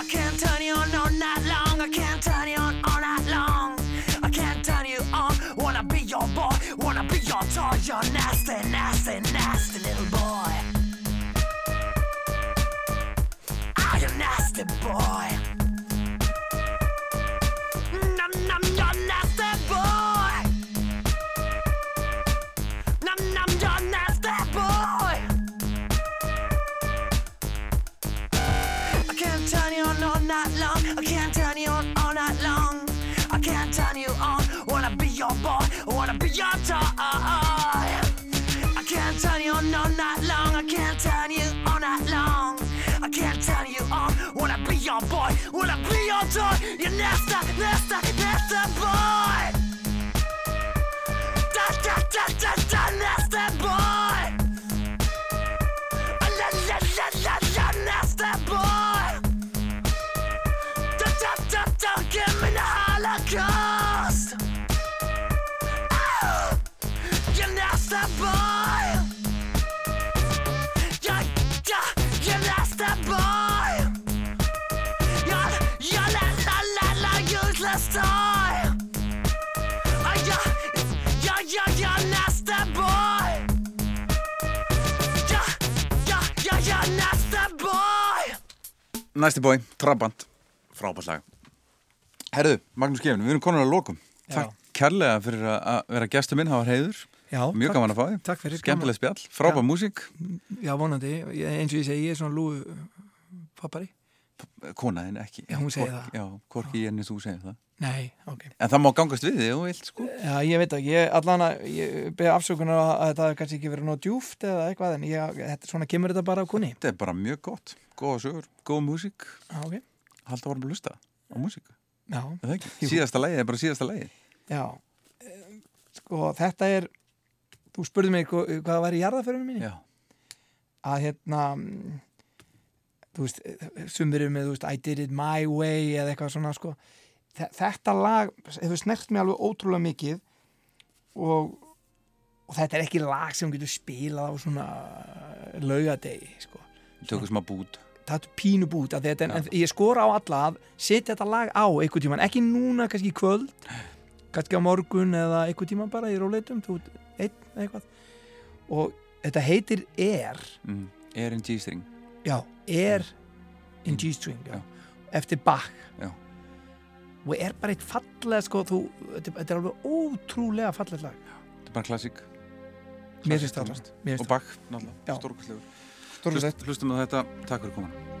A: I can't turn you on all night long. I can't turn you on all night long. I can't turn you on. Wanna be your boy, wanna be your toy. You're nasty, nasty, nasty little boy. Ah, I'm you nasty boy. Your. You nasty, nasty, nasty boy. Da da da da da nasty boy. La la la la la nasty boy. Da da da da give me the Holocaust.
B: Næsti bói, Trabant, frábært lag. Herðu, Magnús Gefn, við erum konar að lokum.
C: Já.
B: Takk kærlega fyrir að- vera gestur minn, hafa heiður.
C: Já,
B: Mjög
C: takk-
B: gaman að fá þig.
C: takk fyrir,
B: Skemmtileg spjall, frábær
C: Já.
B: músík.
C: Já, vonandi, eins og ég segi, ég er svona lúu pappari.
B: Konaðin ekki.
C: Já, hún segir það.
B: Já, hvorki ég enni þú segir það.
C: Nei, ok.
B: En það má gangast við þig, þú vilt, sko.
C: Já, ég veit ekki, ég allan að, ég beði afsökunar á að þetta hafi kannski ekki verið nóg djúft eða eitthvað, en ég, þetta, svona kemur þetta bara á kunni.
B: Þetta er bara mjög gott. Góða sögur, góð músík.
C: Já, ok.
B: Halda vorum að hlusta á músík.
C: Já.
B: Er það ekki?
C: Jú.
B: Síðasta lagi er bara síðasta lagi.
C: Já, sko, þetta er, þú spurði mig hva- hvað það var í jarðaförunum minni?
B: Já.
C: Að hérna, þú veist, sumir eru með, þú veist, I did it my way eða eitthvað svona, sko. Þe- Þetta lag hefur snert mig alveg ótrúlega mikið og, og þetta er ekki lag sem þú getur spilað á svona laugadegi, sko.
B: Tökum smá bút.
C: það er pínu bút þetta, en, en ég skora á alla að setja þetta lag á einhvern tíman, ekki núna kannski kvöld kannski á morgun eða einhvern tíman bara í róleitum, þú ert einn eða eitthvað og þetta heitir Air
B: Mm. Er en G-string.
C: Já, Air in G-string eftir Bach. Og er bara eitt fallega sko, þú, þetta, er alveg ótrúlega fallega lag.
B: Þetta er bara klassík.
C: Mér finnst það
B: Og Bach, náttúrulega. Hlust- Hlustum á þetta. Takk fyrir komin.